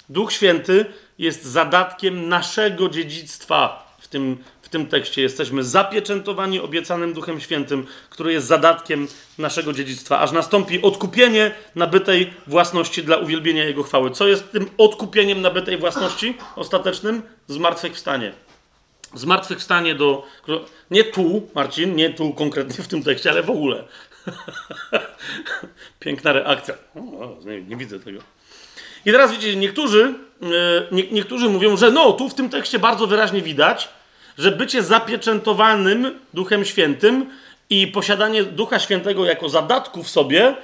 Duch Święty jest zadatkiem naszego dziedzictwa w tym tym tekście jesteśmy zapieczętowani obiecanym Duchem Świętym, który jest zadatkiem naszego dziedzictwa, aż nastąpi odkupienie nabytej własności dla uwielbienia Jego chwały. Co jest tym odkupieniem nabytej własności ostatecznym? Zmartwychwstanie. Zmartwychwstanie do. Nie tu, Marcin, nie tu konkretnie w tym tekście, ale w ogóle. Piękna reakcja. O, nie, widzę tego. I teraz widzicie, niektórzy, e, nie, niektórzy mówią, że no, tu w tym tekście bardzo wyraźnie widać, że bycie zapieczętowanym Duchem Świętym i posiadanie Ducha Świętego jako zadatku w sobie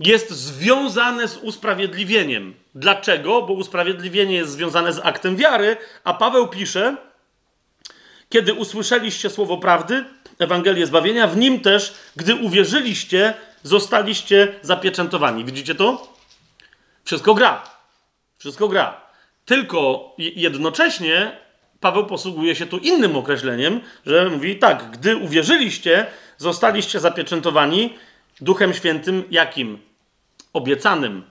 jest związane z usprawiedliwieniem. Dlaczego? Bo usprawiedliwienie jest związane z aktem wiary, a Paweł pisze, kiedy usłyszeliście słowo prawdy, Ewangelię zbawienia, w nim też, gdy uwierzyliście, zostaliście zapieczętowani. Widzicie to? Wszystko gra. Wszystko gra. Tylko jednocześnie Paweł posługuje się tu innym określeniem, że mówi tak, gdy uwierzyliście, zostaliście zapieczętowani Duchem Świętym jakim? Obiecanym.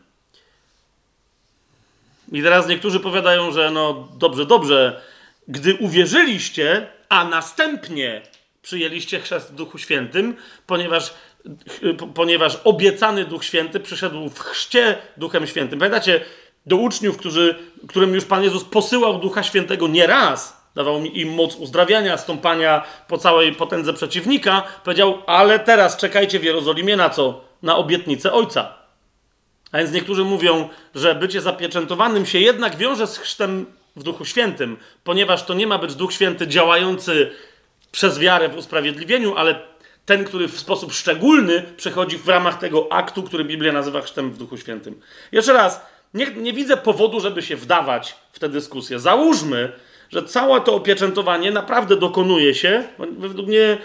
I teraz niektórzy powiadają, że no dobrze, dobrze, gdy uwierzyliście, a następnie przyjęliście chrzest w Duchu Świętym, ponieważ, ponieważ obiecany Duch Święty przyszedł w chrzcie Duchem Świętym. Pamiętacie, do uczniów, którzy, którym już Pan Jezus posyłał Ducha Świętego nie raz, dawał im moc uzdrawiania, stąpania po całej potędze przeciwnika, powiedział, ale teraz czekajcie w Jerozolimie na co? Na obietnicę Ojca. A więc niektórzy mówią, że bycie zapieczętowanym się jednak wiąże z chrztem w Duchu Świętym, ponieważ to nie ma być Duch Święty działający przez wiarę w usprawiedliwieniu, ale ten, który w sposób szczególny przechodzi w ramach tego aktu, który Biblia nazywa chrztem w Duchu Świętym. Jeszcze raz, nie, nie widzę powodu, żeby się wdawać w tę dyskusję. Załóżmy, że całe to opieczętowanie naprawdę dokonuje się. Według mnie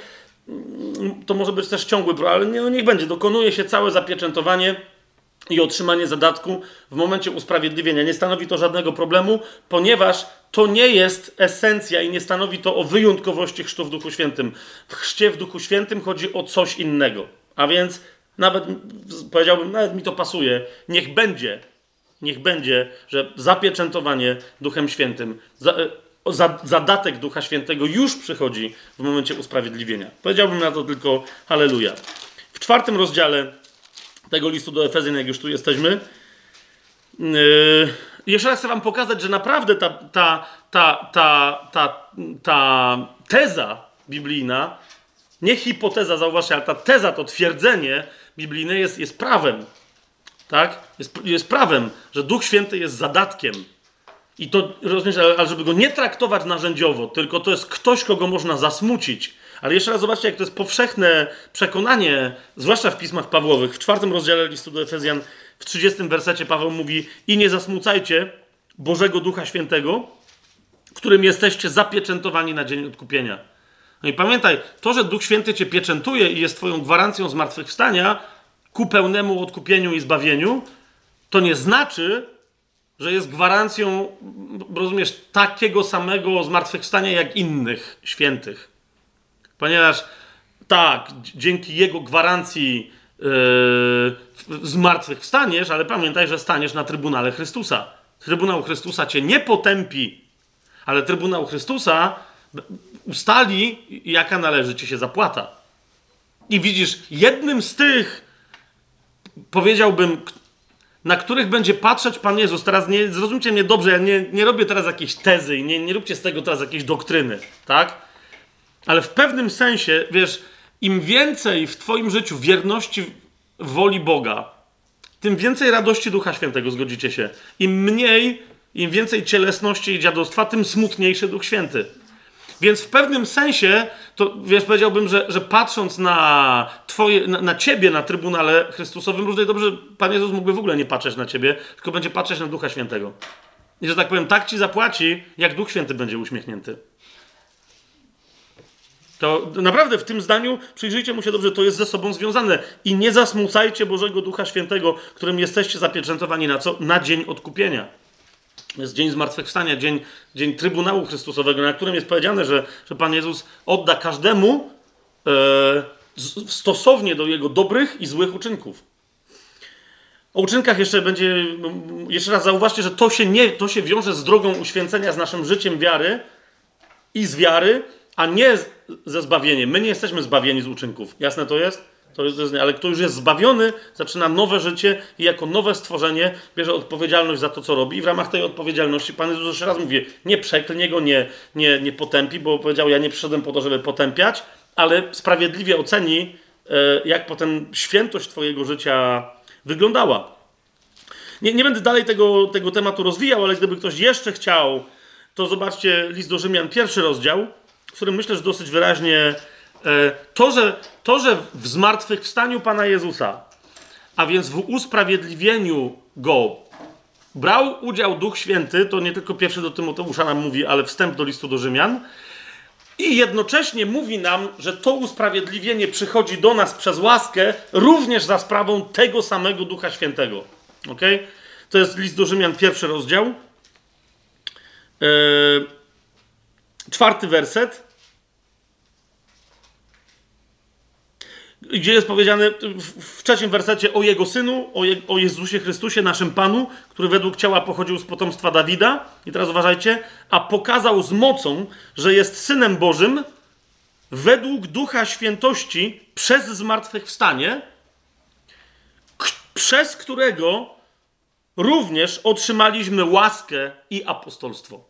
mm, to może być też ciągły, ale nie, no niech będzie. Dokonuje się całe zapieczętowanie i otrzymanie zadatku w momencie usprawiedliwienia. Nie stanowi to żadnego problemu, ponieważ to nie jest esencja i nie stanowi to o wyjątkowości chrztu w Duchu Świętym. W chrzcie w Duchu Świętym chodzi o coś innego. A więc nawet powiedziałbym, nawet mi to pasuje. Niech będzie niech będzie, że zapieczętowanie Duchem Świętym, za, zadatek Ducha Świętego już przychodzi w momencie usprawiedliwienia. Powiedziałbym na to tylko halleluja. W czwartym rozdziale tego listu do Efezjan, jak już tu jesteśmy, yy, jeszcze raz chcę wam pokazać, że naprawdę ta, ta, ta, ta, ta, ta teza biblijna, nie hipoteza, zauważcie, ale ta teza, to twierdzenie biblijne jest, jest prawem. Tak? Jest, jest prawem, że Duch Święty jest zadatkiem. I to, rozumiesz, ale żeby go nie traktować narzędziowo, tylko to jest ktoś, kogo można zasmucić. Ale jeszcze raz zobaczcie, jak to jest powszechne przekonanie, zwłaszcza w pismach Pawłowych. W czwartym rozdziale listu do Efezjan, w 30 wersecie Paweł mówi i nie zasmucajcie Bożego Ducha Świętego, którym jesteście zapieczętowani na dzień odkupienia. No i pamiętaj, to, że Duch Święty cię pieczętuje i jest twoją gwarancją zmartwychwstania ku pełnemu odkupieniu i zbawieniu, to nie znaczy, że jest gwarancją, rozumiesz, takiego samego zmartwychwstania jak innych świętych. Ponieważ tak, dzięki jego gwarancji yy, zmartwychwstaniesz, ale pamiętaj, że staniesz na Trybunale Chrystusa. Trybunał Chrystusa cię nie potępi, ale Trybunał Chrystusa ustali, jaka należy ci się zapłata. I widzisz, jednym z tych, powiedziałbym, na których będzie patrzeć Pan Jezus. Teraz nie zrozumcie mnie dobrze, ja nie, nie robię teraz jakiejś tezy i nie, nie róbcie z tego teraz jakiejś doktryny, tak? Ale w pewnym sensie, wiesz, im więcej w Twoim życiu wierności woli Boga, tym więcej radości Ducha Świętego, zgodzicie się. Im mniej, im więcej cielesności i dziadostwa, tym smutniejszy Duch Święty. Więc w pewnym sensie, to wiesz, powiedziałbym, że, że patrząc na, twoje, na, na ciebie na Trybunale Chrystusowym, równie dobrze Pan Jezus mógłby w ogóle nie patrzeć na ciebie, tylko będzie patrzeć na Ducha Świętego. I że tak powiem, tak ci zapłaci, jak Duch Święty będzie uśmiechnięty. To naprawdę w tym zdaniu, przyjrzyjcie mu się dobrze, to jest ze sobą związane. I nie zasmucajcie Bożego Ducha Świętego, którym jesteście zapieczętowani na co? Na dzień odkupienia. Jest dzień zmartwychwstania, dzień, dzień Trybunału Chrystusowego, na którym jest powiedziane, że, że Pan Jezus odda każdemu e, stosownie do jego dobrych i złych uczynków. O uczynkach jeszcze będzie, jeszcze raz zauważcie, że to się, nie, to się wiąże z drogą uświęcenia, z naszym życiem wiary i z wiary, a nie ze zbawieniem. My nie jesteśmy zbawieni z uczynków. Jasne to jest? To jest, ale kto już jest zbawiony, zaczyna nowe życie i jako nowe stworzenie bierze odpowiedzialność za to, co robi. I w ramach tej odpowiedzialności Pan Jezus jeszcze raz mówi, nie przeklnie go, nie, nie, nie potępi, bo powiedział, ja nie przyszedłem po to, żeby potępiać, ale sprawiedliwie oceni, e, jak potem świętość Twojego życia wyglądała. Nie, nie będę dalej tego, tego tematu rozwijał, ale gdyby ktoś jeszcze chciał, to zobaczcie list do Rzymian, pierwszy rozdział, w którym myślę, że dosyć wyraźnie to, że, to, że w zmartwychwstaniu Pana Jezusa, a więc w usprawiedliwieniu Go brał udział Duch Święty, to nie tylko pierwszy do Tymoteusza nam mówi, ale wstęp do listu do Rzymian, i jednocześnie mówi nam, że to usprawiedliwienie przychodzi do nas przez łaskę również za sprawą tego samego Ducha Świętego. Ok? To jest list do Rzymian, pierwszy rozdział. Yy, czwarty werset. Gdzie jest powiedziane w trzecim wersecie o Jego Synu, o, Je o Jezusie Chrystusie, naszym Panu, który według ciała pochodził z potomstwa Dawida. I teraz uważajcie, a pokazał z mocą, że jest Synem Bożym według Ducha Świętości przez zmartwychwstanie, przez którego również otrzymaliśmy łaskę i apostolstwo.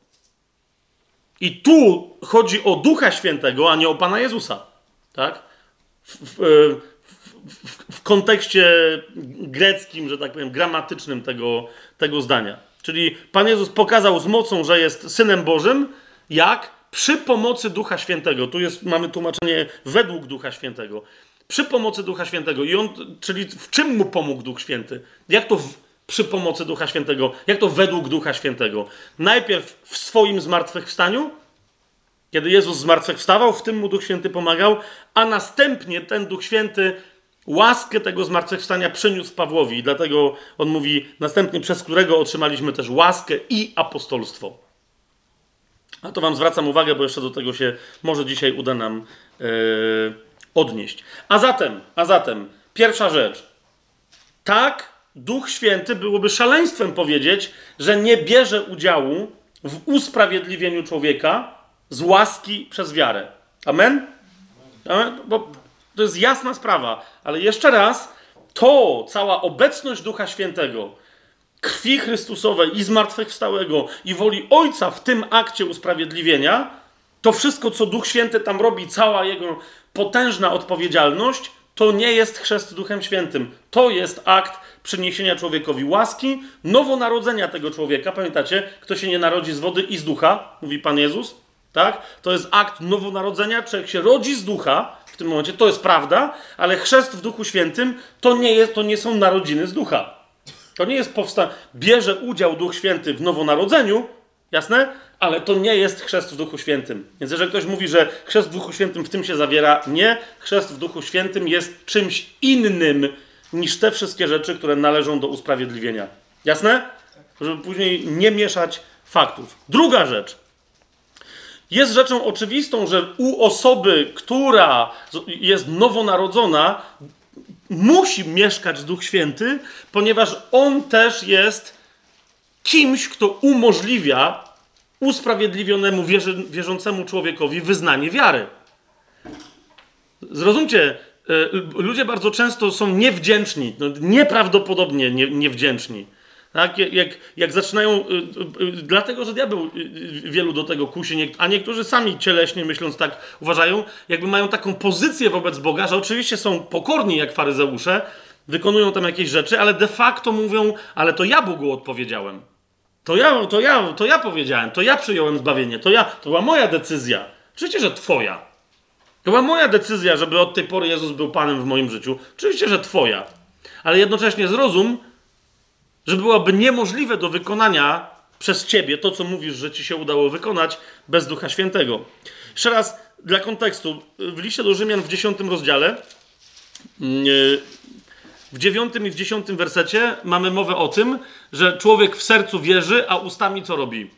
I tu chodzi o Ducha Świętego, a nie o Pana Jezusa. Tak? W, w, w, kontekście greckim, że tak powiem, gramatycznym tego, tego zdania. Czyli Pan Jezus pokazał z mocą, że jest Synem Bożym, jak? Przy pomocy Ducha Świętego. Tu jest, mamy tłumaczenie według Ducha Świętego. Przy pomocy Ducha Świętego. I on, czyli w czym mu pomógł Duch Święty? Jak to w, przy pomocy Ducha Świętego? Jak to według Ducha Świętego? Najpierw w swoim zmartwychwstaniu, kiedy Jezus zmartwychwstawał, w tym mu Duch Święty pomagał, a następnie ten Duch Święty łaskę tego zmartwychwstania przyniósł Pawłowi. Dlatego on mówi, następnie przez którego otrzymaliśmy też łaskę i apostolstwo. A to wam zwracam uwagę, bo jeszcze do tego się może dzisiaj uda nam yy, odnieść. A zatem, a zatem, pierwsza rzecz. Tak, Duch Święty byłoby szaleństwem powiedzieć, że nie bierze udziału w usprawiedliwieniu człowieka, z łaski przez wiarę. Amen? Amen? Bo to jest jasna sprawa. Ale jeszcze raz, to cała obecność Ducha Świętego krwi Chrystusowej i zmartwychwstałego i woli Ojca w tym akcie usprawiedliwienia, to wszystko, co Duch Święty tam robi, cała jego potężna odpowiedzialność, to nie jest chrzest Duchem Świętym. To jest akt przyniesienia człowiekowi łaski, nowonarodzenia tego człowieka. Pamiętacie, kto się nie narodzi z wody i z ducha, mówi Pan Jezus, tak? To jest akt nowonarodzenia, człowiek się rodzi z ducha w tym momencie, to jest prawda, ale chrzest w Duchu Świętym to nie, jest, to nie są narodziny z ducha. To nie jest powstanie, bierze udział Duch Święty w nowonarodzeniu, jasne? Ale to nie jest chrzest w Duchu Świętym. Więc jeżeli ktoś mówi, że chrzest w Duchu Świętym w tym się zawiera, nie. Chrzest w Duchu Świętym jest czymś innym niż te wszystkie rzeczy, które należą do usprawiedliwienia. Jasne? Żeby później nie mieszać faktów. Druga rzecz. Jest rzeczą oczywistą, że u osoby, która jest nowonarodzona, musi mieszkać Duch Święty, ponieważ on też jest kimś, kto umożliwia usprawiedliwionemu, wierzy, wierzącemu człowiekowi wyznanie wiary. Zrozumcie, e, ludzie bardzo często są niewdzięczni, no, nieprawdopodobnie nie, niewdzięczni. Tak? Jak, jak zaczynają, y, y, y, dlatego że diabeł wielu do tego kusi, a niektórzy sami cieleśnie myśląc tak uważają, jakby mają taką pozycję wobec Boga, że oczywiście są pokorni jak faryzeusze, wykonują tam jakieś rzeczy, ale de facto mówią, ale to ja Bogu odpowiedziałem. To ja, to ja, to ja powiedziałem, to ja przyjąłem zbawienie, to ja, to była moja decyzja. Oczywiście, że twoja. To była moja decyzja, żeby od tej pory Jezus był Panem w moim życiu. Oczywiście, że twoja. Ale jednocześnie zrozum, że byłoby niemożliwe do wykonania przez ciebie to, co mówisz, że ci się udało wykonać bez Ducha Świętego. Jeszcze raz dla kontekstu. W liście do Rzymian w 10 rozdziale, mm, w 9 i w 10 wersecie mamy mowę o tym, że człowiek w sercu wierzy, a ustami co robi?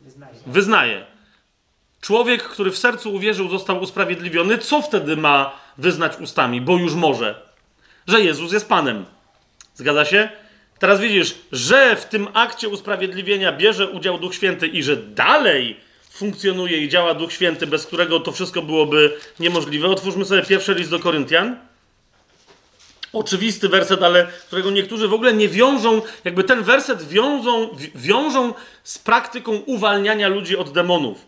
Wyznaje. Wyznaje. Człowiek, który w sercu uwierzył, został usprawiedliwiony, co wtedy ma wyznać ustami, bo już może? Że Jezus jest Panem. Zgadza się? Teraz widzisz, że w tym akcie usprawiedliwienia bierze udział Duch Święty i że dalej funkcjonuje i działa Duch Święty, bez którego to wszystko byłoby niemożliwe. Otwórzmy sobie pierwszy list do Koryntian. Oczywisty werset, ale którego niektórzy w ogóle nie wiążą, jakby ten werset wiążą, wiążą z praktyką uwalniania ludzi od demonów.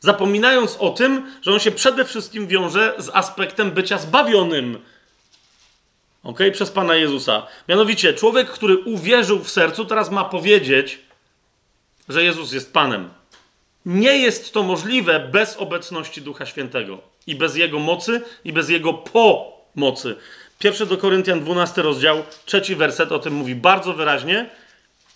Zapominając o tym, że on się przede wszystkim wiąże z aspektem bycia zbawionym ok, przez Pana Jezusa. Mianowicie, człowiek, który uwierzył w sercu, teraz ma powiedzieć, że Jezus jest Panem. Nie jest to możliwe bez obecności Ducha Świętego i bez Jego mocy i bez Jego pomocy. Pierwszy do Koryntian 12 rozdział, trzeci werset o tym mówi bardzo wyraźnie.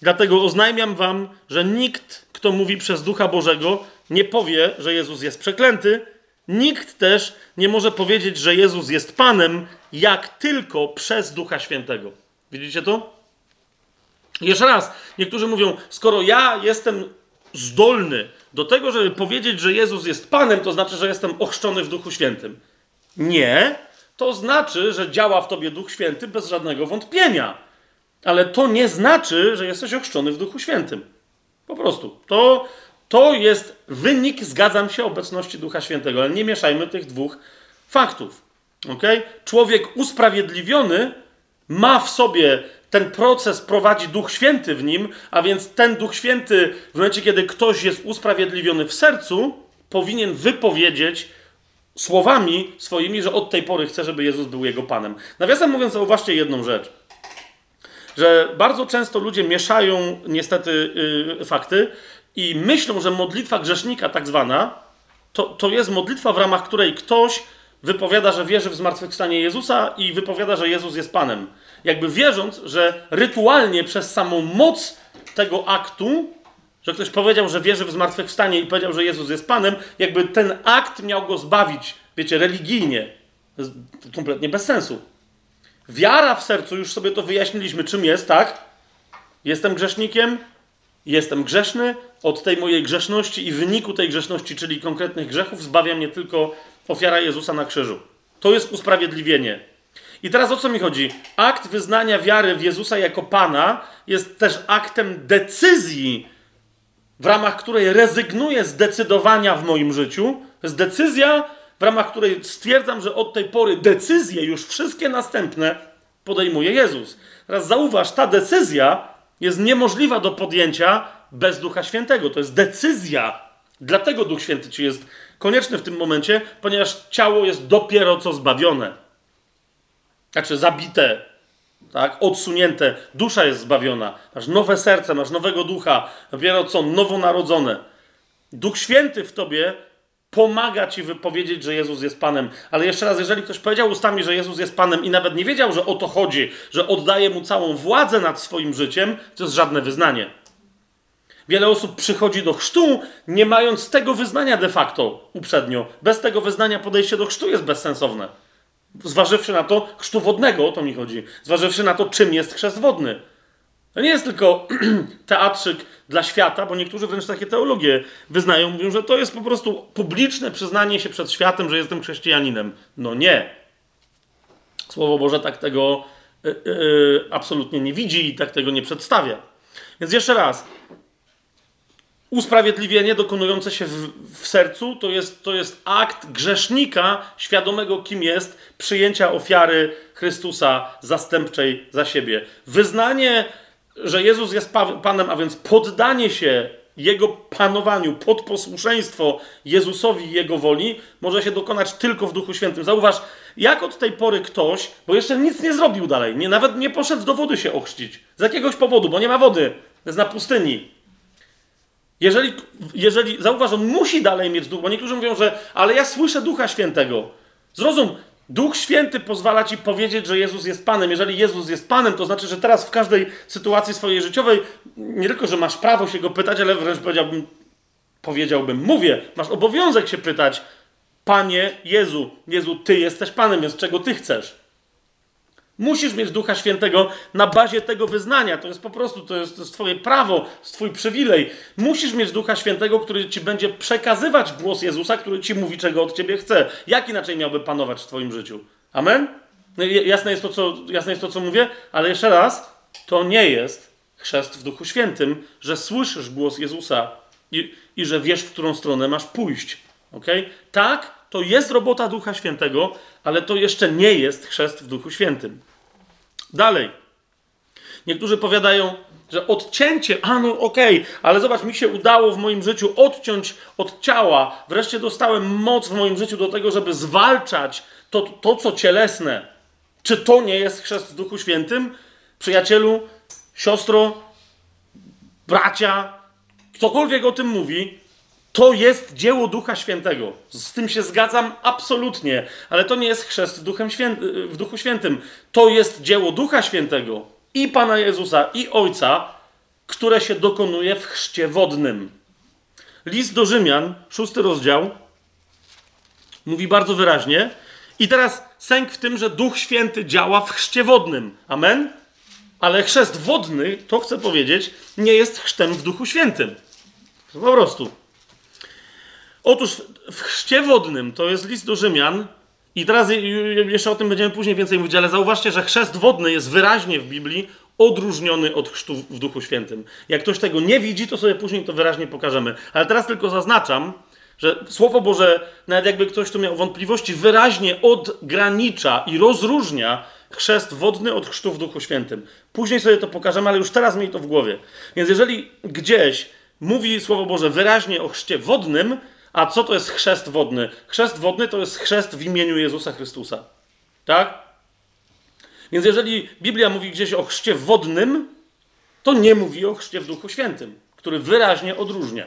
Dlatego oznajmiam wam, że nikt, kto mówi przez Ducha Bożego, nie powie, że Jezus jest przeklęty, Nikt też nie może powiedzieć, że Jezus jest Panem, jak tylko przez Ducha Świętego. Widzicie to? Jeszcze raz, niektórzy mówią, skoro ja jestem zdolny do tego, żeby powiedzieć, że Jezus jest Panem, to znaczy, że jestem ochrzczony w Duchu Świętym. Nie, to znaczy, że działa w tobie Duch Święty bez żadnego wątpienia. Ale to nie znaczy, że jesteś ochrzczony w Duchu Świętym. Po prostu. To to jest wynik, zgadzam się, obecności Ducha Świętego, ale nie mieszajmy tych dwóch faktów. Okay? Człowiek usprawiedliwiony ma w sobie ten proces, prowadzi Duch Święty w nim, a więc ten Duch Święty, w momencie, kiedy ktoś jest usprawiedliwiony w sercu, powinien wypowiedzieć słowami swoimi, że od tej pory chce, żeby Jezus był jego Panem. Nawiasem mówiąc, zauważcie jedną rzecz. Że bardzo często ludzie mieszają niestety yy, fakty i myślą, że modlitwa grzesznika, tak zwana, to, to jest modlitwa, w ramach której ktoś wypowiada, że wierzy w zmartwychwstanie Jezusa i wypowiada, że Jezus jest Panem. Jakby wierząc, że rytualnie przez samą moc tego aktu, że ktoś powiedział, że wierzy w zmartwychwstanie i powiedział, że Jezus jest Panem, jakby ten akt miał go zbawić, wiecie, religijnie. Kompletnie bez sensu. Wiara w sercu, już sobie to wyjaśniliśmy, czym jest, tak? Jestem grzesznikiem, jestem grzeszny, od tej mojej grzeszności i wyniku tej grzeszności, czyli konkretnych grzechów, zbawia mnie tylko ofiara Jezusa na krzyżu. To jest usprawiedliwienie. I teraz o co mi chodzi? Akt wyznania wiary w Jezusa jako Pana jest też aktem decyzji, w ramach której rezygnuję z decydowania w moim życiu. To jest decyzja, w ramach której stwierdzam, że od tej pory decyzje, już wszystkie następne, podejmuje Jezus. Teraz zauważ, ta decyzja jest niemożliwa do podjęcia bez Ducha Świętego. To jest decyzja. Dlatego Duch Święty ci jest konieczny w tym momencie, ponieważ ciało jest dopiero co zbawione. Znaczy zabite, tak, odsunięte, dusza jest zbawiona. Masz nowe serce, masz nowego ducha, dopiero co nowonarodzone. Duch Święty w tobie pomaga ci wypowiedzieć, że Jezus jest Panem. Ale jeszcze raz, jeżeli ktoś powiedział ustami, że Jezus jest Panem i nawet nie wiedział, że o to chodzi, że oddaje mu całą władzę nad swoim życiem, to jest żadne wyznanie. Wiele osób przychodzi do chrztu, nie mając tego wyznania de facto uprzednio. Bez tego wyznania podejście do chrztu jest bezsensowne. Zważywszy na to, chrztu wodnego, o to mi chodzi. Zważywszy na to, czym jest chrzest wodny. To nie jest tylko teatrzyk dla świata, bo niektórzy wręcz takie teologie wyznają, mówią, że to jest po prostu publiczne przyznanie się przed światem, że jestem chrześcijaninem. No nie. Słowo Boże tak tego yy, yy, absolutnie nie widzi i tak tego nie przedstawia. Więc jeszcze raz, usprawiedliwienie dokonujące się w, w, sercu to jest, to jest akt grzesznika świadomego, kim jest, przyjęcia ofiary Chrystusa zastępczej za siebie. Wyznanie, że Jezus jest Panem, a więc poddanie się Jego panowaniu, pod posłuszeństwo Jezusowi i Jego woli, może się dokonać tylko w Duchu Świętym. Zauważ, jak od tej pory ktoś, bo jeszcze nic nie zrobił dalej, nie, nawet nie poszedł do wody się ochrzcić. Z jakiegoś powodu, bo nie ma wody. Jest na pustyni. Jeżeli, jeżeli zauważ, on musi dalej mieć duch, bo niektórzy mówią, że ale ja słyszę Ducha Świętego. Zrozum, Duch Święty pozwala ci powiedzieć, że Jezus jest Panem. Jeżeli Jezus jest Panem, to znaczy, że teraz w każdej sytuacji swojej życiowej nie tylko, że masz prawo się go pytać, ale wręcz powiedziałbym, powiedziałbym, mówię, masz obowiązek się pytać, Panie Jezu, Jezu, Ty jesteś Panem, więc czego Ty chcesz? Musisz mieć Ducha Świętego na bazie tego wyznania. To jest po prostu, to jest, to jest Twoje prawo, Twój przywilej. Musisz mieć Ducha Świętego, który Ci będzie przekazywać głos Jezusa, który Ci mówi, czego od Ciebie chce. Jak inaczej miałby panować w Twoim życiu? Amen? No jasne jest to, co, jasne jest to, co mówię, ale jeszcze raz, to nie jest chrzest w Duchu Świętym, że słyszysz głos Jezusa i, i że wiesz, w którą stronę masz pójść. Okay? Tak, to jest robota Ducha Świętego, ale to jeszcze nie jest chrzest w Duchu Świętym. Dalej. Niektórzy powiadają, że odcięcie, a no okej, okay, ale zobacz, mi się udało w moim życiu odciąć od ciała. Wreszcie dostałem moc w moim życiu do tego, żeby zwalczać to, to co cielesne. Czy to nie jest chrzest w Duchu Świętym? Przyjacielu, siostro, bracia, ktokolwiek o tym mówi, to jest dzieło Ducha Świętego. Z tym się zgadzam absolutnie, ale to nie jest chrzest Duchem Święty, w Duchu Świętym. To jest dzieło Ducha Świętego i Pana Jezusa, i Ojca, które się dokonuje w chrzcie wodnym. List do Rzymian, szósty rozdział, mówi bardzo wyraźnie. I teraz sęk w tym, że Duch Święty działa w chrzcie wodnym. Amen? Ale chrzest wodny, to chcę powiedzieć, nie jest chrztem w Duchu Świętym. Po prostu. Otóż w chrzcie wodnym, to jest list do Rzymian, i teraz jeszcze o tym będziemy później więcej mówić, ale zauważcie, że chrzest wodny jest wyraźnie w Biblii odróżniony od chrztu w Duchu Świętym. Jak ktoś tego nie widzi, to sobie później to wyraźnie pokażemy. Ale teraz tylko zaznaczam, że Słowo Boże, nawet jakby ktoś tu miał wątpliwości, wyraźnie odgranicza i rozróżnia chrzest wodny od chrztu w Duchu Świętym. Później sobie to pokażemy, ale już teraz miej to w głowie. Więc jeżeli gdzieś mówi Słowo Boże wyraźnie o chrzcie wodnym, a co to jest chrzest wodny? Chrzest wodny to jest chrzest w imieniu Jezusa Chrystusa. Tak? Więc jeżeli Biblia mówi gdzieś o chrzcie wodnym, to nie mówi o chrzcie w Duchu Świętym, który wyraźnie odróżnia.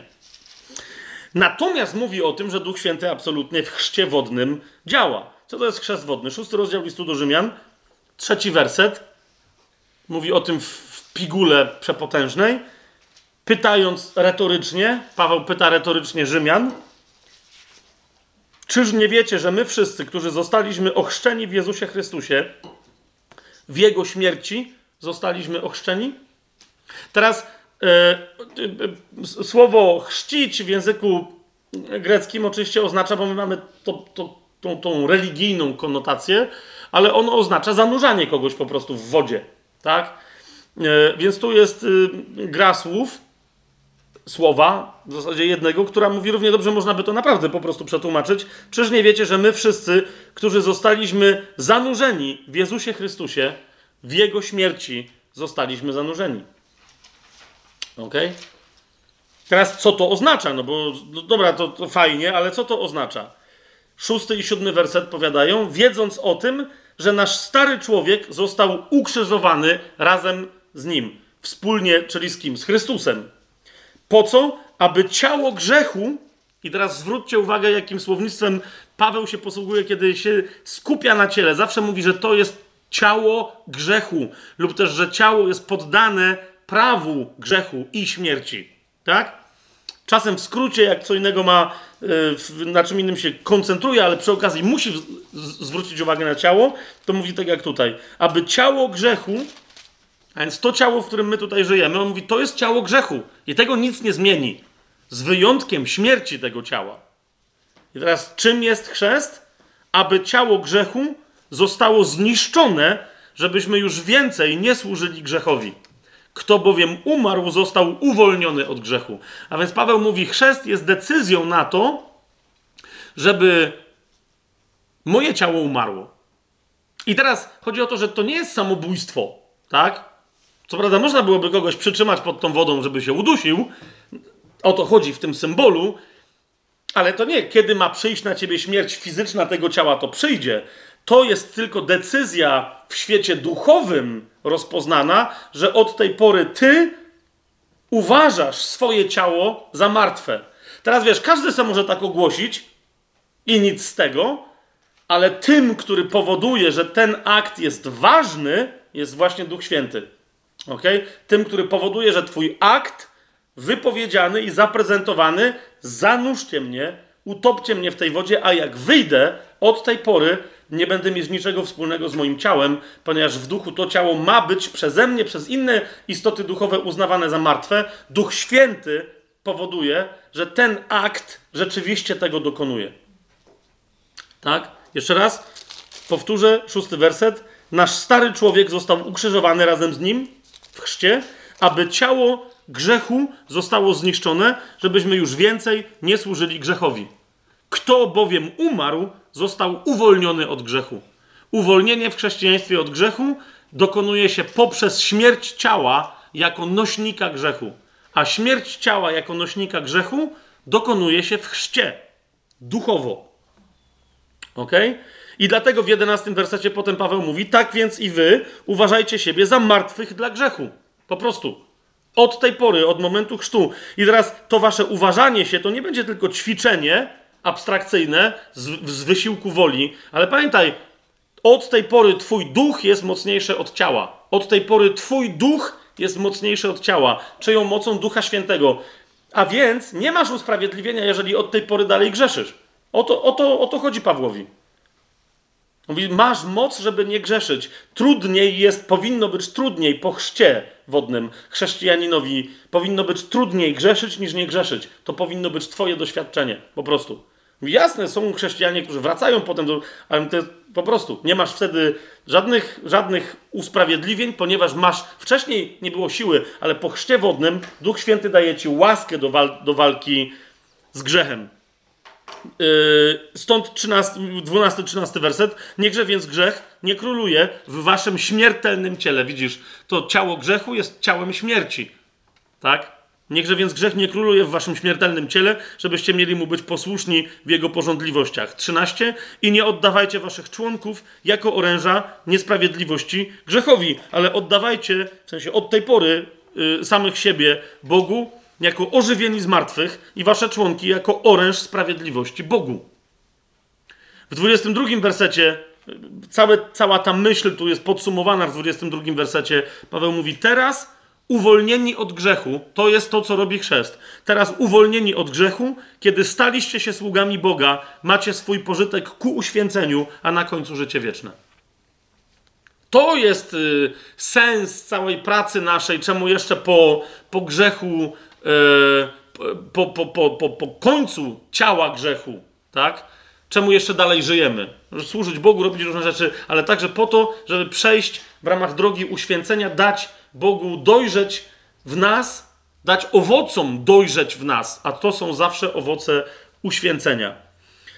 Natomiast mówi o tym, że Duch Święty absolutnie w chrzcie wodnym działa. Co to jest chrzest wodny? Szósty rozdział listu do Rzymian, trzeci werset. Mówi o tym w pigule przepotężnej. Pytając retorycznie, Paweł pyta retorycznie Rzymian, Czyż nie wiecie, że my wszyscy, którzy zostaliśmy ochrzczeni w Jezusie Chrystusie, w Jego śmierci zostaliśmy ochrzczeni? Teraz e, e, słowo chrzcić w języku greckim oczywiście oznacza, bo my mamy to, to, tą, tą religijną konotację, ale ono oznacza zanurzanie kogoś po prostu w wodzie. Tak? E, więc tu jest y, gra słów słowa, w zasadzie jednego, która mówi równie dobrze, można by to naprawdę po prostu przetłumaczyć. Czyż nie wiecie, że my wszyscy, którzy zostaliśmy zanurzeni w Jezusie Chrystusie, w Jego śmierci zostaliśmy zanurzeni. Ok? Teraz co to oznacza? No bo no dobra, to, to fajnie, ale co to oznacza? Szósty i siódmy werset powiadają, wiedząc o tym, że nasz stary człowiek został ukrzyżowany razem z nim, wspólnie, czyli z kim? Z Chrystusem. Po co? Aby ciało grzechu, i teraz zwróćcie uwagę, jakim słownictwem Paweł się posługuje, kiedy się skupia na ciele. Zawsze mówi, że to jest ciało grzechu, lub też, że ciało jest poddane prawu grzechu i śmierci. Tak? Czasem w skrócie, jak co innego ma, e, na czym innym się koncentruje, ale przy okazji musi zwrócić uwagę na ciało, to mówi tak jak tutaj. Aby ciało grzechu, a więc to ciało, w którym my tutaj żyjemy, on mówi, to jest ciało grzechu i tego nic nie zmieni. Z wyjątkiem śmierci tego ciała. I teraz, czym jest chrzest? Aby ciało grzechu zostało zniszczone, żebyśmy już więcej nie służyli grzechowi. Kto bowiem umarł, został uwolniony od grzechu. A więc Paweł mówi: Chrzest jest decyzją na to, żeby moje ciało umarło. I teraz chodzi o to, że to nie jest samobójstwo, tak? Co prawda, można byłoby kogoś przytrzymać pod tą wodą, żeby się udusił. O to chodzi w tym symbolu, ale to nie, kiedy ma przyjść na ciebie śmierć fizyczna tego ciała, to przyjdzie. To jest tylko decyzja w świecie duchowym rozpoznana, że od tej pory ty uważasz swoje ciało za martwe. Teraz wiesz, każdy sobie może tak ogłosić i nic z tego, ale tym, który powoduje, że ten akt jest ważny, jest właśnie Duch Święty. Ok? Tym, który powoduje, że twój akt wypowiedziany i zaprezentowany, zanurzcie mnie, utopcie mnie w tej wodzie, a jak wyjdę, od tej pory nie będę mieć niczego wspólnego z moim ciałem, ponieważ w duchu to ciało ma być przeze mnie, przez inne istoty duchowe uznawane za martwe. Duch Święty powoduje, że ten akt rzeczywiście tego dokonuje. Tak? Jeszcze raz powtórzę, szósty werset. Nasz stary człowiek został ukrzyżowany razem z nim w chrzcie, aby ciało grzechu zostało zniszczone, żebyśmy już więcej nie służyli grzechowi. Kto bowiem umarł, został uwolniony od grzechu. Uwolnienie w chrześcijaństwie od grzechu dokonuje się poprzez śmierć ciała jako nośnika grzechu. A śmierć ciała jako nośnika grzechu dokonuje się w chrzcie, duchowo. Ok? I dlatego w 11 wersecie potem Paweł mówi: Tak więc i wy uważajcie siebie za martwych dla grzechu. Po prostu. Od tej pory, od momentu chrztu. I teraz to wasze uważanie się to nie będzie tylko ćwiczenie, abstrakcyjne z, z wysiłku woli, ale pamiętaj, od tej pory Twój duch jest mocniejszy od ciała. Od tej pory Twój duch jest mocniejszy od ciała. Czyją mocą Ducha Świętego. A więc nie masz usprawiedliwienia, jeżeli od tej pory dalej grzeszysz. O to, o to, o to chodzi Pawłowi. Mówi, masz moc, żeby nie grzeszyć. Trudniej jest, powinno być trudniej po chrzcie wodnym chrześcijaninowi. Powinno być trudniej grzeszyć niż nie grzeszyć. To powinno być Twoje doświadczenie. Po prostu. Jasne, są chrześcijanie, którzy wracają potem do. Ale to po prostu nie masz wtedy żadnych, żadnych usprawiedliwień, ponieważ masz. Wcześniej nie było siły, ale po chrzcie wodnym Duch Święty daje ci łaskę do, wal, do walki z grzechem. Yy, stąd 12-13 werset. Niechże więc grzech nie króluje w waszym śmiertelnym ciele. Widzisz, to ciało grzechu jest ciałem śmierci. Tak? Niechże więc grzech nie króluje w waszym śmiertelnym ciele, żebyście mieli mu być posłuszni w jego porządliwościach. 13. I nie oddawajcie waszych członków jako oręża niesprawiedliwości grzechowi, ale oddawajcie, w sensie od tej pory, yy, samych siebie Bogu, jako ożywieni z martwych i wasze członki jako oręż sprawiedliwości Bogu. W 22 wersecie, całe, cała ta myśl tu jest podsumowana w 22 wersecie. Paweł mówi: Teraz uwolnieni od grzechu, to jest to, co robi chrzest. Teraz uwolnieni od grzechu, kiedy staliście się sługami Boga, macie swój pożytek ku uświęceniu, a na końcu życie wieczne. To jest y, sens całej pracy naszej, czemu jeszcze po, po grzechu, po, po, po, po, końcu ciała grzechu, tak? Czemu jeszcze dalej żyjemy? Służyć Bogu, robić różne rzeczy, ale także po to, żeby przejść w ramach drogi uświęcenia, dać Bogu dojrzeć w nas, dać owocom dojrzeć w nas, a to są zawsze owoce uświęcenia.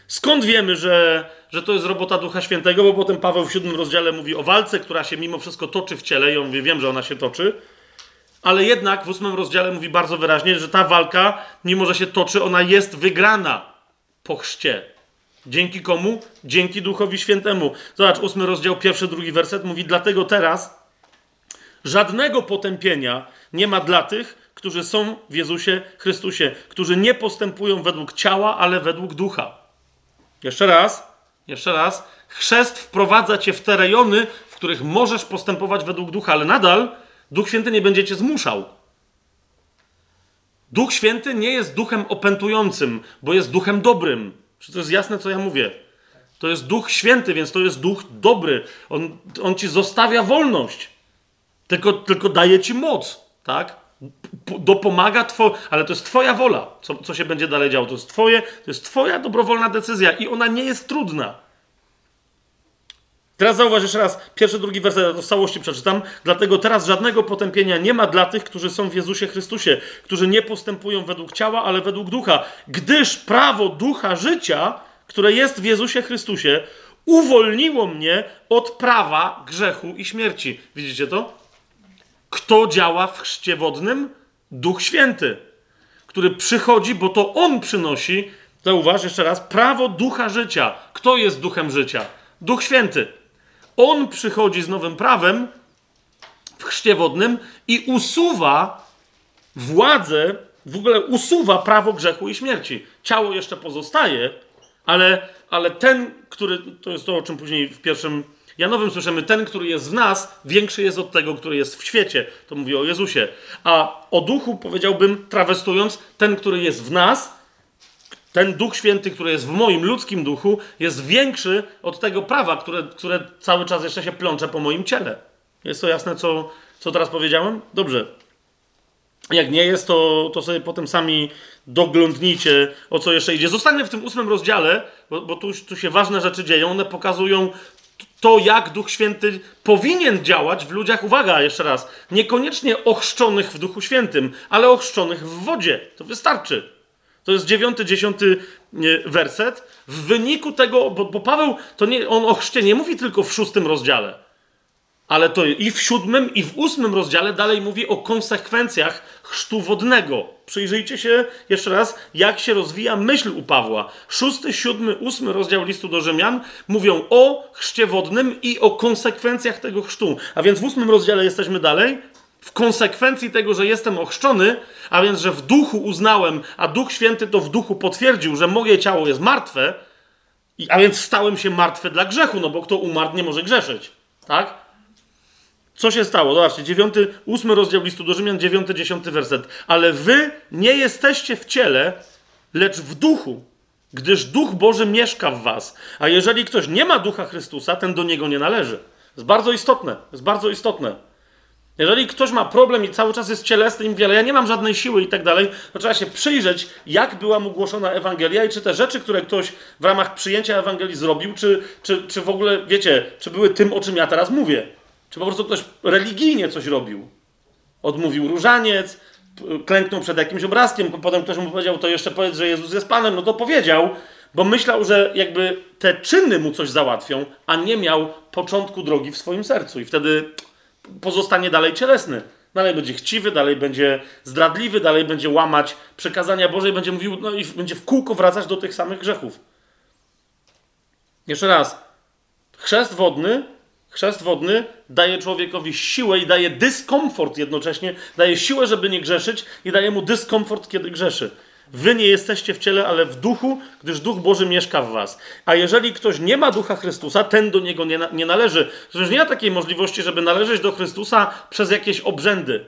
Skąd wiemy, że, że to jest robota Ducha Świętego? Bo potem Paweł w siódmym rozdziale mówi o walce, która się mimo wszystko toczy w ciele. I on mówi, wiem, że ona się toczy. Ale jednak w ósmym rozdziale mówi bardzo wyraźnie, że ta walka, mimo że się toczy, ona jest wygrana po chrzcie. Dzięki komu? Dzięki Duchowi Świętemu. Zobacz, ósmy rozdział, pierwszy, drugi werset mówi, dlatego teraz żadnego potępienia nie ma dla tych, którzy są w Jezusie Chrystusie, którzy nie postępują według ciała, ale według ducha. Jeszcze raz, jeszcze raz. Chrzest wprowadza cię w te rejony, w których możesz postępować według ducha, ale nadal Duch Święty nie będzie cię zmuszał. Duch Święty nie jest duchem opętującym, bo jest duchem dobrym. Czy to jest jasne, co ja mówię? To jest duch święty, więc to jest duch dobry. On, on ci zostawia wolność, tylko, tylko daje ci moc, tak? Dopomaga, two, ale to jest Twoja wola, co, co się będzie dalej działo. To jest, twoje, to jest Twoja dobrowolna decyzja i ona nie jest trudna. Teraz zauważ jeszcze raz, pierwszy, drugi werset, to w całości przeczytam. Dlatego teraz żadnego potępienia nie ma dla tych, którzy są w Jezusie Chrystusie, którzy nie postępują według ciała, ale według ducha. Gdyż prawo ducha życia, które jest w Jezusie Chrystusie, uwolniło mnie od prawa grzechu i śmierci. Widzicie to? Kto działa w chrzcie wodnym? Duch Święty, który przychodzi, bo to On przynosi, zauważ jeszcze raz, prawo ducha życia. Kto jest duchem życia? Duch Święty. On przychodzi z nowym prawem w chrzcie wodnym i usuwa władzę, w ogóle usuwa prawo grzechu i śmierci. Ciało jeszcze pozostaje, ale, ale ten, który, to jest to, o czym później w pierwszym Janowym słyszymy, ten, który jest w nas, większy jest od tego, który jest w świecie. To mówi o Jezusie. A o duchu powiedziałbym, trawestując, ten, który jest w nas, ten Duch Święty, który jest w moim ludzkim duchu, jest większy od tego prawa, które, które cały czas jeszcze się plącze po moim ciele. Jest to jasne, co, co teraz powiedziałem? Dobrze. Jak nie jest, to, to sobie potem sami doglądnijcie, o co jeszcze idzie. Zostańmy w tym ósmym rozdziale, bo, bo tu, tu się ważne rzeczy dzieją. One pokazują to, jak Duch Święty powinien działać w ludziach. Uwaga, jeszcze raz. Niekoniecznie ochrzczonych w Duchu Świętym, ale ochrzczonych w wodzie. To wystarczy. To jest dziewiąty, dziesiąty werset. W wyniku tego, bo, bo Paweł, to nie, on o chrzcie nie mówi tylko w szóstym rozdziale, ale to i w siódmym, i w ósmym rozdziale dalej mówi o konsekwencjach chrztu wodnego. Przyjrzyjcie się jeszcze raz, jak się rozwija myśl u Pawła. Szósty, siódmy, ósmy rozdział listu do Rzymian mówią o chrzcie wodnym i o konsekwencjach tego chrztu. A więc w ósmym rozdziale jesteśmy dalej w konsekwencji tego, że jestem ochrzczony, a więc, że w duchu uznałem, a Duch Święty to w duchu potwierdził, że moje ciało jest martwe, a więc stałem się martwy dla grzechu, no bo kto umarł, nie może grzeszyć. Tak? Co się stało? Zobaczcie, dziewiąty, ósmy rozdział listu do Rzymian, dziewiąty, dziesiąty werset. Ale wy nie jesteście w ciele, lecz w duchu, gdyż Duch Boży mieszka w was. A jeżeli ktoś nie ma Ducha Chrystusa, ten do niego nie należy. Jest bardzo istotne. To jest bardzo istotne. Jeżeli ktoś ma problem i cały czas jest cielesny i mówi, ale ja nie mam żadnej siły i tak dalej, to trzeba się przyjrzeć, jak była mu głoszona Ewangelia i czy te rzeczy, które ktoś w ramach przyjęcia Ewangelii zrobił, czy, czy, czy w ogóle, wiecie, czy były tym, o czym ja teraz mówię. Czy po prostu ktoś religijnie coś robił. Odmówił różaniec, klęknął przed jakimś obrazkiem, potem ktoś mu powiedział, to jeszcze powiedz, że Jezus jest Panem, no to powiedział, bo myślał, że jakby te czyny mu coś załatwią, a nie miał początku drogi w swoim sercu. I wtedy pozostanie dalej cielesny. Dalej będzie chciwy, dalej będzie zdradliwy, dalej będzie łamać przekazania Boże i będzie mówił, no i będzie w kółko wracać do tych samych grzechów. Jeszcze raz. Chrzest wodny, chrzest wodny daje człowiekowi siłę i daje dyskomfort jednocześnie. Daje siłę, żeby nie grzeszyć i daje mu dyskomfort, kiedy grzeszy. Wy nie jesteście w ciele, ale w duchu, gdyż Duch Boży mieszka w was. A jeżeli ktoś nie ma Ducha Chrystusa, ten do niego nie, nie należy. Przecież nie ma takiej możliwości, żeby należeć do Chrystusa przez jakieś obrzędy.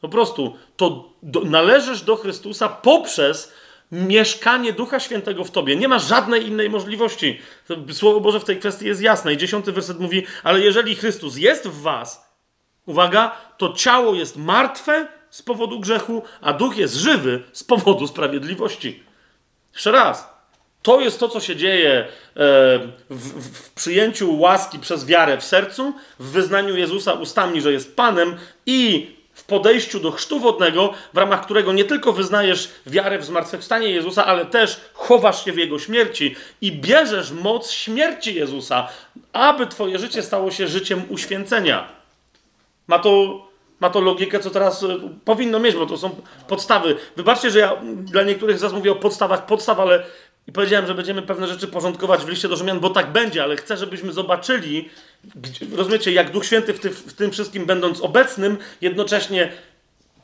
Po prostu to do, należysz do Chrystusa poprzez mieszkanie Ducha Świętego w tobie. Nie ma żadnej innej możliwości. Słowo Boże w tej kwestii jest jasne. I dziesiąty werset mówi, ale jeżeli Chrystus jest w was, uwaga, to ciało jest martwe, z powodu grzechu, a duch jest żywy z powodu sprawiedliwości. Jeszcze raz. To jest to, co się dzieje e, w, w, przyjęciu łaski przez wiarę w sercu, w wyznaniu Jezusa ustami, że jest Panem i w podejściu do chrztu wodnego, w ramach którego nie tylko wyznajesz wiarę w zmartwychwstanie Jezusa, ale też chowasz się w Jego śmierci i bierzesz moc śmierci Jezusa, aby Twoje życie stało się życiem uświęcenia. Ma to, ma to logikę, co teraz e, powinno mieć, bo to są podstawy. Wybaczcie, że ja dla niektórych z Was mówię o podstawach podstaw, ale i powiedziałem, że będziemy pewne rzeczy porządkować w liście do Rzymian, bo tak będzie, ale chcę, żebyśmy zobaczyli, rozumiecie, jak Duch Święty w, ty, w tym wszystkim będąc obecnym, jednocześnie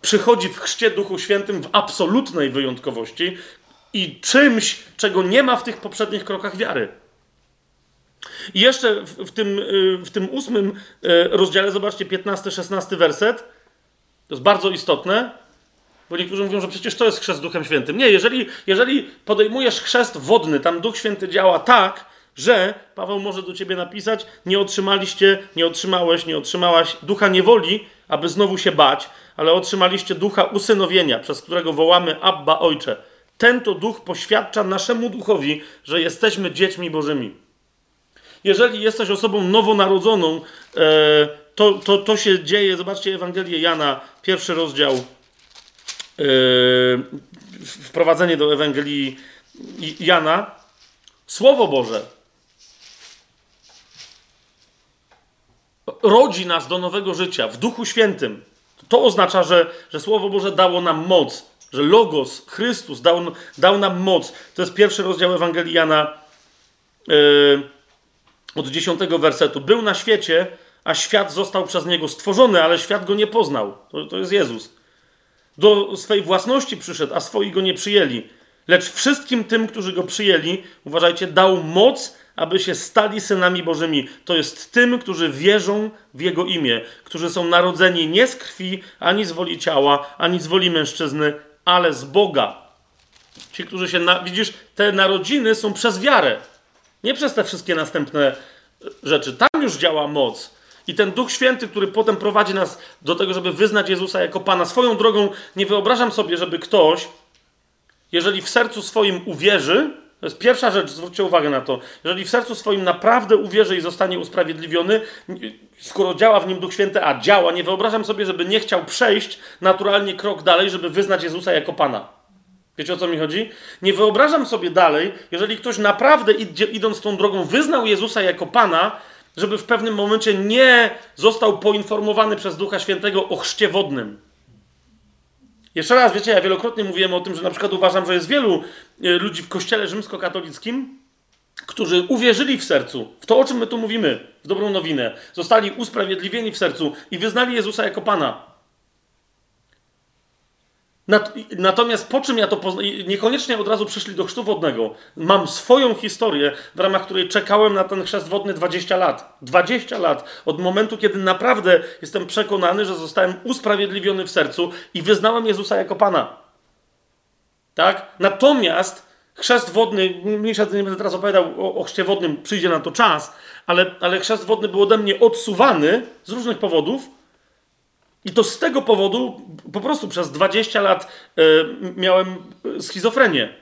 przychodzi w chrzcie Duchu Świętym w absolutnej wyjątkowości i czymś, czego nie ma w tych poprzednich krokach wiary. I jeszcze w, tym, y, w tym ósmym y, rozdziale, zobaczcie, 15-16 werset, to jest bardzo istotne, bo niektórzy mówią, że przecież to jest chrzest Duchem Świętym. Nie, jeżeli, jeżeli podejmujesz chrzest wodny, tam Duch Święty działa tak, że Paweł może do ciebie napisać: Nie otrzymaliście, nie otrzymałeś, nie otrzymałaś ducha niewoli, aby znowu się bać, ale otrzymaliście ducha usynowienia, przez którego wołamy Abba Ojcze. Ten to duch poświadcza naszemu duchowi, że jesteśmy dziećmi Bożymi. Jeżeli jesteś osobą nowonarodzoną, e, to, to, to się dzieje. Zobaczcie Ewangelię Jana, pierwszy rozdział Yy, wprowadzenie do Ewangelii Jana, Słowo Boże rodzi nas do nowego życia w Duchu Świętym. To oznacza, że, że Słowo Boże dało nam moc, że Logos, Chrystus dał, dał nam moc. To jest pierwszy rozdział Ewangelii Jana yy, od dziesiątego wersetu. Był na świecie, a świat został przez Niego stworzony, ale świat Go nie poznał. To, to jest Jezus. Do swej własności przyszedł, a swoi go nie przyjęli. Lecz wszystkim tym, którzy go przyjęli, uważajcie, dał moc, aby się stali synami Bożymi. To jest tym, którzy wierzą w Jego imię, którzy są narodzeni nie z krwi, ani z woli ciała, ani z woli mężczyzny, ale z Boga. Ci, którzy się. Na... Widzisz, te narodziny są przez wiarę, nie przez te wszystkie następne rzeczy. Tam już działa moc. I ten Duch Święty, który potem prowadzi nas do tego, żeby wyznać Jezusa jako Pana. Swoją drogą nie wyobrażam sobie, żeby ktoś, jeżeli w sercu swoim uwierzy, to jest pierwsza rzecz, zwróćcie uwagę na to, jeżeli w sercu swoim naprawdę uwierzy i zostanie usprawiedliwiony, skoro działa w nim Duch Święty, a działa, nie wyobrażam sobie, żeby nie chciał przejść naturalnie krok dalej, żeby wyznać Jezusa jako Pana. Wiecie o co mi chodzi? Nie wyobrażam sobie dalej, jeżeli ktoś naprawdę idzie, idąc tą drogą wyznał Jezusa jako Pana, żeby w pewnym momencie nie został poinformowany przez Ducha Świętego o chrzcie wodnym. Jeszcze raz, wiecie, ja wielokrotnie mówiłem o tym, że na przykład uważam, że jest wielu e, ludzi w kościele rzymskokatolickim, którzy uwierzyli w sercu, w to, o czym my tu mówimy, w dobrą nowinę, zostali usprawiedliwieni w sercu i wyznali Jezusa jako Pana. Natomiast po czym ja to poznałem, niekoniecznie od razu przyszli do chrztu wodnego. Mam swoją historię, w ramach której czekałem na ten chrzest wodny 20 lat. 20 lat od momentu, kiedy naprawdę jestem przekonany, że zostałem usprawiedliwiony w sercu i wyznałem Jezusa jako Pana. Tak? Natomiast chrzest wodny, mniejsza nie będę teraz opowiadał o, o chrzcie wodnym, przyjdzie na to czas, ale, ale chrzest wodny był ode mnie odsuwany z różnych powodów i to z tego powodu po prostu przez 20 lat y, miałem schizofrenię.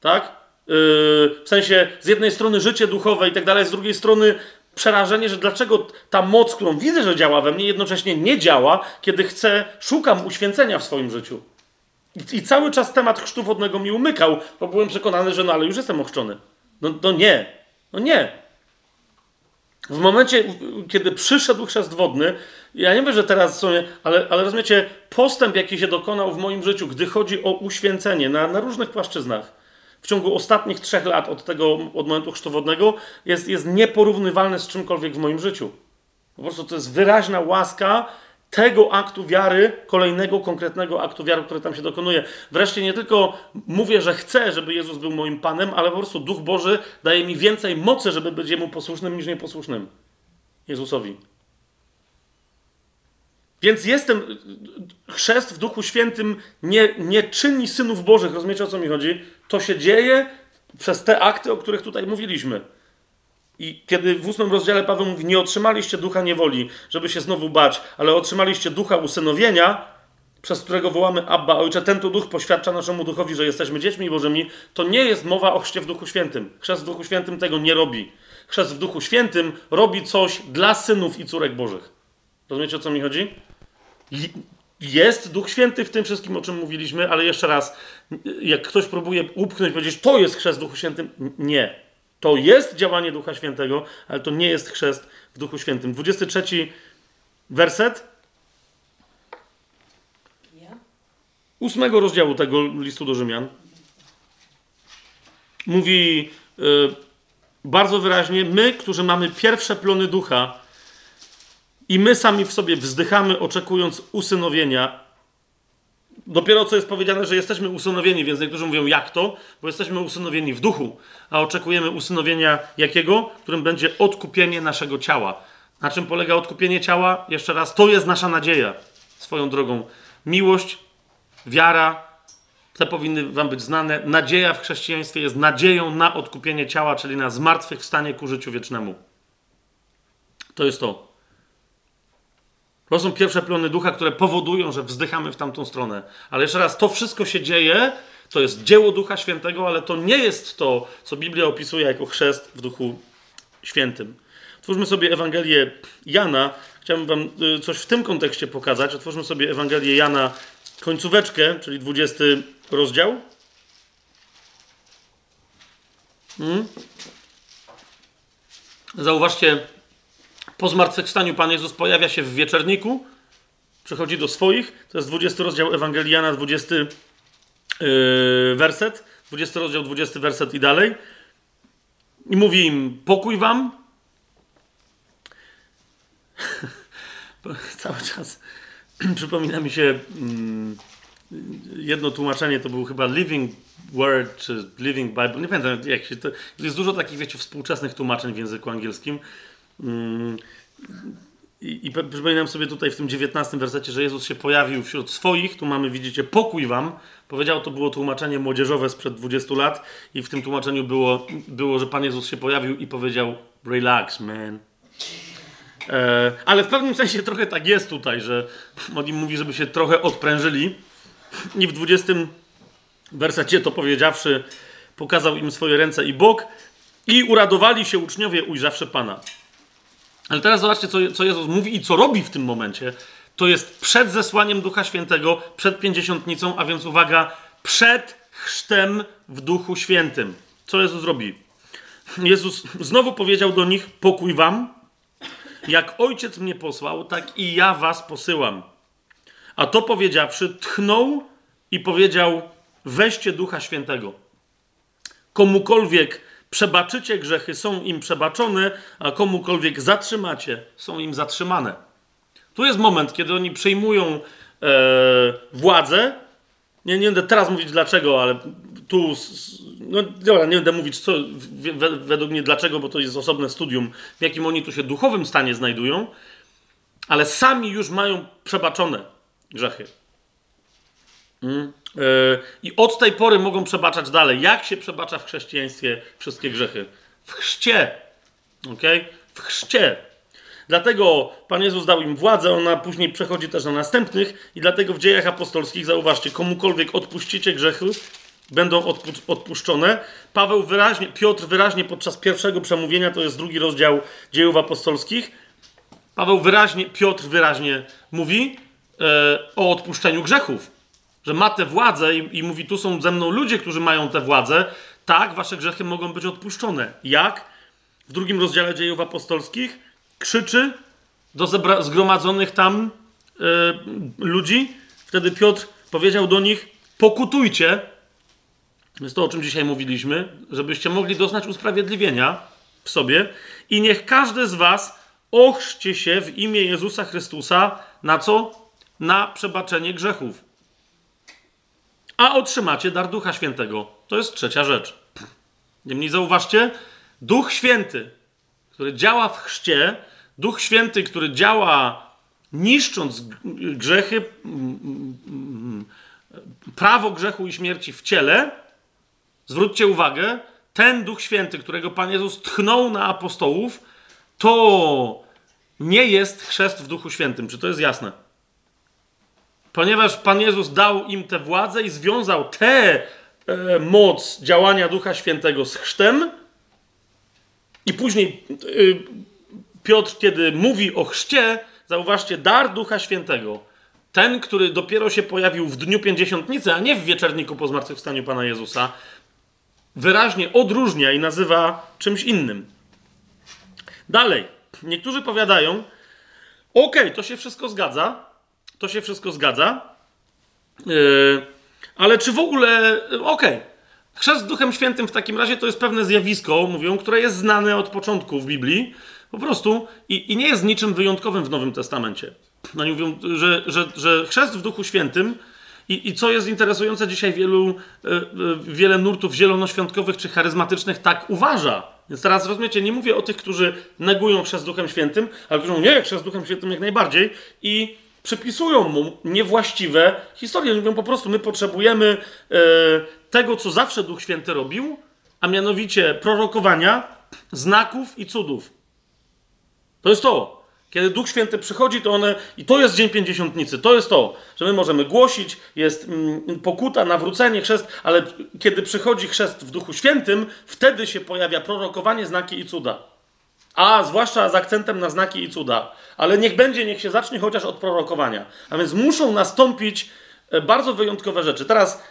Tak? Y, w sensie z jednej strony życie duchowe i tak dalej, z drugiej strony przerażenie, że dlaczego ta moc, którą widzę, że działa we mnie, jednocześnie nie działa, kiedy chcę, szukam uświęcenia w swoim życiu. I, I, cały czas temat chrztu wodnego mi umykał, bo byłem przekonany, że no ale już jestem ochrzczony. No, no nie, no nie. W momencie, kiedy przyszedł chrzest wodny, ja nie wiem, że teraz są, ale, ale rozumiecie, postęp, jaki się dokonał w moim życiu, gdy chodzi o uświęcenie na, na różnych płaszczyznach, w ciągu ostatnich trzech lat od tego, od momentu chrztu wodnego, jest, jest nieporównywalny z czymkolwiek w moim życiu. Po prostu to jest wyraźna łaska tego aktu wiary, kolejnego konkretnego aktu wiary, który tam się dokonuje. Wreszcie nie tylko mówię, że chcę, żeby Jezus był moim Panem, ale po prostu Duch Boży daje mi więcej mocy, żeby być Jemu posłusznym niż nieposłusznym. Jezusowi. Więc jestem, chrzest w Duchu Świętym nie, nie czyni synów Bożych, rozumiecie o co mi chodzi? To się dzieje przez te akty, o których tutaj mówiliśmy. I kiedy w ósmym rozdziale Paweł mówi, nie otrzymaliście ducha niewoli, żeby się znowu bać, ale otrzymaliście ducha usynowienia, przez którego wołamy Abba, Ojcze, ten to duch poświadcza naszemu duchowi, że jesteśmy dziećmi Bożymi, to nie jest mowa o chrzcie w Duchu Świętym. Chrzest w Duchu Świętym tego nie robi. Chrzest w Duchu Świętym robi coś dla synów i córek Bożych. Rozumiecie, o co mi chodzi? Jest Duch Święty w tym wszystkim, o czym mówiliśmy, ale jeszcze raz, jak ktoś próbuje upchnąć, powiedzieć, to jest chrzest w Duchu Świętym, nie. To jest działanie Ducha Świętego, ale to nie jest chrzest w Duchu Świętym. 23 werset. Ósmego rozdziału tego listu do Rzymian. Mówi yy, bardzo wyraźnie, my, którzy mamy pierwsze plony ducha, i my sami w sobie wzdychamy, oczekując usynowienia. Dopiero co jest powiedziane, że jesteśmy usynowieni, więc niektórzy mówią, jak to? Bo jesteśmy usynowieni w duchu, a oczekujemy usynowienia jakiego? Którym będzie odkupienie naszego ciała. Na czym polega odkupienie ciała? Jeszcze raz, to jest nasza nadzieja. Swoją drogą. Miłość, wiara, te powinny Wam być znane. Nadzieja w chrześcijaństwie jest nadzieją na odkupienie ciała, czyli na zmartwychwstanie ku życiu wiecznemu. To jest to. To są pierwsze plony ducha, które powodują, że wzdychamy w tamtą stronę. Ale jeszcze raz, to wszystko się dzieje, to jest dzieło Ducha Świętego, ale to nie jest to, co Biblia opisuje jako chrzest w Duchu Świętym. Otwórzmy sobie Ewangelię Jana. Chciałbym Wam y, coś w tym kontekście pokazać. Otwórzmy sobie Ewangelię Jana, końcóweczkę, czyli 20 rozdział. Hmm? Zauważcie, po zmartwychwstaniu Pan Jezus pojawia się w wieczerniku, przychodzi do swoich, to jest 20 rozdział Ewangeliana, 20 yy, werset, 20 rozdział, 20 werset i dalej. I mówi im, pokój wam. Cały czas przypomina mi się mm, jedno tłumaczenie, to był chyba Living Word, czy Living Bible, nie pamiętam jak się to... Jest dużo takich, wiecie, współczesnych tłumaczeń w języku angielskim. Mm, I, I przypominam sobie tutaj w tym 19 wersecie, że Jezus się pojawił wśród swoich. Tu mamy, widzicie, pokój wam. Powiedział, to było tłumaczenie młodzieżowe sprzed 20 lat, i w tym tłumaczeniu było, było że Pan Jezus się pojawił i powiedział: Relax, man. E, ale w pewnym sensie trochę tak jest tutaj, że on im mówi, żeby się trochę odprężyli. I w 20 wersecie to powiedziawszy, pokazał im swoje ręce i bok, i uradowali się uczniowie, ujrzawszy Pana. Ale teraz zobaczcie, co, co Jezus mówi i co robi w tym momencie. To jest przed zesłaniem Ducha Świętego, przed pięćdziesiątnicą, a więc uwaga, przed chrztem w Duchu Świętym. Co Jezus robi? Jezus znowu powiedział do nich: Pokój wam. Jak ojciec mnie posłał, tak i ja was posyłam. A to powiedziawszy, tchnął i powiedział: Weźcie Ducha Świętego. Komukolwiek Przebaczycie grzechy, są im przebaczone, a komukolwiek zatrzymacie, są im zatrzymane. Tu jest moment, kiedy oni przejmują e, władzę. Nie, nie będę teraz mówić dlaczego, ale tu. No dobra, nie będę mówić co, według mnie dlaczego, bo to jest osobne studium, w jakim oni tu się duchowym stanie znajdują, ale sami już mają przebaczone grzechy. Mm. E, I od tej pory mogą przebaczać dalej. Jak się przebacza w chrześcijaństwie wszystkie grzechy? W chrzcie. ok? W chrzcie. Dlatego Pan Jezus dał im władzę, ona później przechodzi też na następnych, i dlatego w dziejach apostolskich, zauważcie, komukolwiek odpuścicie grzechy, będą odpu odpuszczone. Paweł wyraźnie, Piotr wyraźnie podczas pierwszego przemówienia, to jest drugi rozdział dziejów apostolskich, Paweł wyraźnie, Piotr wyraźnie mówi e, o odpuszczeniu grzechów że ma tę władzę i, i mówi, tu są ze mną ludzie, którzy mają tę władzę, tak, wasze grzechy mogą być odpuszczone. Jak? W drugim rozdziale dziejów apostolskich krzyczy do zgromadzonych tam yy, ludzi. Wtedy Piotr powiedział do nich, pokutujcie, jest to, o czym dzisiaj mówiliśmy, żebyście mogli doznać usprawiedliwienia w sobie i niech każdy z was ochrzcie się w imię Jezusa Chrystusa na co? Na przebaczenie grzechów a otrzymacie dar Ducha Świętego. To jest trzecia rzecz. Niemniej zauważcie, Duch Święty, który działa w chrzcie, Duch Święty, który działa niszcząc grzechy, prawo grzechu i śmierci w ciele, zwróćcie uwagę, ten Duch Święty, którego Pan Jezus tchnął na apostołów, to nie jest chrzest w Duchu Świętym. Czy to jest jasne? Ponieważ Pan Jezus dał im tę władzę i związał tę e, moc działania Ducha Świętego z chrztem, i później e, Piotr, kiedy mówi o chrzcie, zauważcie, dar Ducha Świętego ten, który dopiero się pojawił w dniu pięćdziesiątnicy, a nie w wieczerniku po zmartwychwstaniu Pana Jezusa, wyraźnie odróżnia i nazywa czymś innym. Dalej, niektórzy powiadają, okej, okay, to się wszystko zgadza, to się wszystko zgadza, yy, ale czy w ogóle, okej, okay, chrzest Duchem Świętym w takim razie to jest pewne zjawisko, mówią, które jest znane od początku w Biblii, po prostu, i, i nie jest niczym wyjątkowym w Nowym Testamencie. No oni mówią, że, że, że chrzest w Duchu Świętym i, I co jest interesujące, dzisiaj wielu, y, y, wiele nurtów zielonoświątkowych czy charyzmatycznych tak uważa. Więc teraz rozumiecie, nie mówię o tych, którzy negują chrzest Duchem Świętym, ale którzy mówią, nie, chrzest Duchem Świętym jak najbardziej i przypisują mu niewłaściwe historie. Mówią po prostu, my potrzebujemy y, tego, co zawsze Duch Święty robił, a mianowicie prorokowania, znaków i cudów. To jest to. Kiedy Duch Święty przychodzi, to one, i to jest Dzień Pięćdziesiątnicy, to jest to, że my możemy głosić, jest mm, pokuta, nawrócenie, chrzest, ale kiedy przychodzi chrzest w Duchu Świętym, wtedy się pojawia prorokowanie, znaki i cuda. A zwłaszcza z akcentem na znaki i cuda. Ale niech będzie, niech się zacznie chociaż od prorokowania. A więc muszą nastąpić e, bardzo wyjątkowe rzeczy. Teraz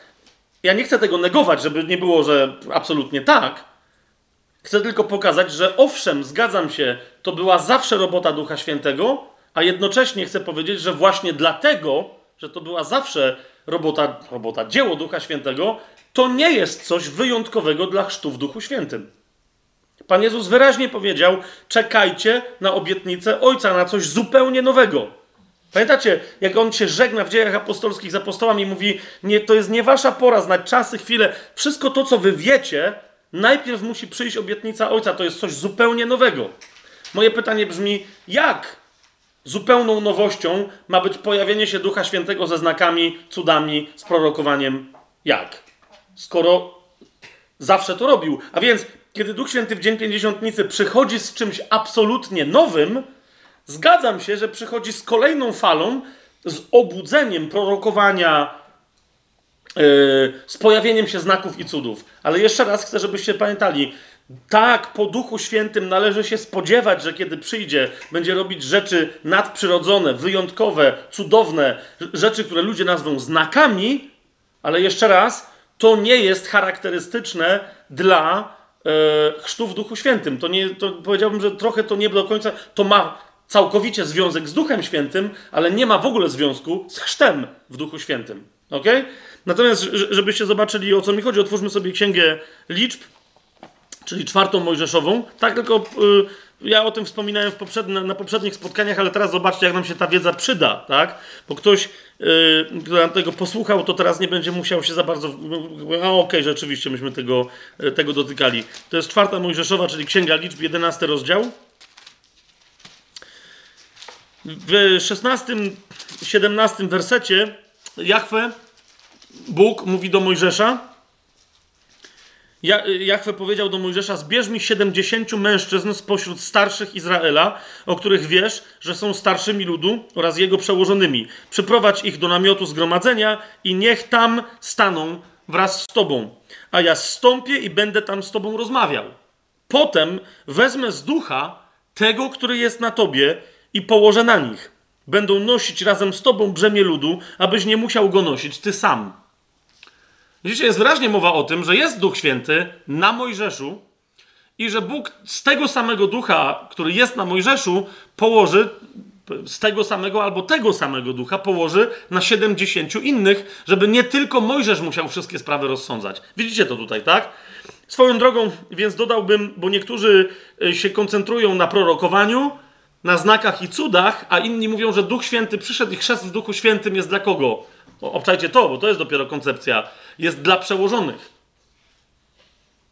ja nie chcę tego negować, żeby nie było, że absolutnie tak, Chcę tylko pokazać, że owszem, zgadzam się, to była zawsze robota Ducha Świętego, a jednocześnie chcę powiedzieć, że właśnie dlatego, że to była zawsze robota, robota dzieło Ducha Świętego, to nie jest coś wyjątkowego dla chrztu w Duchu Świętym. Pan Jezus wyraźnie powiedział: czekajcie na obietnicę Ojca, na coś zupełnie nowego. Pamiętacie, jak on się żegna w dziejach apostolskich z apostołami i mówi: nie, To jest nie wasza pora, znać czasy, chwile. Wszystko to, co wy wiecie, Najpierw musi przyjść obietnica Ojca, to jest coś zupełnie nowego. Moje pytanie brzmi, jak zupełną nowością ma być pojawienie się Ducha Świętego ze znakami, cudami, z prorokowaniem? Jak? Skoro zawsze to robił. A więc, kiedy Duch Święty w Dzień Pięćdziesiątnicy przychodzi z czymś absolutnie nowym, zgadzam się, że przychodzi z kolejną falą, z obudzeniem prorokowania, z pojawieniem się znaków i cudów. Ale jeszcze raz chcę, żebyście pamiętali, tak, po Duchu Świętym należy się spodziewać, że kiedy przyjdzie, będzie robić rzeczy nadprzyrodzone, wyjątkowe, cudowne, rzeczy, które ludzie nazwą znakami, ale jeszcze raz, to nie jest charakterystyczne dla chrztu w Duchu Świętym. To nie, to powiedziałbym, że trochę to nie do końca, to ma całkowicie związek z Duchem Świętym, ale nie ma w ogóle związku z chrztem w Duchu Świętym. Ok? Natomiast, żebyście zobaczyli o co mi chodzi, otwórzmy sobie księgę liczb, czyli czwartą Mojżeszową. Tak, tylko y, ja o tym wspominałem poprzedni, na poprzednich spotkaniach, ale teraz zobaczcie, jak nam się ta wiedza przyda, tak? Bo ktoś, y, nam tego posłuchał, to teraz nie będzie musiał się za bardzo. A okej, okay, rzeczywiście myśmy tego, y, tego dotykali. To jest czwarta Mojżeszowa, czyli księga liczb, 11 rozdział. W 16, 17 wersecie Jachwę, Bóg mówi do Mojżesza, Jachwę powiedział do Mojżesza: Zbierz mi 70 mężczyzn spośród starszych Izraela, o których wiesz, że są starszymi ludu oraz jego przełożonymi. Przyprowadź ich do namiotu zgromadzenia i niech tam staną wraz z tobą. A ja stąpię i będę tam z tobą rozmawiał. Potem wezmę z ducha tego, który jest na tobie i położę na nich będą nosić razem z tobą brzemię ludu, abyś nie musiał go nosić ty sam. Widzicie, jest wyraźnie mowa o tym, że jest Duch Święty na Mojżeszu i że Bóg z tego samego ducha, który jest na Mojżeszu, położy z tego samego albo tego samego ducha położy na 70 innych, żeby nie tylko Mojżesz musiał wszystkie sprawy rozsądzać. Widzicie to tutaj, tak? Swoją drogą, więc dodałbym, bo niektórzy y, się koncentrują na prorokowaniu, na znakach i cudach, a inni mówią, że Duch Święty przyszedł i chrzest w Duchu Świętym jest dla kogo? obczajcie to, bo to jest dopiero koncepcja. Jest dla przełożonych.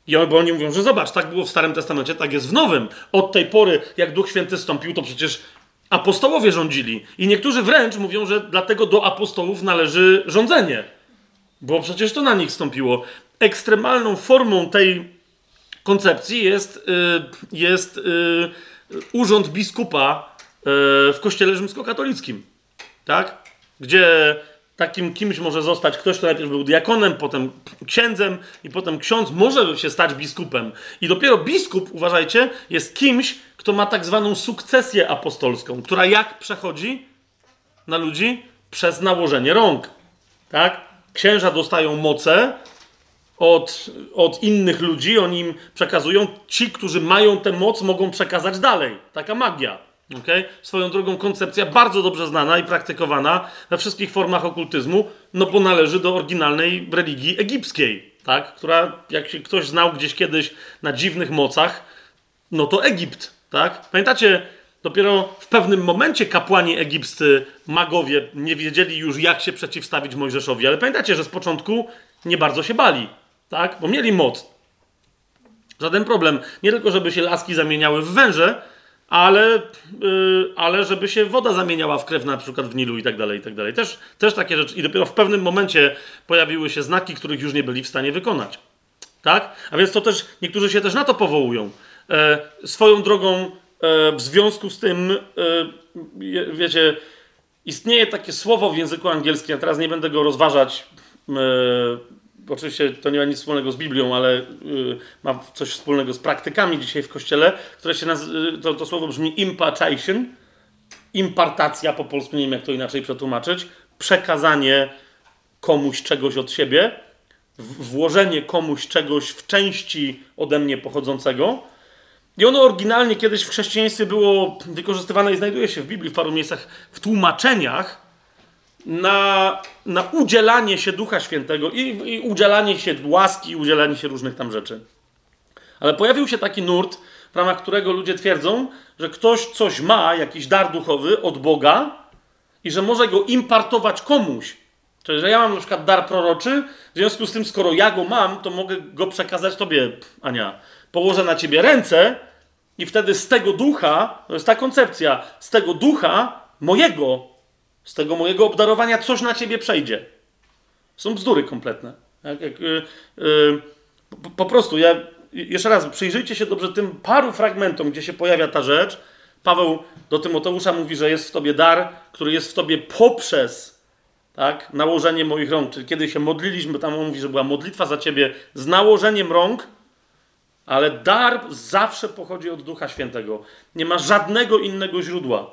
I bo oni mówią, że zobacz, tak było w Starym Testamencie, tak jest w Nowym. Od tej pory, jak Duch Święty stąpił, to przecież apostołowie rządzili. I niektórzy wręcz mówią, że dlatego do apostołów należy rządzenie. Bo przecież to na nich stąpiło. Ekstremalną formą tej koncepcji jest, yy, jest yy, urząd biskupa e, w kościele rzymskokatolickim. Tak? Gdzie takim kimś może zostać ktoś, kto najpierw był diakonem, potem księdzem i potem ksiądz może się stać biskupem. I dopiero biskup, uważajcie, jest kimś, kto ma tak zwaną sukcesję apostolską, która jak przechodzi na ludzi? przez nałożenie rąk. Tak? Księża dostają moce od, od innych ludzi, oni im przekazują. Ci, którzy mają tę moc, mogą przekazać dalej. Taka magia. Okay? Swoją drogą koncepcja bardzo dobrze znana i praktykowana we wszystkich formach okultyzmu, no bo należy do oryginalnej religii egipskiej, tak? która, jak się ktoś znał gdzieś kiedyś na dziwnych mocach, no to Egipt. Tak? Pamiętacie, dopiero w pewnym momencie kapłani egipscy, magowie, nie wiedzieli już, jak się przeciwstawić Mojżeszowi, ale pamiętacie, że z początku nie bardzo się bali, tak? bo mieli moc. Żaden problem. Nie tylko, żeby się laski zamieniały w węże, ale, yy, ale żeby się woda zamieniała w krew na przykład w Nilu i tak dalej, i tak dalej. Też, też takie rzeczy. I dopiero w pewnym momencie pojawiły się znaki, których już nie byli w stanie wykonać. Tak? A więc to też, niektórzy się też na to powołują. E, swoją drogą, e, w związku z tym, e, wiecie, istnieje takie słowo w języku angielskim, ja teraz nie będę go rozważać, e, oczywiście to nie ma nic wspólnego z Biblią, ale y, ma coś wspólnego z praktykami dzisiaj w kościele, które się nazywa, to, to słowo brzmi impartation, impartacja po polsku, nie wiem jak to inaczej przetłumaczyć, przekazanie komuś czegoś od siebie, włożenie komuś czegoś w części ode mnie pochodzącego. I ono oryginalnie kiedyś w chrześcijaństwie było wykorzystywane i znajduje się w Biblii w paru miejscach w tłumaczeniach na, na udzielanie się Ducha Świętego i, i udzielanie się łaski, i udzielanie się różnych tam rzeczy. Ale pojawił się taki nurt, w ramach którego ludzie twierdzą, że ktoś coś ma, jakiś dar duchowy od Boga i że może go impartować komuś. Czyli, że ja mam na przykład dar proroczy, w związku z tym, skoro ja go mam, to mogę go przekazać tobie, Ania. Położę na ciebie ręce i wtedy z tego ducha, to jest ta koncepcja, z tego ducha mojego z tego mojego obdarowania coś na ciebie przejdzie. Są bzdury kompletne. Jak, jak, yy, yy, po, po, prostu, ja jeszcze raz, przyjrzyjcie się dobrze tym paru fragmentom, gdzie się pojawia ta rzecz. Paweł do Tymoteusza mówi, że jest w tobie dar, który jest w tobie poprzez tak, nałożenie moich rąk. Czyli kiedy się modliliśmy, tam on mówi, że była modlitwa za ciebie z nałożeniem rąk, ale dar zawsze pochodzi od Ducha Świętego. Nie ma żadnego innego źródła.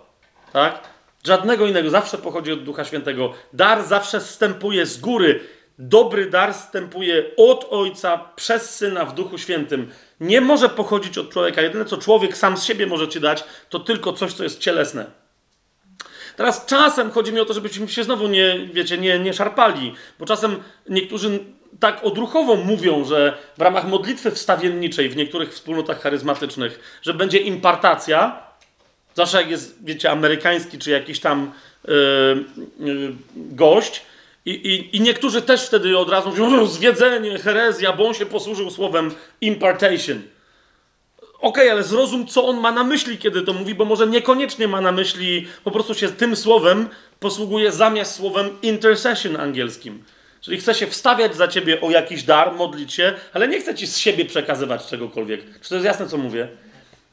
Tak? Żadnego innego, zawsze pochodzi od Ducha Świętego. Dar zawsze stępuje z góry. Dobry dar stępuje od Ojca przez Syna w Duchu Świętym. Nie może pochodzić od człowieka. Jedyne, co człowiek sam z siebie może ci dać, to tylko coś, co jest cielesne. Teraz czasem chodzi mi o to, żebyśmy się znowu nie, wiecie, nie, nie szarpali, bo czasem niektórzy tak odruchowo mówią, że w ramach modlitwy wstawienniczej w niektórych wspólnotach charyzmatycznych, że będzie impartacja, Zawsze jak jest, wiecie, amerykański czy jakiś tam yy, yy, gość i, i, i, niektórzy też wtedy od razu mówią, zwiedzenie, herezja, bo on się posłużył słowem impartation. Okej, okay, ale zrozum, co on ma na myśli, kiedy to mówi, bo może niekoniecznie ma na myśli, po prostu się tym słowem posługuje zamiast słowem intercession angielskim. Czyli chce się wstawiać za ciebie o jakiś dar, modlić się, ale nie chce ci z siebie przekazywać czegokolwiek. Czy to jest jasne, co mówię?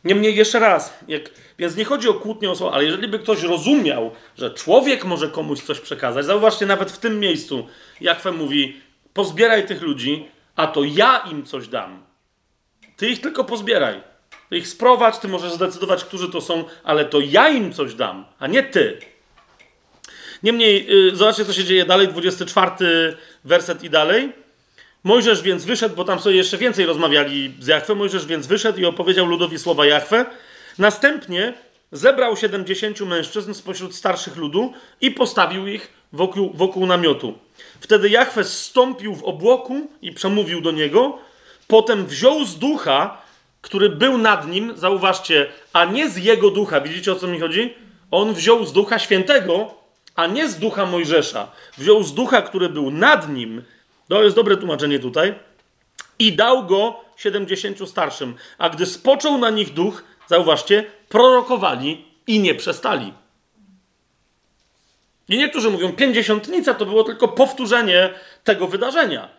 Niemniej jeszcze raz, jak, więc nie chodzi o kłótnię o słowo, ale jeżeli by ktoś rozumiał, że człowiek może komuś coś przekazać, zauważcie nawet w tym miejscu, Jachwę mówi, pozbieraj tych ludzi, a to ja im coś dam. Ty ich tylko pozbieraj. Ty ich sprowadź, ty możesz zdecydować, którzy to są, ale to ja im coś dam, a nie ty. Niemniej, yy, zobaczcie, co się dzieje dalej, 24 werset i dalej. Mojżesz więc wyszedł, bo tam sobie jeszcze więcej rozmawiali z Jachwę. Mojżesz więc wyszedł i opowiedział ludowi słowa Jachwę. Następnie zebrał 70 mężczyzn spośród starszych ludu i postawił ich wokół, wokół namiotu. Wtedy Jachwę zstąpił w obłoku i przemówił do niego. Potem wziął z ducha, który był nad nim, zauważcie, a nie z jego ducha. Widzicie o co mi chodzi? On wziął z ducha świętego, a nie z ducha Mojżesza. Wziął z ducha, który był nad nim to jest dobre tłumaczenie tutaj. I dał go 70 starszym. A gdy spoczął na nich duch, zauważcie, prorokowali i nie przestali. I niektórzy mówią, pięćdziesiątnica to było tylko powtórzenie tego wydarzenia.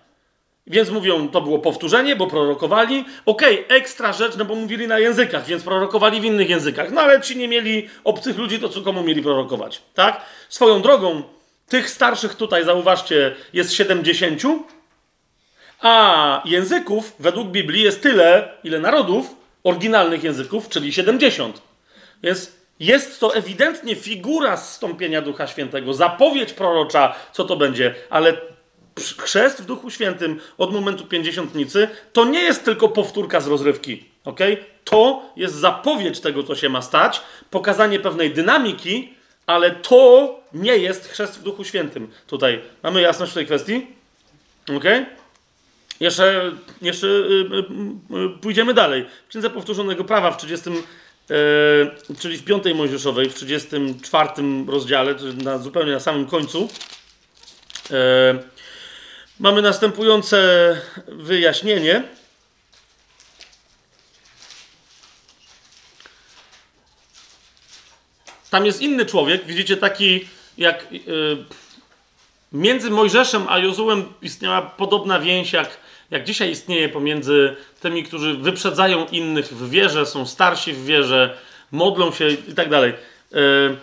Więc mówią, to było powtórzenie, bo prorokowali. Okej, okay, ekstra rzecz, no bo mówili na językach, więc prorokowali w innych językach. No ale ci nie mieli obcych ludzi, to co komu mieli prorokować? Tak? Swoją drogą, tych starszych tutaj, zauważcie, jest 70, a języków według Biblii jest tyle, ile narodów, oryginalnych języków, czyli 70. Więc Jest to ewidentnie figura zstąpienia Ducha Świętego, zapowiedź prorocza, co to będzie, ale chrzest w Duchu Świętym od momentu pięćdziesiątnicy to nie jest tylko powtórka z rozrywki. Okay? To jest zapowiedź tego, co się ma stać, pokazanie pewnej dynamiki, ale to nie jest chrzest w Duchu Świętym. Tutaj mamy jasność w tej kwestii? Ok? Jeszcze, jeszcze yy, yy, pójdziemy dalej. W Księdze Powtórzonego Prawa w 30, yy, czyli w 5 Mojżeszowej, w 34 rozdziale, na, zupełnie na samym końcu, yy, mamy następujące wyjaśnienie. Tam jest inny człowiek, widzicie, taki jak yy, między Mojżeszem a Jozułem istniała podobna więź, jak, jak dzisiaj istnieje pomiędzy tymi, którzy wyprzedzają innych w wierze, są starsi w wierze, modlą się i tak dalej. Yy,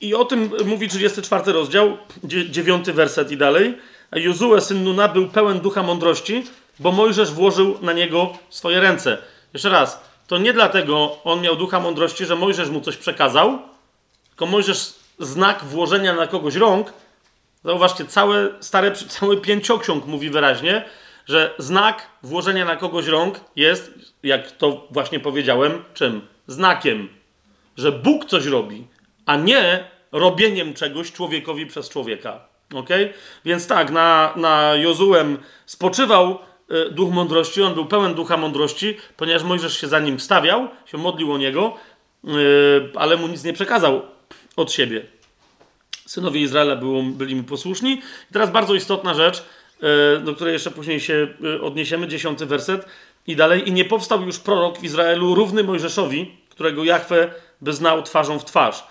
I o tym mówi 34 rozdział, 9 werset i dalej. Jozue, syn Nuna, był pełen ducha mądrości, bo Mojżesz włożył na niego swoje ręce. Jeszcze raz, to nie dlatego on miał ducha mądrości, że Mojżesz mu coś przekazał, tylko Mojżesz znak włożenia na kogoś rąk, zauważcie, całe, stare, cały pięcioksiąg mówi wyraźnie, że znak włożenia na kogoś rąk jest, jak to właśnie powiedziałem, czym? Znakiem, że Bóg coś robi, a nie robieniem czegoś człowiekowi przez człowieka. Ok? Więc tak, na, na Jozułem spoczywał duch mądrości, on był pełen ducha mądrości, ponieważ Mojżesz się za nim stawiał, się modlił o niego, e, ale mu nic nie przekazał od siebie. Synowie Izraela byli mu posłuszni. I teraz bardzo istotna rzecz, e, do której jeszcze później się odniesiemy, dziesiąty werset i dalej. I nie powstał już prorok w Izraelu równy Mojżeszowi, którego Jahwe by znał twarzą w twarz.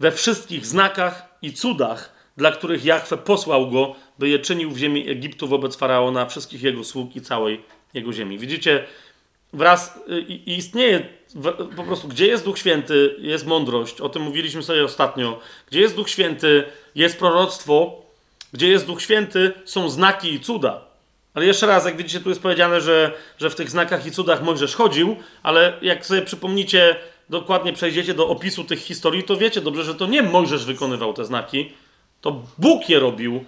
We wszystkich znakach i cudach, dla których Jahwe posłał go, by je czynił w ziemi Egiptu wobec faraona, wszystkich jego sług i całej jego ziemi. Widzicie, wraz i, i istnieje po prostu, gdzie jest Duch Święty, jest mądrość, o tym mówiliśmy sobie ostatnio. Gdzie jest Duch Święty, jest proroctwo, gdzie jest Duch Święty, są znaki i cuda. Ale jeszcze raz, jak widzicie, tu jest powiedziane, że, że w tych znakach i cudach Mojżesz chodził, ale jak sobie przypomnicie, dokładnie przejdziecie do opisu tych historii, to wiecie dobrze, że to nie Mojżesz wykonywał te znaki, to Bóg je robił,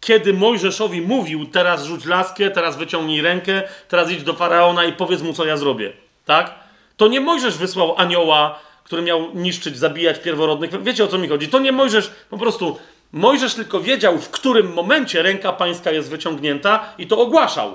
kiedy Mojżeszowi mówił, teraz rzuć laskę, teraz wyciągnij rękę, teraz idź do faraona i powiedz mu, co ja zrobię. Tak? To nie Mojżesz wysłał anioła, który miał niszczyć, zabijać pierworodnych. Wiecie o co mi chodzi? To nie Mojżesz, po prostu Mojżesz tylko wiedział, w którym momencie ręka pańska jest wyciągnięta i to ogłaszał.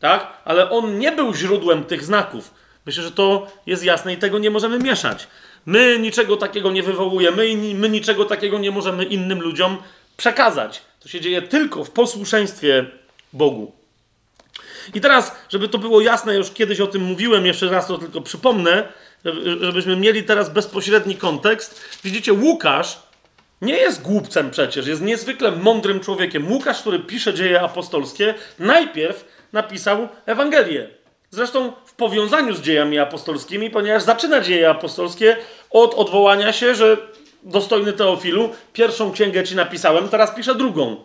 Tak? Ale on nie był źródłem tych znaków. Myślę, że to jest jasne i tego nie możemy mieszać. My niczego takiego nie wywołujemy i my niczego takiego nie możemy innym ludziom przekazać. To się dzieje tylko w posłuszeństwie Bogu. I teraz, żeby to było jasne, już kiedyś o tym mówiłem, jeszcze raz to tylko przypomnę, żebyśmy mieli teraz bezpośredni kontekst. Widzicie, Łukasz nie jest głupcem przecież, jest niezwykle mądrym człowiekiem. Łukasz, który pisze dzieje apostolskie, najpierw napisał Ewangelię. Zresztą w powiązaniu z dziejami apostolskimi, ponieważ zaczyna dzieje apostolskie od odwołania się, że dostojny Teofilu, pierwszą księgę ci napisałem, teraz piszę drugą.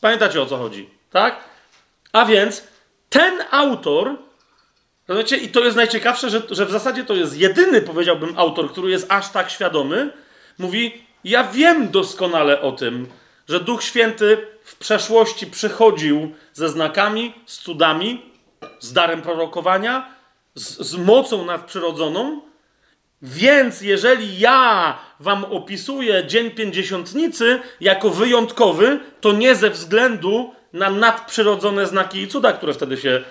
Pamiętacie o co chodzi, tak? A więc ten autor, rozumiecie, i to jest najciekawsze, że, że w zasadzie to jest jedyny, powiedziałbym, autor, który jest aż tak świadomy, mówi: Ja wiem doskonale o tym, że Duch Święty w przeszłości przychodził ze znakami, z cudami, z darem prorokowania, z, z mocą nadprzyrodzoną, więc jeżeli ja wam opisuję Dzień Pięćdziesiątnicy jako wyjątkowy, to nie ze względu na nadprzyrodzone znaki i cuda, które wtedy się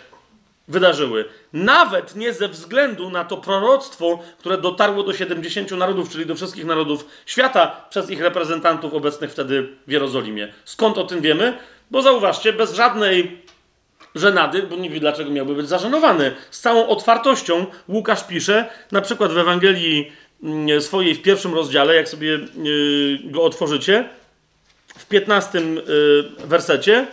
wydarzyły. Nawet nie ze względu na to proroctwo, które dotarło do 70 narodów, czyli do wszystkich narodów świata, przez ich reprezentantów obecnych wtedy w Jerozolimie. Skąd o tym wiemy? Bo zauważcie, bez żadnej żenady, bo nie wie dlaczego miałby być zażenowany. Z całą otwartością Łukasz pisze, na przykład w Ewangelii mm, swojej w pierwszym rozdziale, jak sobie y, go otworzycie, w 15 y, wersecie,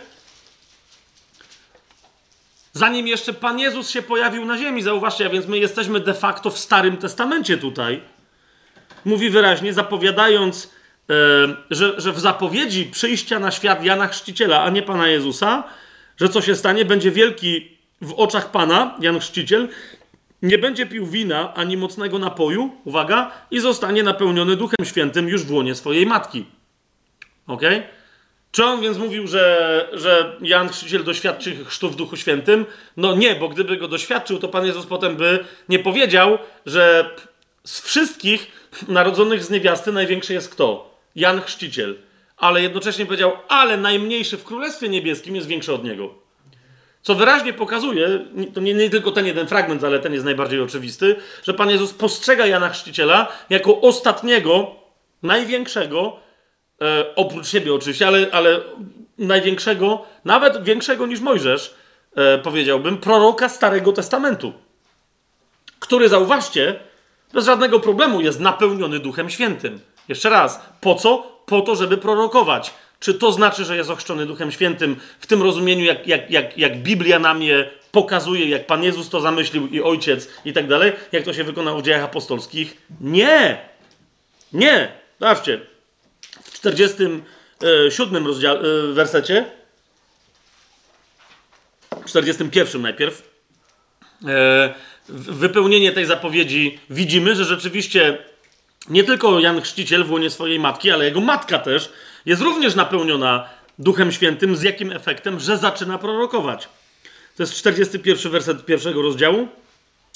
zanim jeszcze Pan Jezus się pojawił na ziemi, zauważcie, a więc my jesteśmy de facto w Starym Testamencie tutaj, mówi wyraźnie, zapowiadając, e, że, że w zapowiedzi przyjścia na świat Jana Chrzciciela, a nie Pana Jezusa, że co się stanie, będzie wielki w oczach Pana, Jan Chrzciciel, nie będzie pił wina ani mocnego napoju, uwaga, i zostanie napełniony Duchem Świętym już w łonie swojej matki. Ok? Czy on więc mówił, że, że Jan Chrzciciel doświadczy chrztu w Duchu Świętym? No nie, bo gdyby go doświadczył, to Pan Jezus potem by nie powiedział, że z wszystkich narodzonych z niewiasty największy jest kto? Jan Chrzciciel. Ale jednocześnie powiedział, ale najmniejszy w Królestwie Niebieskim jest większy od niego. Co wyraźnie pokazuje, to nie, nie, tylko ten jeden fragment, ale ten jest najbardziej oczywisty, że Pan Jezus postrzega Jana Chrzciciela jako ostatniego, największego, e, oprócz siebie oczywiście, ale, ale największego, nawet większego niż Mojżesz, e, powiedziałbym, proroka Starego Testamentu, który, zauważcie, bez żadnego problemu jest napełniony Duchem Świętym. Jeszcze raz, po co? Po to, żeby prorokować. Czy to znaczy, że jest ochrzczony Duchem Świętym w tym rozumieniu, jak, jak, jak, jak Biblia nam je pokazuje, jak Pan Jezus to zamyślił i Ojciec i tak dalej, jak to się wykonało w dziejach apostolskich? Nie! Nie! Zobaczcie, w 47 rozdziale, wersecie, w 41 najpierw, e, wypełnienie tej zapowiedzi widzimy, że rzeczywiście nie tylko Jan Chrzciciel w łonie swojej matki, ale jego matka też jest również napełniona Duchem Świętym. Z jakim efektem? Że zaczyna prorokować. To jest 41 werset pierwszego rozdziału.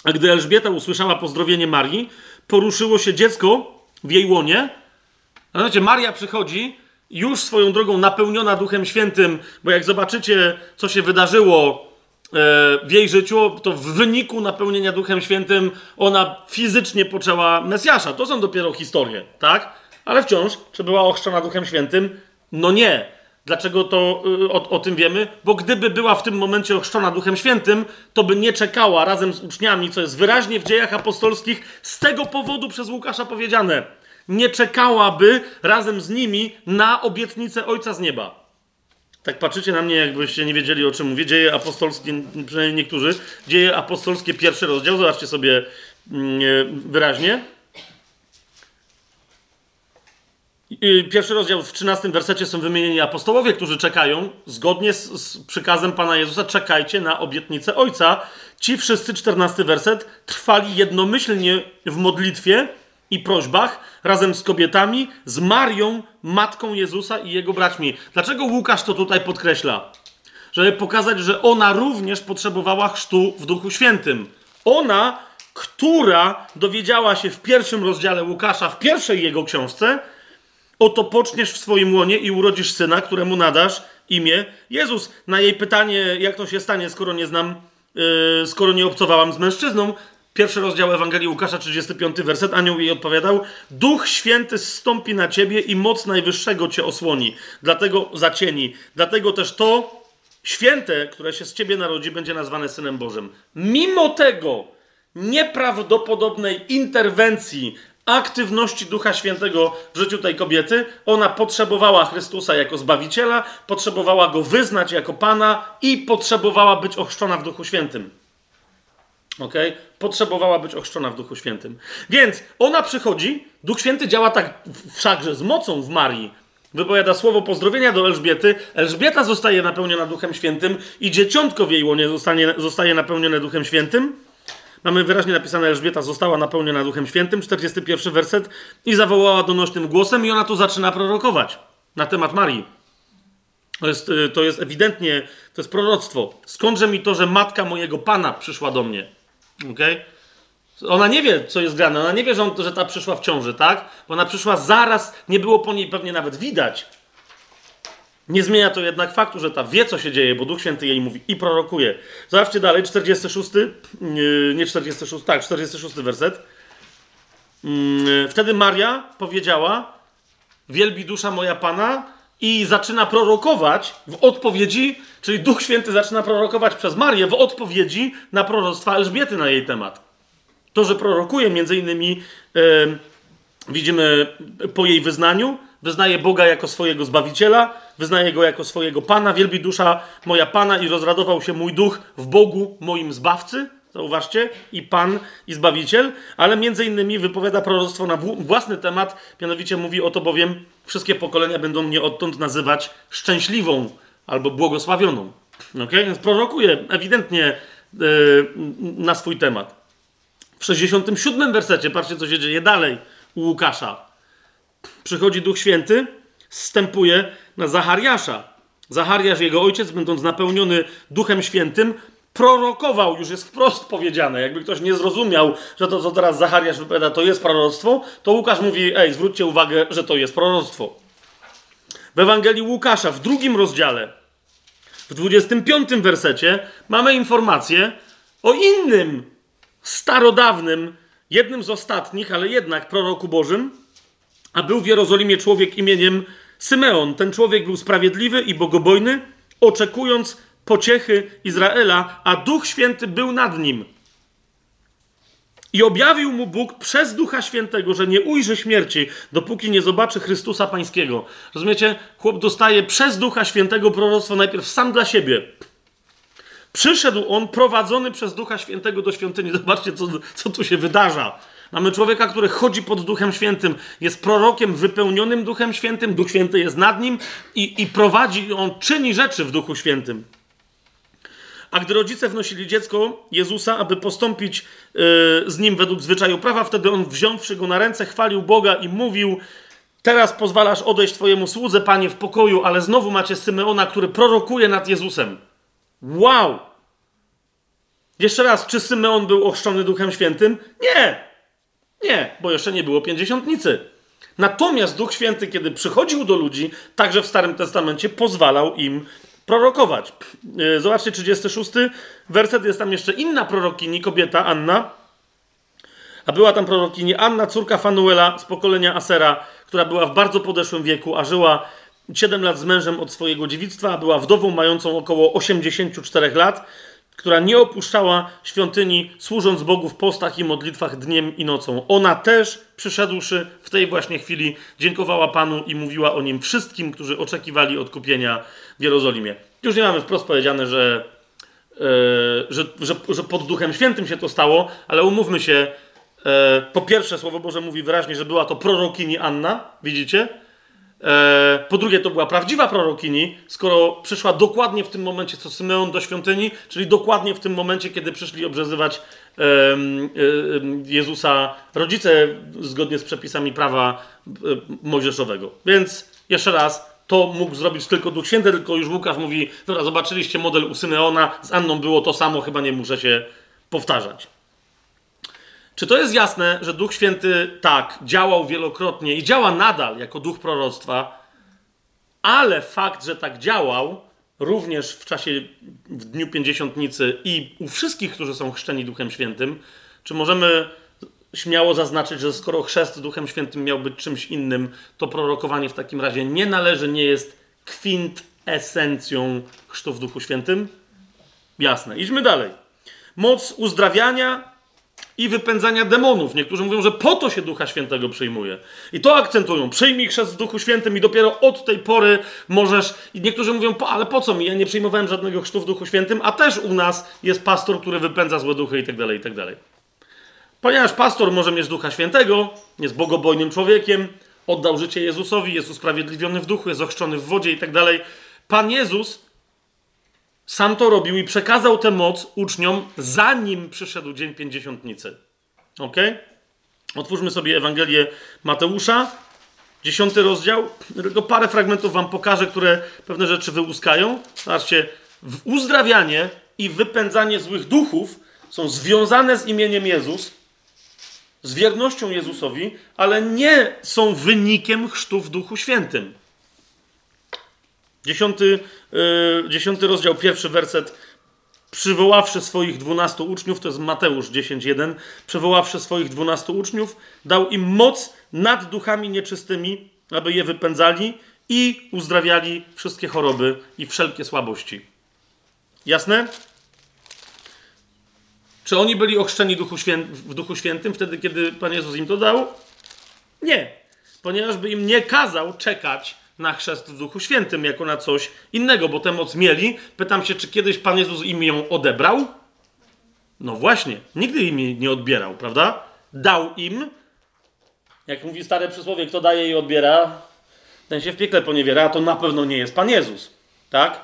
A gdy Elżbieta usłyszała pozdrowienie Marii, poruszyło się dziecko w jej łonie. Znaczy, Maria przychodzi już swoją drogą napełniona Duchem Świętym, bo jak zobaczycie, co się wydarzyło w jej życiu, to w wyniku napełnienia Duchem Świętym ona fizycznie poczęła Mesjasza. To są dopiero historie, tak? Ale wciąż, czy była ochrzczona Duchem Świętym? No nie. Dlaczego to y, o, o, tym wiemy? Bo gdyby była w tym momencie ochrzczona Duchem Świętym, to by nie czekała razem z uczniami, co jest wyraźnie w dziejach apostolskich z tego powodu przez Łukasza powiedziane. Nie czekałaby razem z nimi na obietnicę Ojca z nieba. Tak patrzycie na mnie, jakbyście nie wiedzieli o czym mówię. Dzieje apostolskie, przynajmniej niektórzy, dzieje apostolskie, pierwszy rozdział, zobaczcie sobie mm, e, wyraźnie. Pierwszy rozdział w 13 wersecie są wymienieni apostołowie, którzy czekają, zgodnie z, z, przykazem Pana Jezusa, czekajcie na obietnicę Ojca. Ci wszyscy, 14 werset, trwali jednomyślnie w modlitwie i prośbach razem z kobietami, z Marią, matką Jezusa i jego braćmi. Dlaczego Łukasz to tutaj podkreśla? Żeby pokazać, że ona również potrzebowała chrztu w Duchu Świętym. Ona, która dowiedziała się w pierwszym rozdziale Łukasza, w pierwszej jego książce, Oto poczniesz w swoim łonie i urodzisz syna, któremu nadasz imię Jezus. Na jej pytanie, jak to się stanie, skoro nie znam, yy, skoro nie obcowałam z mężczyzną, pierwszy rozdział Ewangelii Łukasza, 35 werset, anioł jej odpowiadał, Duch Święty zstąpi na ciebie i moc Najwyższego cię osłoni, dlatego zacieni. Dlatego też to święte, które się z ciebie narodzi, będzie nazwane Synem Bożym. Mimo tego nieprawdopodobnej interwencji aktywności Ducha Świętego w życiu tej kobiety. Ona potrzebowała Chrystusa jako Zbawiciela, potrzebowała Go wyznać jako Pana i potrzebowała być ochrzczona w Duchu Świętym. Ok? Potrzebowała być ochrzczona w Duchu Świętym. Więc ona przychodzi, Duch Święty działa tak wszakże z mocą w Marii. Wypowiada słowo pozdrowienia do Elżbiety. Elżbieta zostaje napełniona Duchem Świętym i dzieciątko w jej łonie zostanie, zostaje napełnione Duchem Świętym. Mamy wyraźnie napisane, Elżbieta została napełniona Duchem Świętym, 41 werset, i zawołała donośnym głosem, i ona tu zaczyna prorokować na temat Marii. To jest, y, to jest ewidentnie, to jest proroctwo. Skądże mi to, że matka mojego Pana przyszła do mnie? Okay? Ona nie wie, co jest grane. Ona nie wie, że, on, że ta przyszła w ciąży, tak? Bo ona przyszła zaraz, nie było po niej pewnie nawet widać. Nie zmienia to jednak faktu, że ta wie, co się dzieje, bo Duch Święty jej mówi i prorokuje. Zobaczcie dalej, 46, nie 46, tak, 46 werset. Mm, wtedy Maria powiedziała, wielbi dusza moja Pana i zaczyna prorokować w odpowiedzi, czyli Duch Święty zaczyna prorokować przez Marię w odpowiedzi na proroctwa Elżbiety na jej temat. To, że prorokuje między innymi, widzimy po jej wyznaniu, wyznaje Boga jako swojego Zbawiciela, wyznaje Go jako swojego Pana, wielbi dusza moja Pana i rozradował się mój duch w Bogu moim Zbawcy, zauważcie, i Pan, i Zbawiciel, ale między innymi wypowiada proroctwo na własny temat, mianowicie mówi o to bowiem, wszystkie pokolenia będą mnie odtąd nazywać szczęśliwą albo błogosławioną. Okay? Więc prorokuje ewidentnie yy, na swój temat. W 67 wersecie, patrzcie co się dzieje dalej u Łukasza. Przychodzi Duch Święty, zstępuje na Zachariasza. Zachariasz, jego ojciec, będąc napełniony Duchem Świętym, prorokował, już jest wprost powiedziane. Jakby ktoś nie zrozumiał, że to, co teraz Zachariasz wypowiada, to jest proroctwo, to Łukasz mówi, ej, zwróćcie uwagę, że to jest proroctwo. W Ewangelii Łukasza, w drugim rozdziale, w 25 wersecie, mamy informację o innym, starodawnym, jednym z ostatnich, ale jednak proroku Bożym, a był w Jerozolimie człowiek imieniem Symeon. Ten człowiek był sprawiedliwy i bogobojny, oczekując pociechy Izraela, a Duch Święty był nad nim. I objawił mu Bóg przez Ducha Świętego, że nie ujrzy śmierci, dopóki nie zobaczy Chrystusa Pańskiego. Rozumiecie? Chłop dostaje przez Ducha Świętego proroctwo najpierw sam dla siebie. Przyszedł on prowadzony przez Ducha Świętego do świątyni. Zobaczcie, co, co tu się wydarza. Mamy człowieka, który chodzi pod Duchem Świętym, jest prorokiem wypełnionym Duchem Świętym, Duch Święty jest nad nim i, i prowadzi, on czyni rzeczy w Duchu Świętym. A gdy rodzice wnosili dziecko Jezusa, aby postąpić yy, z nim według zwyczaju prawa, wtedy on wziąwszy go na ręce, chwalił Boga i mówił: Teraz pozwalasz odejść Twojemu słudze, panie, w pokoju, ale znowu macie Symeona, który prorokuje nad Jezusem. Wow! Jeszcze raz, czy Symeon był ochrzczony Duchem Świętym? Nie! Nie, bo jeszcze nie było pięćdziesiątnicy. Natomiast Duch Święty, kiedy przychodził do ludzi, także w Starym Testamencie, pozwalał im prorokować. E, zobaczcie, 36 werset, jest tam jeszcze inna prorokini, kobieta Anna. A była tam prorokini Anna, córka Fanuela z pokolenia Asera, która była w bardzo podeszłym wieku, a żyła 7 lat z mężem od swojego dziewictwa, była wdową mającą około 84 lat która nie opuszczała świątyni, służąc Bogu w postach i modlitwach dniem i nocą. Ona też, przyszedłszy w tej właśnie chwili, dziękowała Panu i mówiła o nim wszystkim, którzy oczekiwali odkupienia w Jerozolimie. Już nie mamy wprost powiedziane, że, yy, że, że, że, pod Duchem Świętym się to stało, ale umówmy się, yy, po pierwsze, Słowo Boże mówi wyraźnie, że była to prorokini Anna, widzicie? E, po drugie, to była prawdziwa prorokini, skoro przyszła dokładnie w tym momencie, co Symeon do świątyni, czyli dokładnie w tym momencie, kiedy przyszli obrzezywać Jezusa rodzice, zgodnie z przepisami prawa e, mojżeszowego. Więc jeszcze raz, to mógł zrobić tylko Duch Święty, tylko już Łukasz mówi, dobra, zobaczyliście model u Symeona, z Anną było to samo, chyba nie muszę się powtarzać. Czy to jest jasne, że Duch Święty tak działał wielokrotnie i działa nadal jako duch proroctwa, ale fakt, że tak działał również w czasie w dniu pięćdziesiątnicy i u wszystkich, którzy są chrzczeni Duchem Świętym, czy możemy śmiało zaznaczyć, że skoro chrzest Duchem Świętym miał być czymś innym, to prorokowanie w takim razie nie należy, nie jest kwintesencją chrztu w Duchu Świętym? Jasne. Idźmy dalej. Moc uzdrawiania i wypędzania demonów. Niektórzy mówią, że po to się Ducha Świętego przyjmuje. I to akcentują. Przyjmij chrzest w Duchu Świętym i dopiero od tej pory możesz... I niektórzy mówią, ale po co mi? Ja nie przyjmowałem żadnego chrztu w Duchu Świętym, a też u nas jest pastor, który wypędza złe duchy i tak dalej, i tak. Ponieważ pastor może mieć Ducha Świętego, jest bogobojnym człowiekiem, oddał życie Jezusowi, jest usprawiedliwiony w duchu, jest ochrzczony w wodzie i tak. Pan Jezus sam to robił i przekazał tę moc uczniom, zanim przyszedł dzień pięćdziesiątnicy. Ok? Otwórzmy sobie Ewangelię Mateusza, dziesiąty rozdział. Tylko parę fragmentów wam pokażę, które pewne rzeczy wyłuskają. Zobaczcie, uzdrawianie i wypędzanie złych duchów są związane z imieniem Jezus, z wiernością Jezusowi, ale nie są wynikiem chrztu w Duchu Świętym. Dziesiąty, yy, dziesiąty rozdział, pierwszy werset. Przywoławszy swoich dwunastu uczniów, to jest Mateusz 10.1, przywoławszy swoich dwunastu uczniów, dał im moc nad duchami nieczystymi, aby je wypędzali i uzdrawiali wszystkie choroby i wszelkie słabości. Jasne? Czy oni byli ochrzczeni Duchu w Duchu Świętym wtedy, kiedy Pan Jezus im to dał? Nie, ponieważ by im nie kazał czekać na chrzest w Duchu Świętym jako na coś innego, bo tę moc mieli. Pytam się, czy kiedyś Pan Jezus im ją odebrał? No właśnie, nigdy im nie odbierał, prawda? Dał im, jak mówi stare przysłowie, kto daje i odbiera, ten się w piekle poniewiera, a to na pewno nie jest Pan Jezus, tak?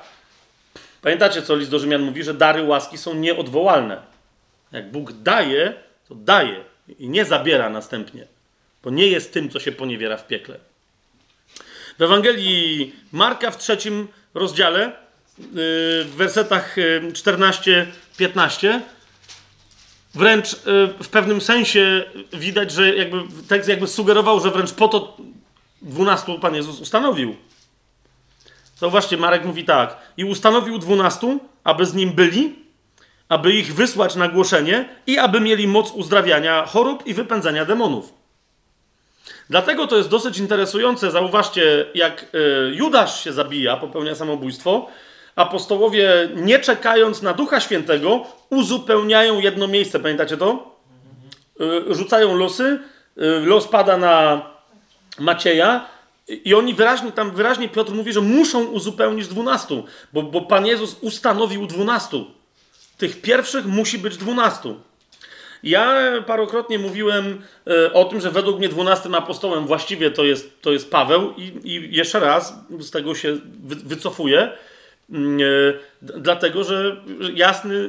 Pamiętacie, co list do Rzymian mówi, że dary łaski są nieodwołalne. Jak Bóg daje, to daje i nie zabiera następnie, bo nie jest tym, co się poniewiera w piekle. W Ewangelii Marka w trzecim rozdziale, y, w wersetach 14-15, y, wręcz y, w pewnym sensie widać, że jakby tekst jakby sugerował, że wręcz po to dwunastu Pan Jezus ustanowił. Zauważcie, Marek mówi tak. I ustanowił dwunastu, aby z nim byli, aby ich wysłać na głoszenie i aby mieli moc uzdrawiania chorób i wypędzania demonów. Dlatego to jest dosyć interesujące. Zauważcie, jak e, Judasz się zabija, popełnia samobójstwo. Apostołowie, nie czekając na Ducha Świętego, uzupełniają jedno miejsce. Pamiętacie to? E, rzucają losy. E, los pada na Macieja. I oni wyraźnie, tam wyraźnie Piotr mówi, że muszą uzupełnić dwunastu, bo, bo Pan Jezus ustanowił dwunastu. Tych pierwszych musi być dwunastu. Ja parokrotnie mówiłem e, o tym, że według mnie dwunastym apostołem właściwie to jest, to jest Paweł i, i jeszcze raz z tego się wycofuję, mm, e, dlatego że jasny, e,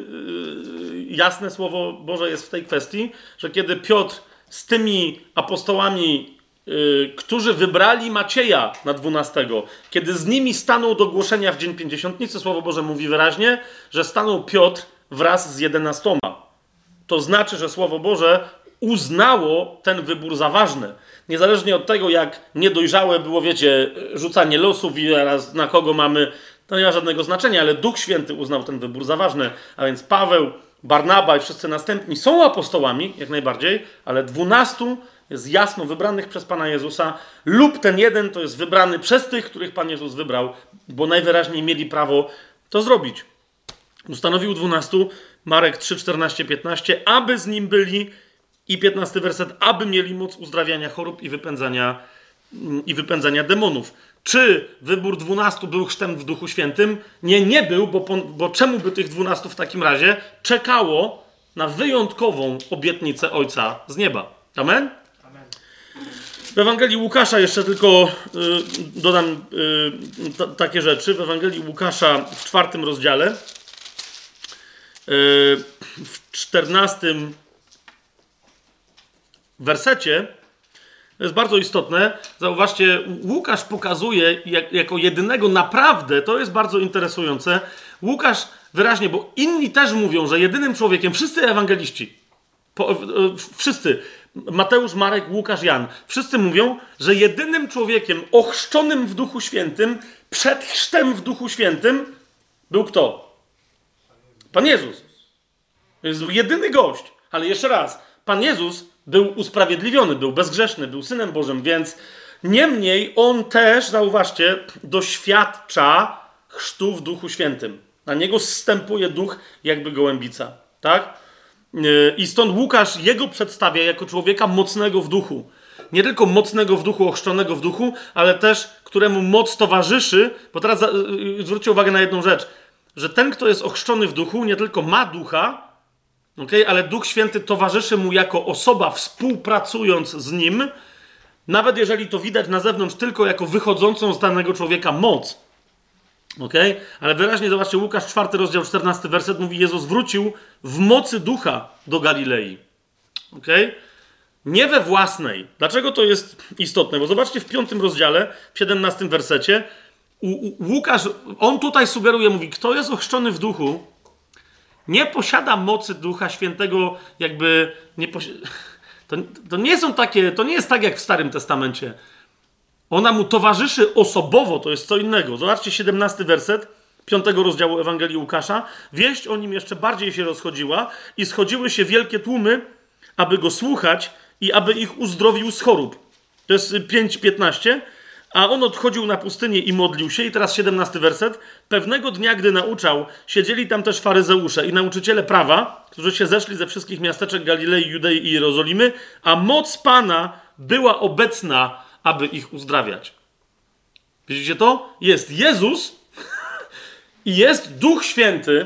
jasne słowo Boże jest w tej kwestii, że kiedy Piotr z tymi apostołami którzy wybrali Macieja na dwunastego, kiedy z nimi stanął do głoszenia w dzień pięćdziesiątnicy, Słowo Boże mówi wyraźnie, że stanął Piotr wraz z jedenastoma to znaczy, że Słowo Boże uznało ten wybór za ważny. Niezależnie od tego, jak niedojrzałe było, wiecie, rzucanie losów i teraz na kogo mamy, to nie ma żadnego znaczenia, ale Duch Święty uznał ten wybór za ważny. A więc Paweł, Barnaba i wszyscy następni są apostołami, jak najbardziej, ale dwunastu jest jasno wybranych przez Pana Jezusa, lub ten jeden to jest wybrany przez tych, których Pan Jezus wybrał, bo najwyraźniej mieli prawo to zrobić. Ustanowił dwunastu, Marek 3, 14, 15, aby z nim byli i 15 werset, aby mieli moc uzdrawiania chorób i wypędzania, i wypędzania demonów. Czy wybór dwunastu był chrztem w Duchu Świętym? Nie, nie był, bo, bo czemu by tych dwunastu w takim razie czekało na wyjątkową obietnicę Ojca z nieba? Amen? Amen. W Ewangelii Łukasza jeszcze tylko y, dodam y, t- takie rzeczy. W Ewangelii Łukasza w czwartym rozdziale w czternastym wersecie, to jest bardzo istotne. Zauważcie, Łukasz pokazuje jak, jako jedynego naprawdę, to jest bardzo interesujące. Łukasz wyraźnie, bo inni też mówią, że jedynym człowiekiem, wszyscy ewangeliści, po, wszyscy, Mateusz, Marek, Łukasz, Jan, wszyscy mówią, że jedynym człowiekiem ochrzczonym w Duchu Świętym, przed chrztem w Duchu Świętym, był kto? Pan Jezus. To jest jedyny gość. Ale jeszcze raz, Pan Jezus był usprawiedliwiony, był bezgrzeszny, był Synem Bożym, więc niemniej On też, zauważcie, doświadcza chrztu w Duchu Świętym. Na Niego zstępuje duch jakby gołębica. Tak? I stąd Łukasz jego przedstawia jako człowieka mocnego w duchu. Nie tylko mocnego w duchu, ochrzczonego w duchu, ale też któremu moc towarzyszy. Bo teraz zwróćcie uwagę na jedną rzecz że ten, kto jest ochrzczony w duchu, nie tylko ma ducha, okay, ale Duch Święty towarzyszy mu jako osoba, współpracując z nim, nawet jeżeli to widać na zewnątrz tylko jako wychodzącą z danego człowieka moc. Okay? Ale wyraźnie zobaczcie, Łukasz 4 rozdział 14 werset mówi, Jezus wrócił w mocy ducha do Galilei. Okay? Nie we własnej. Dlaczego to jest istotne? Bo zobaczcie w 5 rozdziale, w 17 wersecie, Łukasz, on tutaj sugeruje, mówi, kto jest ochrzczony w duchu, nie posiada mocy Ducha Świętego, jakby nie to, to nie są takie, to nie jest tak jak w Starym Testamencie. Ona mu towarzyszy osobowo, to jest co innego. Zobaczcie 17 werset 5 rozdziału Ewangelii Łukasza. Wieść o nim jeszcze bardziej się rozchodziła i schodziły się wielkie tłumy, aby go słuchać i aby ich uzdrowił z chorób. To jest 5.15. A on odchodził na pustynię i modlił się. I teraz 17 werset. Pewnego dnia, gdy nauczał, siedzieli tam też faryzeusze i nauczyciele prawa, którzy się zeszli ze wszystkich miasteczek Galilei, Judei i Jerozolimy, a moc Pana była obecna, aby ich uzdrawiać. Widzicie to? Jest Jezus i jest Duch Święty.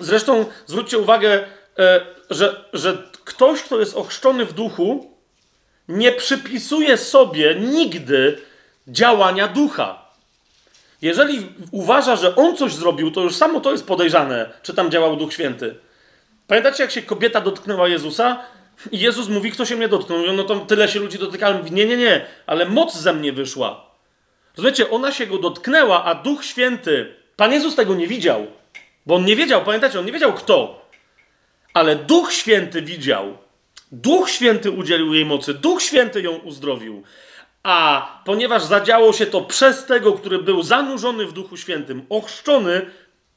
Zresztą zwróćcie uwagę, e, że, że ktoś, kto jest ochrzczony w duchu, nie przypisuje sobie nigdy działania ducha. Jeżeli uważa, że on coś zrobił, to już samo to jest podejrzane, czy tam działał Duch Święty. Pamiętacie, jak się kobieta dotknęła Jezusa? I Jezus mówi, kto się mnie dotknął? No to tyle się ludzi dotykało. Mówi, nie, nie, nie, ale moc ze mnie wyszła. Rozumiecie, ona się go dotknęła, a Duch Święty, Pan Jezus tego nie widział. Bo on nie wiedział, pamiętacie, on nie wiedział kto. Ale Duch Święty widział. Duch Święty udzielił jej mocy. Duch Święty ją uzdrowił. A ponieważ zadziało się to przez tego, który był zanurzony w Duchu Świętym, ochrzczony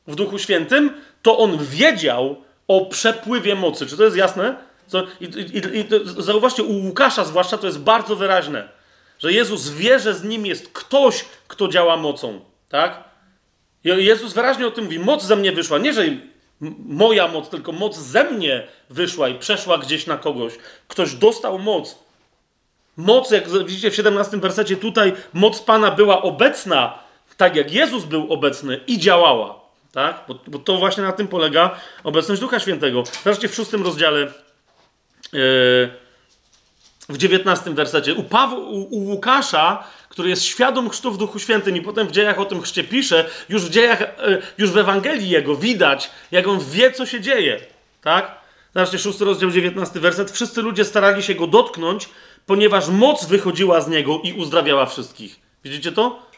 w Duchu Świętym, to on wiedział o przepływie mocy. Czy to jest jasne? Co? I, i, i zauważcie, u Łukasza zwłaszcza to jest bardzo wyraźne, że Jezus wie, że z nim jest ktoś, kto działa mocą. Tak? Jezus wyraźnie o tym mówi: Moc ze mnie wyszła. Nie, że moja moc, tylko moc ze mnie wyszła i przeszła gdzieś na kogoś. Ktoś dostał moc. Moc, jak widzicie w 17 wersecie, tutaj moc Pana była obecna, tak jak Jezus był obecny i działała. Tak? Bo, bo to właśnie na tym polega obecność Ducha Świętego. Zobaczcie w szóstym rozdziale, yy, w 19 wersecie. U, u, u Łukasza, który jest świadom chrztu w Duchu Świętym i potem w dziejach o tym chrzcie pisze, już w dziejach, yy, już w Ewangelii jego widać, jak on wie, co się dzieje. Tak? Zobaczcie, szósty rozdział, 19 werset. Wszyscy ludzie starali się go dotknąć, ponieważ moc wychodziła z niego i uzdrawiała wszystkich. Widzicie to?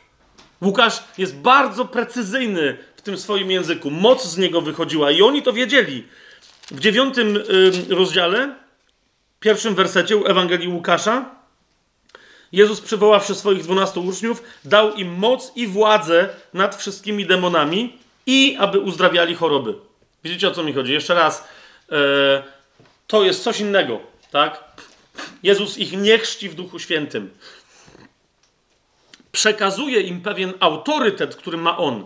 Łukasz jest bardzo precyzyjny w tym swoim języku. Moc z niego wychodziła i oni to wiedzieli. W dziewiątym rozdziale, pierwszym wersecie Ewangelii Łukasza, Jezus przywoławszy swoich dwunastu uczniów, dał im moc i władzę nad wszystkimi demonami i aby uzdrawiali choroby. Widzicie o co mi chodzi? Jeszcze raz. E, to jest coś innego, tak? Jezus ich nie chrzci w Duchu Świętym. Przekazuje im pewien autorytet, który ma On.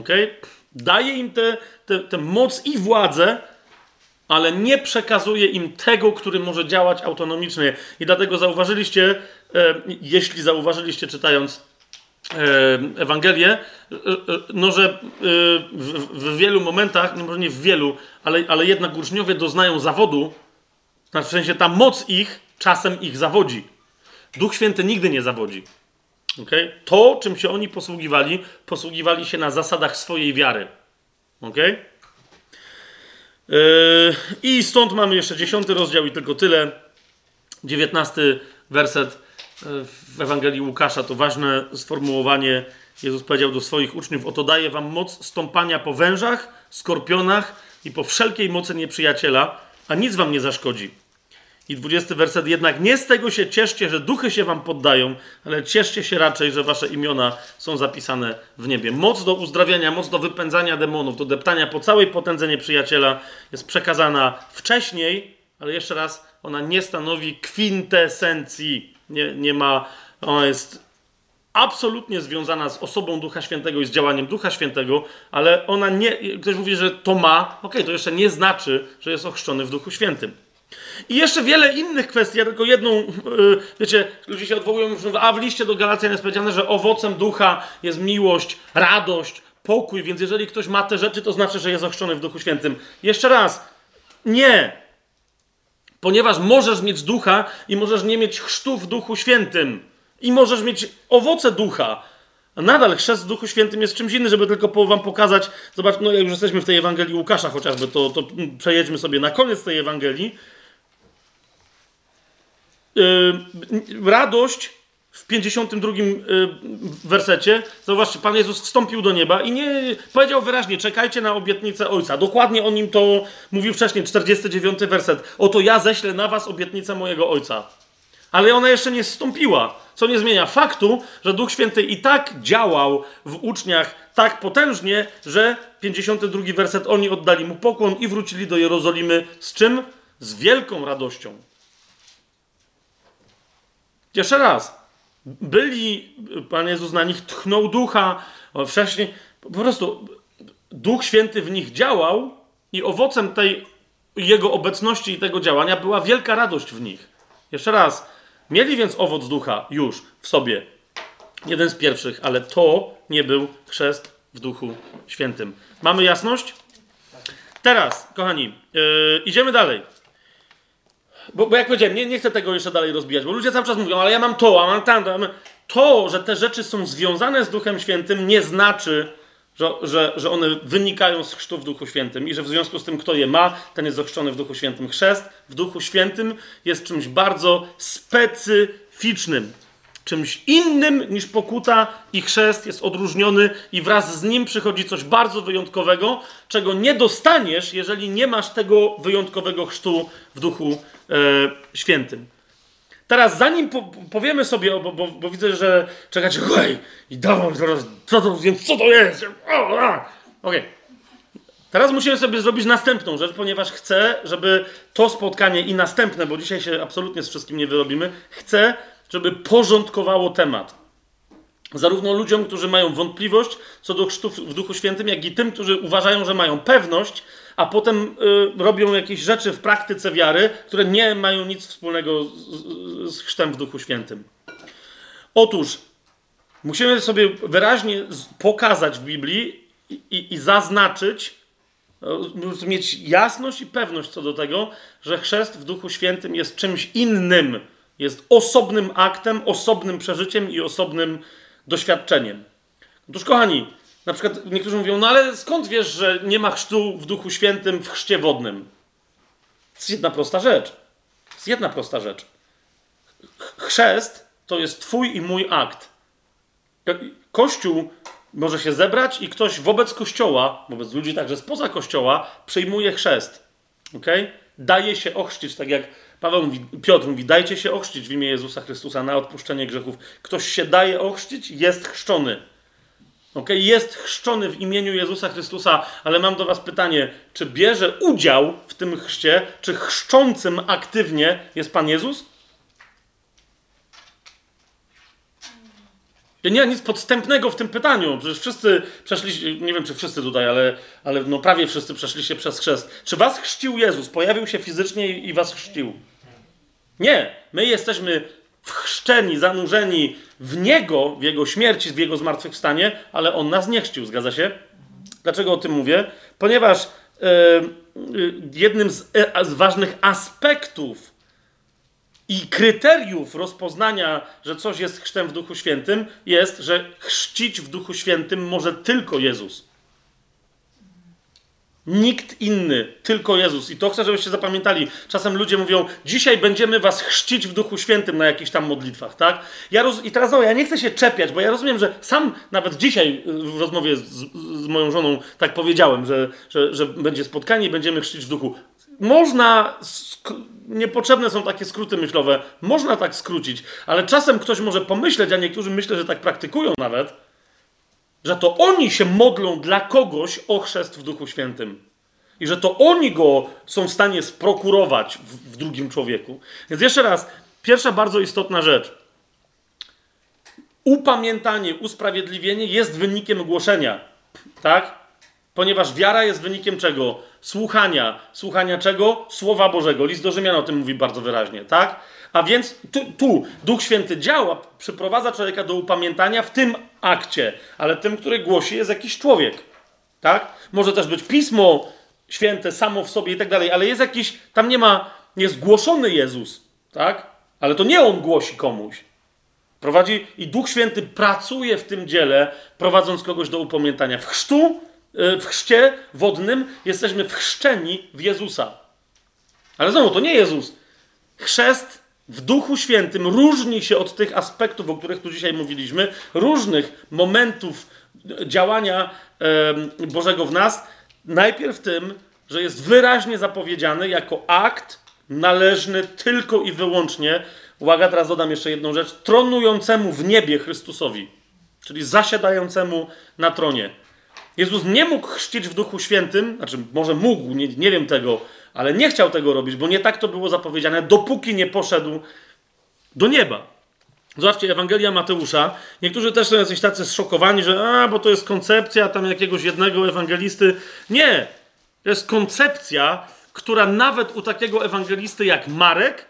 Okay? Daje im tę te, te, te moc i władzę, ale nie przekazuje im tego, który może działać autonomicznie. I dlatego zauważyliście, e, jeśli zauważyliście czytając e, Ewangelię, e, e no że w, w, wielu momentach, no może nie w wielu, ale, ale jednak uczniowie doznają zawodu, znaczy w sensie ta moc ich czasem ich zawodzi. Duch Święty nigdy nie zawodzi. Okay? To, czym się oni posługiwali, posługiwali się na zasadach swojej wiary. Okay? Yy, I stąd mamy jeszcze dziesiąty rozdział i tylko tyle. Dziewiętnasty werset yy, w Ewangelii Łukasza to ważne sformułowanie. Jezus powiedział do swoich uczniów: Oto daję wam moc stąpania po wężach, skorpionach i po wszelkiej mocy nieprzyjaciela, a nic wam nie zaszkodzi. I dwudziesty werset. Jednak nie z tego się cieszcie, że duchy się wam poddają, ale cieszcie się raczej, że wasze imiona są zapisane w niebie. Moc do uzdrawiania, moc do wypędzania demonów, do deptania po całej potędze nieprzyjaciela jest przekazana wcześniej, ale jeszcze raz, ona nie stanowi kwintesencji. Nie, nie ma, ona jest absolutnie związana z osobą Ducha Świętego i z działaniem Ducha Świętego, ale ona nie, ktoś mówi, że to ma, ok, to jeszcze nie znaczy, że jest ochrzczony w Duchu Świętym. I jeszcze wiele innych kwestii, ja tylko jedną, yy, wiecie, ludzie się odwołują, a w liście do Galacjan jest powiedziane, że owocem ducha jest miłość, radość, pokój, więc jeżeli ktoś ma te rzeczy, to znaczy, że jest ochrzczony w Duchu Świętym. Jeszcze raz, nie. Ponieważ możesz mieć ducha i możesz nie mieć chrztu w Duchu Świętym. I możesz mieć owoce ducha. A nadal chrzest w Duchu Świętym jest czymś innym, żeby tylko wam pokazać. Zobacz, no jak już jesteśmy w tej Ewangelii Łukasza chociażby, to, to przejedźmy sobie na koniec tej Ewangelii radość w 52 yy, wersecie, zobaczcie, Pan Jezus wstąpił do nieba i nie powiedział wyraźnie, czekajcie na obietnicę Ojca. Dokładnie o nim to mówił wcześniej, 49 werset. Oto ja ześlę na was obietnicę mojego Ojca. Ale ona jeszcze nie wstąpiła, co nie zmienia faktu, że Duch Święty i tak działał w uczniach tak potężnie, że 52 werset oni oddali mu pokłon i wrócili do Jerozolimy z czym? Z wielką radością. Jeszcze raz. Byli, Pan Jezus na nich tchnął ducha, wcześniej po prostu Duch Święty w nich działał i owocem tej jego obecności i tego działania była wielka radość w nich. Jeszcze raz. Mieli więc owoc ducha już w sobie. Jeden z pierwszych, ale to nie był chrzest w Duchu Świętym. Mamy jasność? Teraz, kochani, yy, idziemy dalej. Bo, bo jak powiedziałem, nie, nie chcę tego jeszcze dalej rozbijać, bo ludzie cały czas mówią, ale ja mam to, a mam tamto. To, że te rzeczy są związane z Duchem Świętym, nie znaczy, że, że, że one wynikają z chrztu w Duchu Świętym i że w związku z tym, kto je ma, ten jest ochrzczony w Duchu Świętym. Chrzest w Duchu Świętym jest czymś bardzo specyficznym. Czymś innym niż pokuta i chrzest jest odróżniony i wraz z nim przychodzi coś bardzo wyjątkowego, czego nie dostaniesz, jeżeli nie masz tego wyjątkowego chrztu w Duchu e, Świętym. Teraz zanim po, powiemy sobie, bo, bo, bo, widzę, że czekacie, hej, i dawaj teraz, co to, co to jest? Okej. Okay. Teraz musimy sobie zrobić następną rzecz, ponieważ chcę, żeby to spotkanie i następne, bo dzisiaj się absolutnie z wszystkim nie wyrobimy, chcę, żeby porządkowało temat. Zarówno ludziom, którzy mają wątpliwość co do chrztu w Duchu Świętym, jak i tym, którzy uważają, że mają pewność, a potem y, robią jakieś rzeczy w praktyce wiary, które nie mają nic wspólnego z, z, chrztem w Duchu Świętym. Otóż musimy sobie wyraźnie pokazać w Biblii i, i, i zaznaczyć, y, mieć jasność i pewność co do tego, że chrzest w Duchu Świętym jest czymś innym, jest osobnym aktem, osobnym przeżyciem i osobnym doświadczeniem. Otóż, kochani, na przykład niektórzy mówią, no ale skąd wiesz, że nie ma chrztu w Duchu Świętym w chrzcie wodnym? To jest jedna prosta rzecz. To jest jedna prosta rzecz. Chrzest to jest twój i mój akt. Kościół może się zebrać i ktoś wobec kościoła, wobec ludzi także spoza kościoła, przyjmuje chrzest. Okay? Daje się ochrzcić, tak jak Paweł mówi, Piotr mówi, dajcie się ochrzcić w imię Jezusa Chrystusa na odpuszczenie grzechów. Ktoś się daje ochrzcić, jest chrzczony. Okay? Jest chrzczony w imieniu Jezusa Chrystusa, ale mam do Was pytanie, czy bierze udział w tym chrzcie, czy chrzczącym aktywnie jest Pan Jezus? Nie ma nic podstępnego w tym pytaniu. Przecież wszyscy przeszli, nie wiem czy wszyscy tutaj, ale, ale no prawie wszyscy przeszliście przez chrzest. Czy was chrzcił Jezus? Pojawił się fizycznie i was chrzcił? Nie. My jesteśmy wchrzczeni, zanurzeni w Niego, w Jego śmierci, w Jego zmartwychwstanie, ale On nas nie chrzcił, zgadza się? Dlaczego o tym mówię? Ponieważ yy, jednym z, yy, z ważnych aspektów i kryteriów rozpoznania, że coś jest chrztem w Duchu Świętym, jest, że chrzcić w Duchu Świętym może tylko Jezus. Nikt inny, tylko Jezus. I to chcę, żebyście zapamiętali. Czasem ludzie mówią, dzisiaj będziemy was chrzcić w Duchu Świętym na jakichś tam modlitwach, tak? Ja roz... I teraz no, ja nie chcę się czepiać, bo ja rozumiem, że sam nawet dzisiaj w rozmowie z, z moją żoną tak powiedziałem, że, że, że będzie spotkanie i będziemy chrzcić w Duchu. Można, niepotrzebne są takie skróty myślowe, można tak skrócić, ale czasem ktoś może pomyśleć, a niektórzy myślę, że tak praktykują nawet, że to oni się modlą dla kogoś o chrzest w Duchu Świętym. I że to oni go są w stanie sprokurować w, w drugim człowieku. Więc jeszcze raz, pierwsza bardzo istotna rzecz. Upamiętanie, usprawiedliwienie jest wynikiem głoszenia. Tak? Ponieważ wiara jest wynikiem czego? Słuchania. Słuchania czego? Słowa Bożego. List do Rzymian o tym mówi bardzo wyraźnie, tak? A więc tu, tu, Duch Święty działa, przyprowadza człowieka do upamiętania w tym akcie, ale tym, który głosi, jest jakiś człowiek. Tak? Może też być pismo święte samo w sobie i tak dalej, ale jest jakiś, tam nie ma, jest głoszony Jezus, tak? Ale to nie on głosi komuś. Prowadzi i Duch Święty pracuje w tym dziele, prowadząc kogoś do upamiętania. W chrztu, y, w chrzcie wodnym jesteśmy wchrzczeni w Jezusa. Ale znowu, to nie Jezus. Chrzest w Duchu Świętym różni się od tych aspektów, o których tu dzisiaj mówiliśmy, różnych momentów działania Bożego w nas. Najpierw tym, że jest wyraźnie zapowiedziany jako akt należny tylko i wyłącznie, uwaga, teraz dodam jeszcze jedną rzecz, tronującemu w niebie Chrystusowi, czyli zasiadającemu na tronie. Jezus nie mógł chrzcić w Duchu Świętym, znaczy może mógł, nie, nie wiem tego, ale nie chciał tego robić, bo nie tak to było zapowiedziane, dopóki nie poszedł do nieba. Zobaczcie, Ewangelia Mateusza. Niektórzy też są jacyś tacy zszokowani, że a, bo to jest koncepcja tam jakiegoś jednego ewangelisty. Nie! To jest koncepcja, która nawet u takiego ewangelisty jak Marek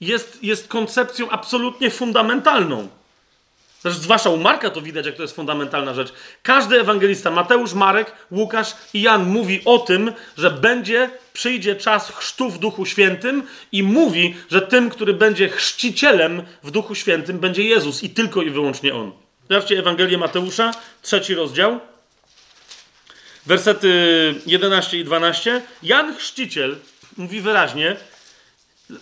jest, jest koncepcją absolutnie fundamentalną. Zresztą zwłaszcza u Marka to widać, jak to jest fundamentalna rzecz. Każdy ewangelista, Mateusz, Marek, Łukasz i Jan mówi o tym, że będzie, przyjdzie czas chrztu w Duchu Świętym i mówi, że tym, który będzie chrzcicielem w Duchu Świętym będzie Jezus i tylko i wyłącznie On. Zobaczcie Ewangelię Mateusza, trzeci rozdział. Wersety 11 i 12. Jan Chrzciciel mówi wyraźnie,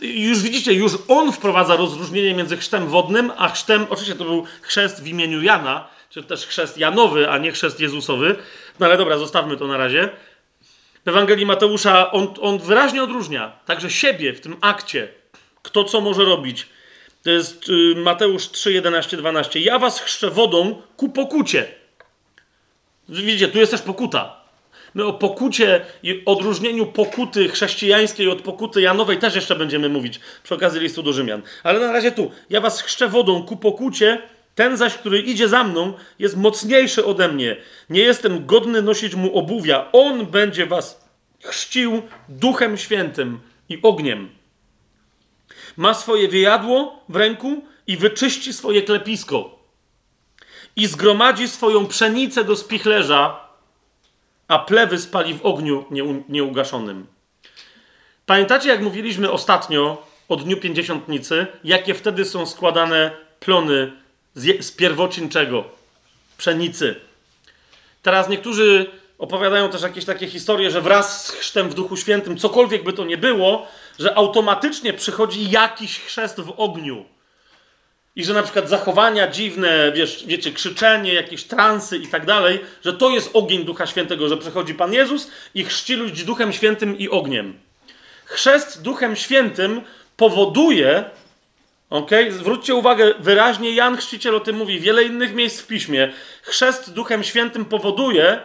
już widzicie, już on wprowadza rozróżnienie między chrztem wodnym, a chrztem, oczywiście to był chrzest w imieniu Jana, czy też chrzest Janowy, a nie chrzest Jezusowy. No ale dobra, zostawmy to na razie. W Ewangelii Mateusza on, on wyraźnie odróżnia także siebie w tym akcie, kto co może robić. To jest y, Mateusz 3, 11, 12. Ja was chrzczę wodą ku pokucie. Widzicie, tu jest też pokuta. My o pokucie i odróżnieniu pokuty chrześcijańskiej od pokuty janowej też jeszcze będziemy mówić przy okazji listu do Rzymian. Ale na razie tu. Ja was chrzczę wodą ku pokucie, ten zaś, który idzie za mną, jest mocniejszy ode mnie. Nie jestem godny nosić mu obuwia. On będzie was chrzcił duchem świętym i ogniem. Ma swoje wyjadło w ręku i wyczyści swoje klepisko. I zgromadzi swoją pszenicę do spichlerza, a plewy spali w ogniu nieugaszonym. Pamiętacie, jak mówiliśmy ostatnio o Dniu Pięćdziesiątnicy, jakie wtedy są składane plony z, z pierwocin czego? Pszenicy. Teraz niektórzy opowiadają też jakieś takie historie, że wraz z chrztem w Duchu Świętym, cokolwiek by to nie było, że automatycznie przychodzi jakiś chrzest w ogniu. I że na przykład zachowania dziwne, wiesz, wiecie, krzyczenie, jakieś transy i tak dalej, że to jest ogień Ducha Świętego, że przychodzi Pan Jezus i chrzci ludzi Duchem Świętym i ogniem. Chrzest Duchem Świętym powoduje, ok, zwróćcie uwagę, wyraźnie Jan Chrzciciel o tym mówi, wiele innych miejsc w Piśmie. Chrzest Duchem Świętym powoduje,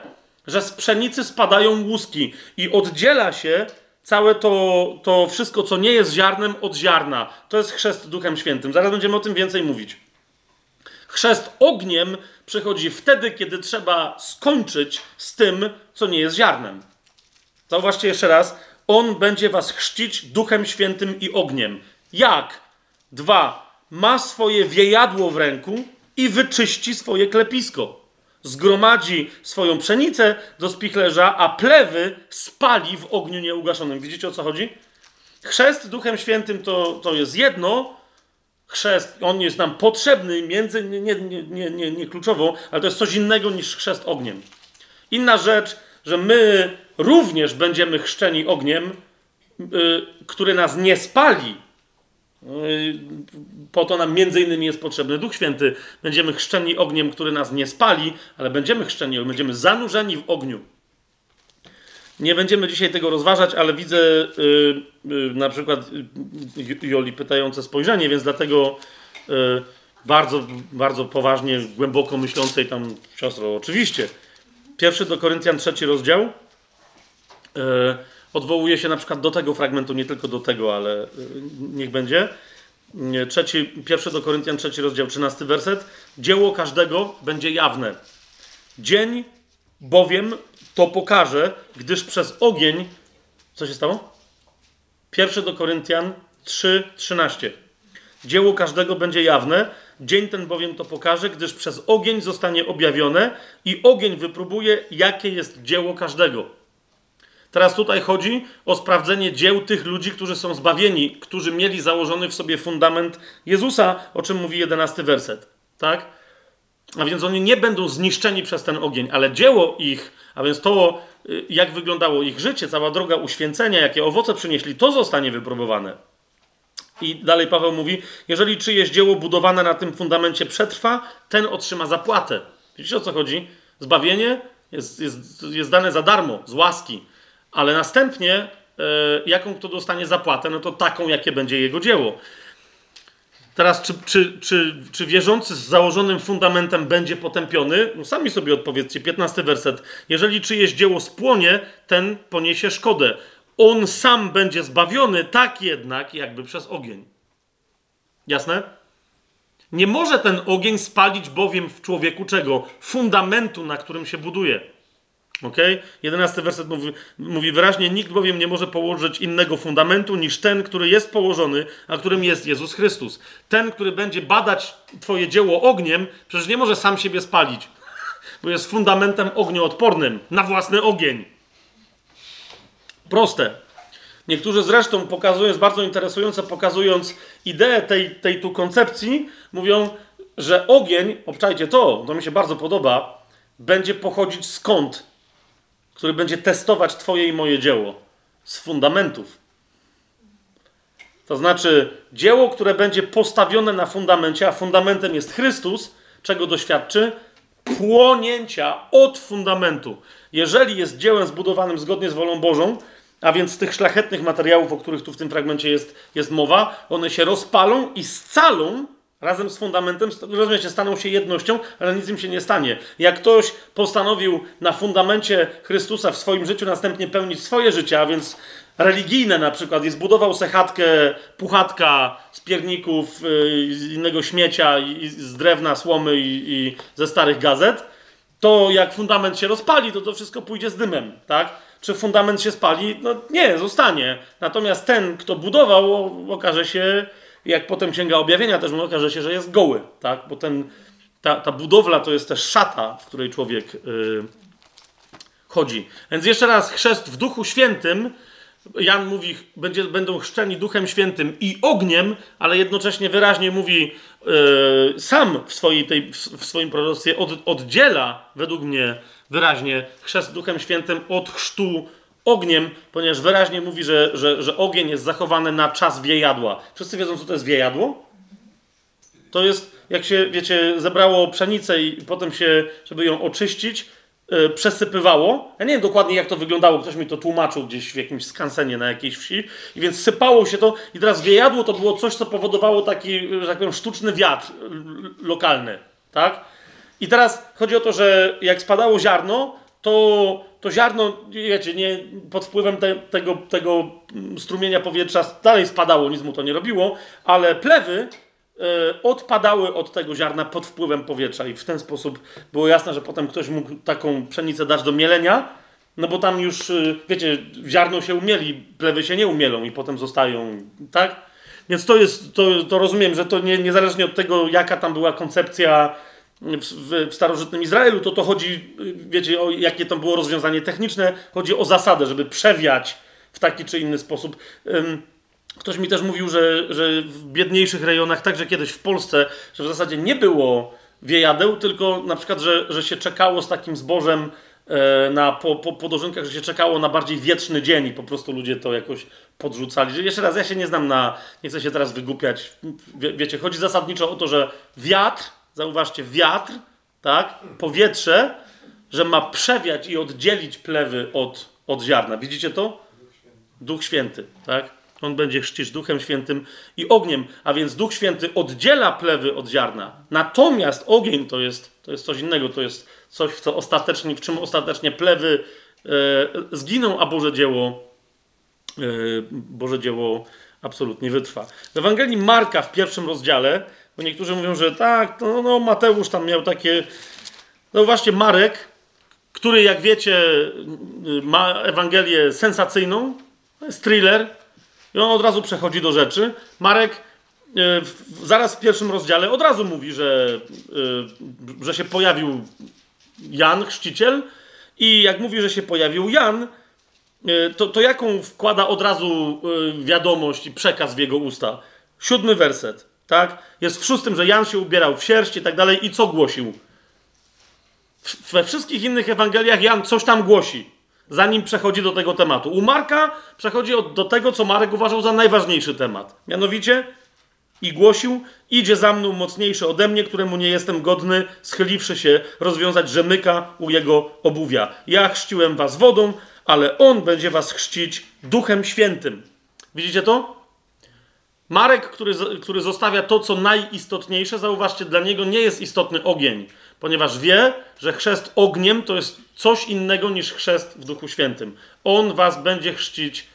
że z pszenicy spadają łuski i oddziela się całe to, to wszystko, co nie jest ziarnem, od ziarna. To jest chrzest Duchem Świętym. Zaraz będziemy o tym więcej mówić. Chrzest ogniem przychodzi wtedy, kiedy trzeba skończyć z tym, co nie jest ziarnem. Zauważcie jeszcze raz. On będzie was chrzcić Duchem Świętym i ogniem. Jak? Dwa. Ma swoje wiejadło w ręku i wyczyści swoje klepisko zgromadzi swoją pszenicę do spichlerza, a plewy spali w ogniu nieugaszonym. Widzicie o co chodzi? Chrzest Duchem Świętym to, to jest jedno. Chrzest, on jest nam potrzebny, między nie, nie, nie, nie, kluczowo, ale to jest coś innego niż chrzest ogniem. Inna rzecz, że my również będziemy chrzczeni ogniem, yy, który nas nie spali, po to nam między innymi jest potrzebny Duch Święty. Będziemy chrzczeni ogniem, który nas nie spali, ale będziemy chrzczeni, będziemy zanurzeni w ogniu. Nie będziemy dzisiaj tego rozważać, ale widzę yy, yy, na przykład yy, Joli pytające spojrzenie, więc dlatego y, bardzo, bardzo poważnie, głęboko myślącej tam siostro, oczywiście. Pierwszy do Koryntian trzeci rozdział. Y, odwołuje się na przykład do tego fragmentu, nie tylko do tego, ale y, niech będzie. Trzeci, pierwszy do Koryntian, trzeci rozdział, trzynasty werset. Dzieło każdego będzie jawne. Dzień bowiem to pokaże, gdyż przez ogień. Co się stało? Pierwszy do Koryntian 3, 13. Dzieło każdego będzie jawne, dzień ten bowiem to pokaże, gdyż przez ogień zostanie objawione i ogień wypróbuje, jakie jest dzieło każdego. Teraz tutaj chodzi o sprawdzenie dzieł tych ludzi, którzy są zbawieni, którzy mieli założony w sobie fundament Jezusa, o czym mówi jedenasty werset. Tak? A więc oni nie będą zniszczeni przez ten ogień, ale dzieło ich, a więc to, y, jak wyglądało ich życie, cała droga uświęcenia, jakie owoce przynieśli, to zostanie wypróbowane. I dalej Paweł mówi: Jeżeli czyjeś dzieło budowane na tym fundamencie przetrwa, ten otrzyma zapłatę. Widzicie o co chodzi? Zbawienie jest, jest, jest dane za darmo, z łaski ale następnie e, jaką kto dostanie zapłatę, no to taką, jakie będzie jego dzieło. Teraz, czy, czy, czy, czy wierzący z założonym fundamentem będzie potępiony? No sami sobie odpowiedzcie, 15 werset. Jeżeli czyjeś dzieło spłonie, ten poniesie szkodę. On sam będzie zbawiony, tak jednak, jakby przez ogień. Jasne? Nie może ten ogień spalić bowiem w człowieku czego? Fundamentu, na którym się buduje. Ok? Jedenasty werset mówi, mówi wyraźnie: Nikt bowiem nie może położyć innego fundamentu niż ten, który jest położony, a którym jest Jezus Chrystus. Ten, który będzie badać Twoje dzieło ogniem, przecież nie może sam siebie spalić, bo jest fundamentem ognioodpornym na własny ogień. Proste. Niektórzy zresztą pokazują, jest bardzo interesujące, pokazując ideę tej, tej tu koncepcji, mówią, że ogień, obczajcie to, to mi się bardzo podoba, będzie pochodzić skąd? Który będzie testować Twoje i moje dzieło z fundamentów. To znaczy dzieło, które będzie postawione na fundamencie, a fundamentem jest Chrystus, czego doświadczy? Płonięcia od fundamentu. Jeżeli jest dziełem zbudowanym zgodnie z wolą Bożą, a więc z tych szlachetnych materiałów, o których tu w tym fragmencie jest, jest mowa, one się rozpalą i scalą razem z fundamentem, rozumiecie, staną się jednością, ale nic im się nie stanie. Jak ktoś postanowił na fundamencie Chrystusa w swoim życiu następnie pełnić swoje życie, a więc religijne na przykład, i zbudował se chatkę, puchatka z pierników, yy, innego śmiecia, i, z drewna, słomy i, i ze starych gazet, to jak fundament się rozpali, to to wszystko pójdzie z dymem, tak? Czy fundament się spali? No nie, zostanie. Natomiast ten, kto budował, okaże się, jak potem Księga Objawienia też okaże się, że jest goły, tak? Bo ten, ta, ta budowla to jest też szata, w której człowiek yy, chodzi. Więc jeszcze raz, chrzest w Duchu Świętym Jan mówi, będzie, będą chrzczeni Duchem Świętym i ogniem, ale jednocześnie wyraźnie mówi yy, sam w, swojej tej, w, swoim proroctwie od, oddziela według mnie wyraźnie chrzest Duchem Świętym od chrztu ogniem, ponieważ wyraźnie mówi, że, że, że ogień jest zachowany na czas wiejadła. Wszyscy wiedzą, co to jest wiejadło? To jest, jak się, wiecie, zebrało pszenicę i potem się, żeby ją oczyścić, yy, przesypywało. Ja nie wiem dokładnie, jak to wyglądało, ktoś mi to tłumaczył gdzieś w jakimś skansenie na jakiejś wsi. I więc sypało się to i teraz wiejadło to było coś, co powodowało taki, że tak powiem, sztuczny wiatr lokalny, tak? I teraz chodzi o to, że jak spadało ziarno, to, to ziarno, wiecie, nie, pod wpływem te, tego, tego strumienia powietrza dalej spadało, nic mu to nie robiło, ale plewy y, odpadały od tego ziarna pod wpływem powietrza i w ten sposób było jasne, że potem ktoś mógł taką pszenicę dać do mielenia, no bo tam już, y, wiecie, ziarno się umieli, plewy się nie umielą i potem zostają, tak? Więc to jest, to, to rozumiem, że to nie, niezależnie od tego, jaka tam była koncepcja w, starożytnym Izraelu, to to chodzi, wiecie, o jakie to było rozwiązanie techniczne, chodzi o zasadę, żeby przewiać w taki czy inny sposób. Ktoś mi też mówił, że, że w biedniejszych rejonach, także kiedyś w Polsce, że w zasadzie nie było wiejadeł, tylko na przykład, że, że się czekało z takim zbożem e, na, po, po, po że się czekało na bardziej wieczny dzień i po prostu ludzie to jakoś podrzucali. Jeszcze raz, ja się nie znam na, nie chcę się teraz wygłupiać, Wie, wiecie, chodzi zasadniczo o to, że wiatr zauważcie, wiatr, tak, powietrze, że ma przewiać i oddzielić plewy od, od ziarna. Widzicie to? Duch Święty, tak? On będzie chrzcić Duchem Świętym i ogniem, a więc Duch Święty oddziela plewy od ziarna. Natomiast ogień to jest, to jest coś innego, to jest coś, co ostatecznie, w czym ostatecznie plewy e, zginą, a Boże dzieło, e, Boże dzieło absolutnie wytrwa. W Ewangelii Marka w pierwszym rozdziale bo niektórzy mówią, że tak, no, no Mateusz tam miał takie. No właśnie, Marek, który, jak wiecie, ma Ewangelię sensacyjną, jest thriller, i on od razu przechodzi do rzeczy. Marek e, zaraz w pierwszym rozdziale od razu mówi, że, e, że się pojawił Jan, chrzciciel, i jak mówi, że się pojawił Jan, e, to, to jaką wkłada od razu wiadomość i przekaz w jego usta? Siódmy werset tak? Jest w szóstym, że Jan się ubierał w sierść i tak dalej. I co głosił? We wszystkich innych Ewangeliach Jan coś tam głosi, zanim przechodzi do tego tematu. U Marka przechodzi do tego, co Marek uważał za najważniejszy temat. Mianowicie i głosił, idzie za mną mocniejszy ode mnie, któremu nie jestem godny, schyliwszy się, rozwiązać rzemyka u jego obuwia. Ja chrzciłem was wodą, ale on będzie was chrzcić duchem świętym. Widzicie to? Marek, który, który zostawia to, co najistotniejsze, zauważcie, dla niego nie jest istotny ogień, ponieważ wie, że chrzest ogniem to jest coś innego niż chrzest w Duchu Świętym. On was będzie chrzcić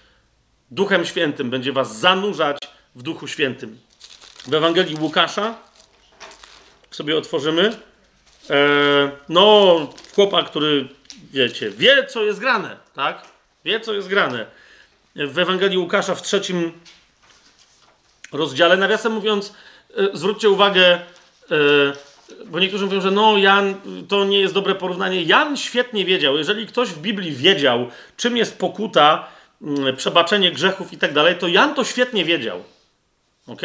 Duchem Świętym, będzie was zanurzać w Duchu Świętym. W Ewangelii Łukasza sobie otworzymy. E, no, chłopak, który, wiecie, wie, co jest grane, tak? Wie, co jest grane. W Ewangelii Łukasza w trzecim rozdziale. Nawiasem mówiąc, e, zwróćcie uwagę, e, bo niektórzy mówią, że no, Jan, to nie jest dobre porównanie. Jan świetnie wiedział, jeżeli ktoś w Biblii wiedział, czym jest pokuta, przebaczenie grzechów i tak dalej, to Jan to świetnie wiedział. Ok?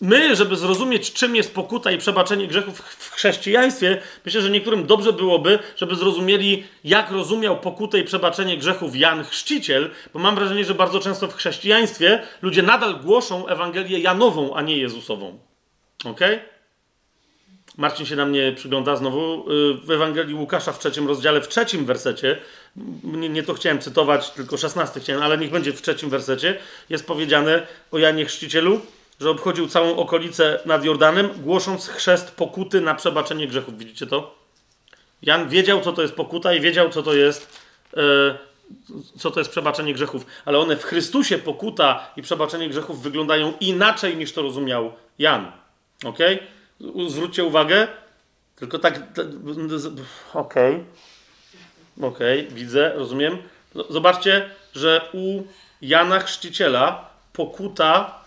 My, żeby zrozumieć, czym jest pokuta i przebaczenie grzechów w chrześcijaństwie, myślę, że niektórym dobrze byłoby, żeby zrozumieli, jak rozumiał pokutę i przebaczenie grzechów Jan Chrzciciel, bo mam wrażenie, że bardzo często w chrześcijaństwie ludzie nadal głoszą Ewangelię Janową, a nie Jezusową. Ok? Marcin się na mnie przygląda znowu. Y, w Ewangelii Łukasza w trzecim rozdziale, w trzecim wersecie, nie, nie to chciałem cytować, tylko szesnasty chciałem, ale niech będzie w trzecim wersecie, jest powiedziane o Janie Chrzcicielu, że obchodził całą okolicę nad Jordanem, głosząc chrzest pokuty na przebaczenie grzechów. Widzicie to? Jan wiedział, co to jest pokuta i wiedział, co to jest, e, co to jest przebaczenie grzechów. Ale one w Chrystusie, pokuta i przebaczenie grzechów, wyglądają inaczej niż to rozumiał Jan. Ok? Zwróćcie uwagę. Tylko tak. Okej. Okay. Okej, okay, widzę, rozumiem. Zobaczcie, że u Jana Chrzciciela pokuta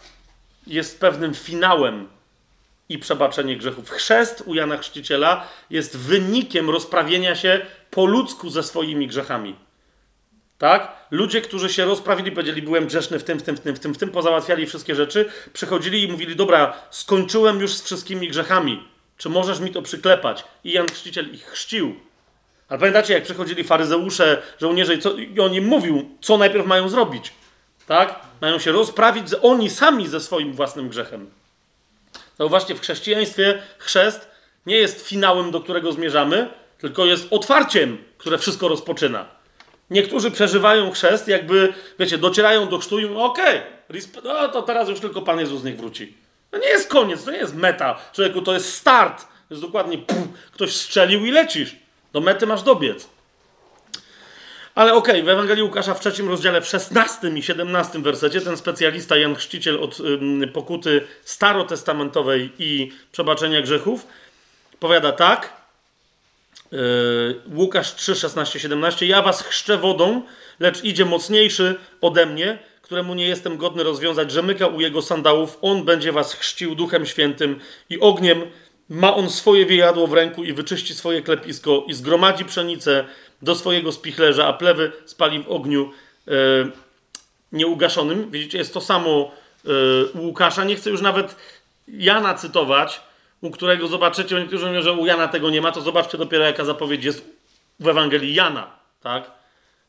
jest pewnym finałem i przebaczenie grzechów. Chrzest u Jana Chrzciciela jest wynikiem rozprawienia się po ludzku ze swoimi grzechami. Tak? Ludzie, którzy się rozprawili, powiedzieli, byłem grzeszny w tym, w tym, w tym, w tym, w tym, pozałatwiali wszystkie rzeczy, przychodzili i mówili, dobra, skończyłem już z wszystkimi grzechami. Czy możesz mi to przyklepać? I Jan Chrzciciel ich chrzcił. Ale pamiętacie, jak przychodzili faryzeusze, żołnierze co, i on im mówił, co najpierw mają zrobić? Tak? Mają się rozprawić oni sami ze swoim własnym grzechem. Zauważcie, w chrześcijaństwie chrzest nie jest finałem, do którego zmierzamy, tylko jest otwarciem, które wszystko rozpoczyna. Niektórzy przeżywają chrzest, jakby, wiecie, docierają do chrztu i okej, okay, no to teraz już tylko Pan Jezus niech wróci. To nie jest koniec, to nie jest meta. Człowieku, to jest start. To jest dokładnie, ktoś strzelił i lecisz. Do mety masz dobiec. Ale okej, okay, w Ewangelii Łukasza w trzecim rozdziale, w szesnastym i siedemnastym wersecie, ten specjalista Jan Chrzciciel od pokuty starotestamentowej i przebaczenia grzechów powiada tak. Yy, Łukasz 3, 16, 17. Ja was chrzczę wodą, lecz idzie mocniejszy ode mnie, któremu nie jestem godny rozwiązać rzemyka u jego sandałów. On będzie was chrzcił duchem świętym i ogniem. Ma on swoje wiejadło w ręku i wyczyści swoje klepisko i zgromadzi pszenicę do swojego spichlerza, a plewy spali w ogniu e, nieugaszonym. Widzicie, jest to samo e, u Łukasza. Nie chcę już nawet Jana cytować, u którego zobaczycie, niektórzy mówią, że u Jana tego nie ma, to zobaczcie dopiero jaka zapowiedź jest w Ewangelii Jana, tak?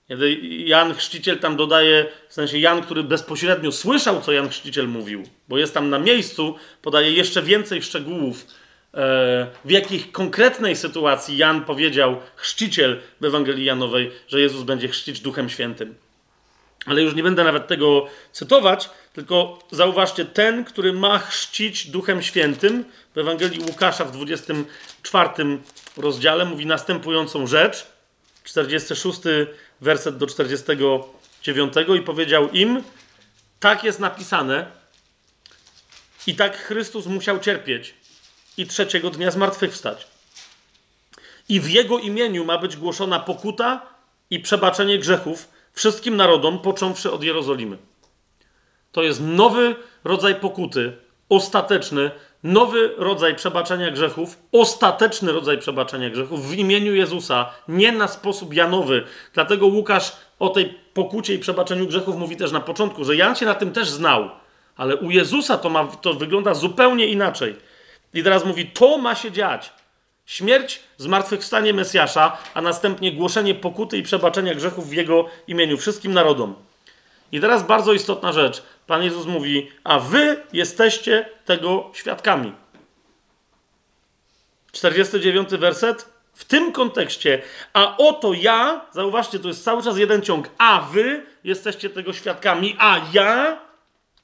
Kiedy Jan Chrzciciel tam dodaje, w sensie Jan, który bezpośrednio słyszał, co Jan Chrzciciel mówił, bo jest tam na miejscu, podaje jeszcze więcej szczegółów w jakiej konkretnej sytuacji Jan powiedział, chrzciciel w Ewangelii Janowej, że Jezus będzie chrzcić Duchem Świętym. Ale już nie będę nawet tego cytować, tylko zauważcie, ten, który ma chrzcić Duchem Świętym, w Ewangelii Łukasza w 24 rozdziale mówi następującą rzecz, 46 werset do 49 i powiedział im, tak jest napisane i tak Chrystus musiał cierpieć i trzeciego dnia zmartwychwstać. I w Jego imieniu ma być głoszona pokuta i przebaczenie grzechów wszystkim narodom, począwszy od Jerozolimy. To jest nowy rodzaj pokuty, ostateczny, nowy rodzaj przebaczenia grzechów, ostateczny rodzaj przebaczenia grzechów w imieniu Jezusa, nie na sposób Janowy. Dlatego Łukasz o tej pokucie i przebaczeniu grzechów mówi też na początku, że Jan się na tym też znał, ale u Jezusa to, ma, to wygląda zupełnie inaczej. I teraz mówi, to ma się dziać. Śmierć, zmartwychwstanie Mesjasza, a następnie głoszenie pokuty i przebaczenia grzechów w Jego imieniu wszystkim narodom. I teraz bardzo istotna rzecz. Pan Jezus mówi, a wy jesteście tego świadkami. 49 werset. W tym kontekście, a oto ja, zauważcie, to jest cały czas jeden ciąg, a wy jesteście tego świadkami, a ja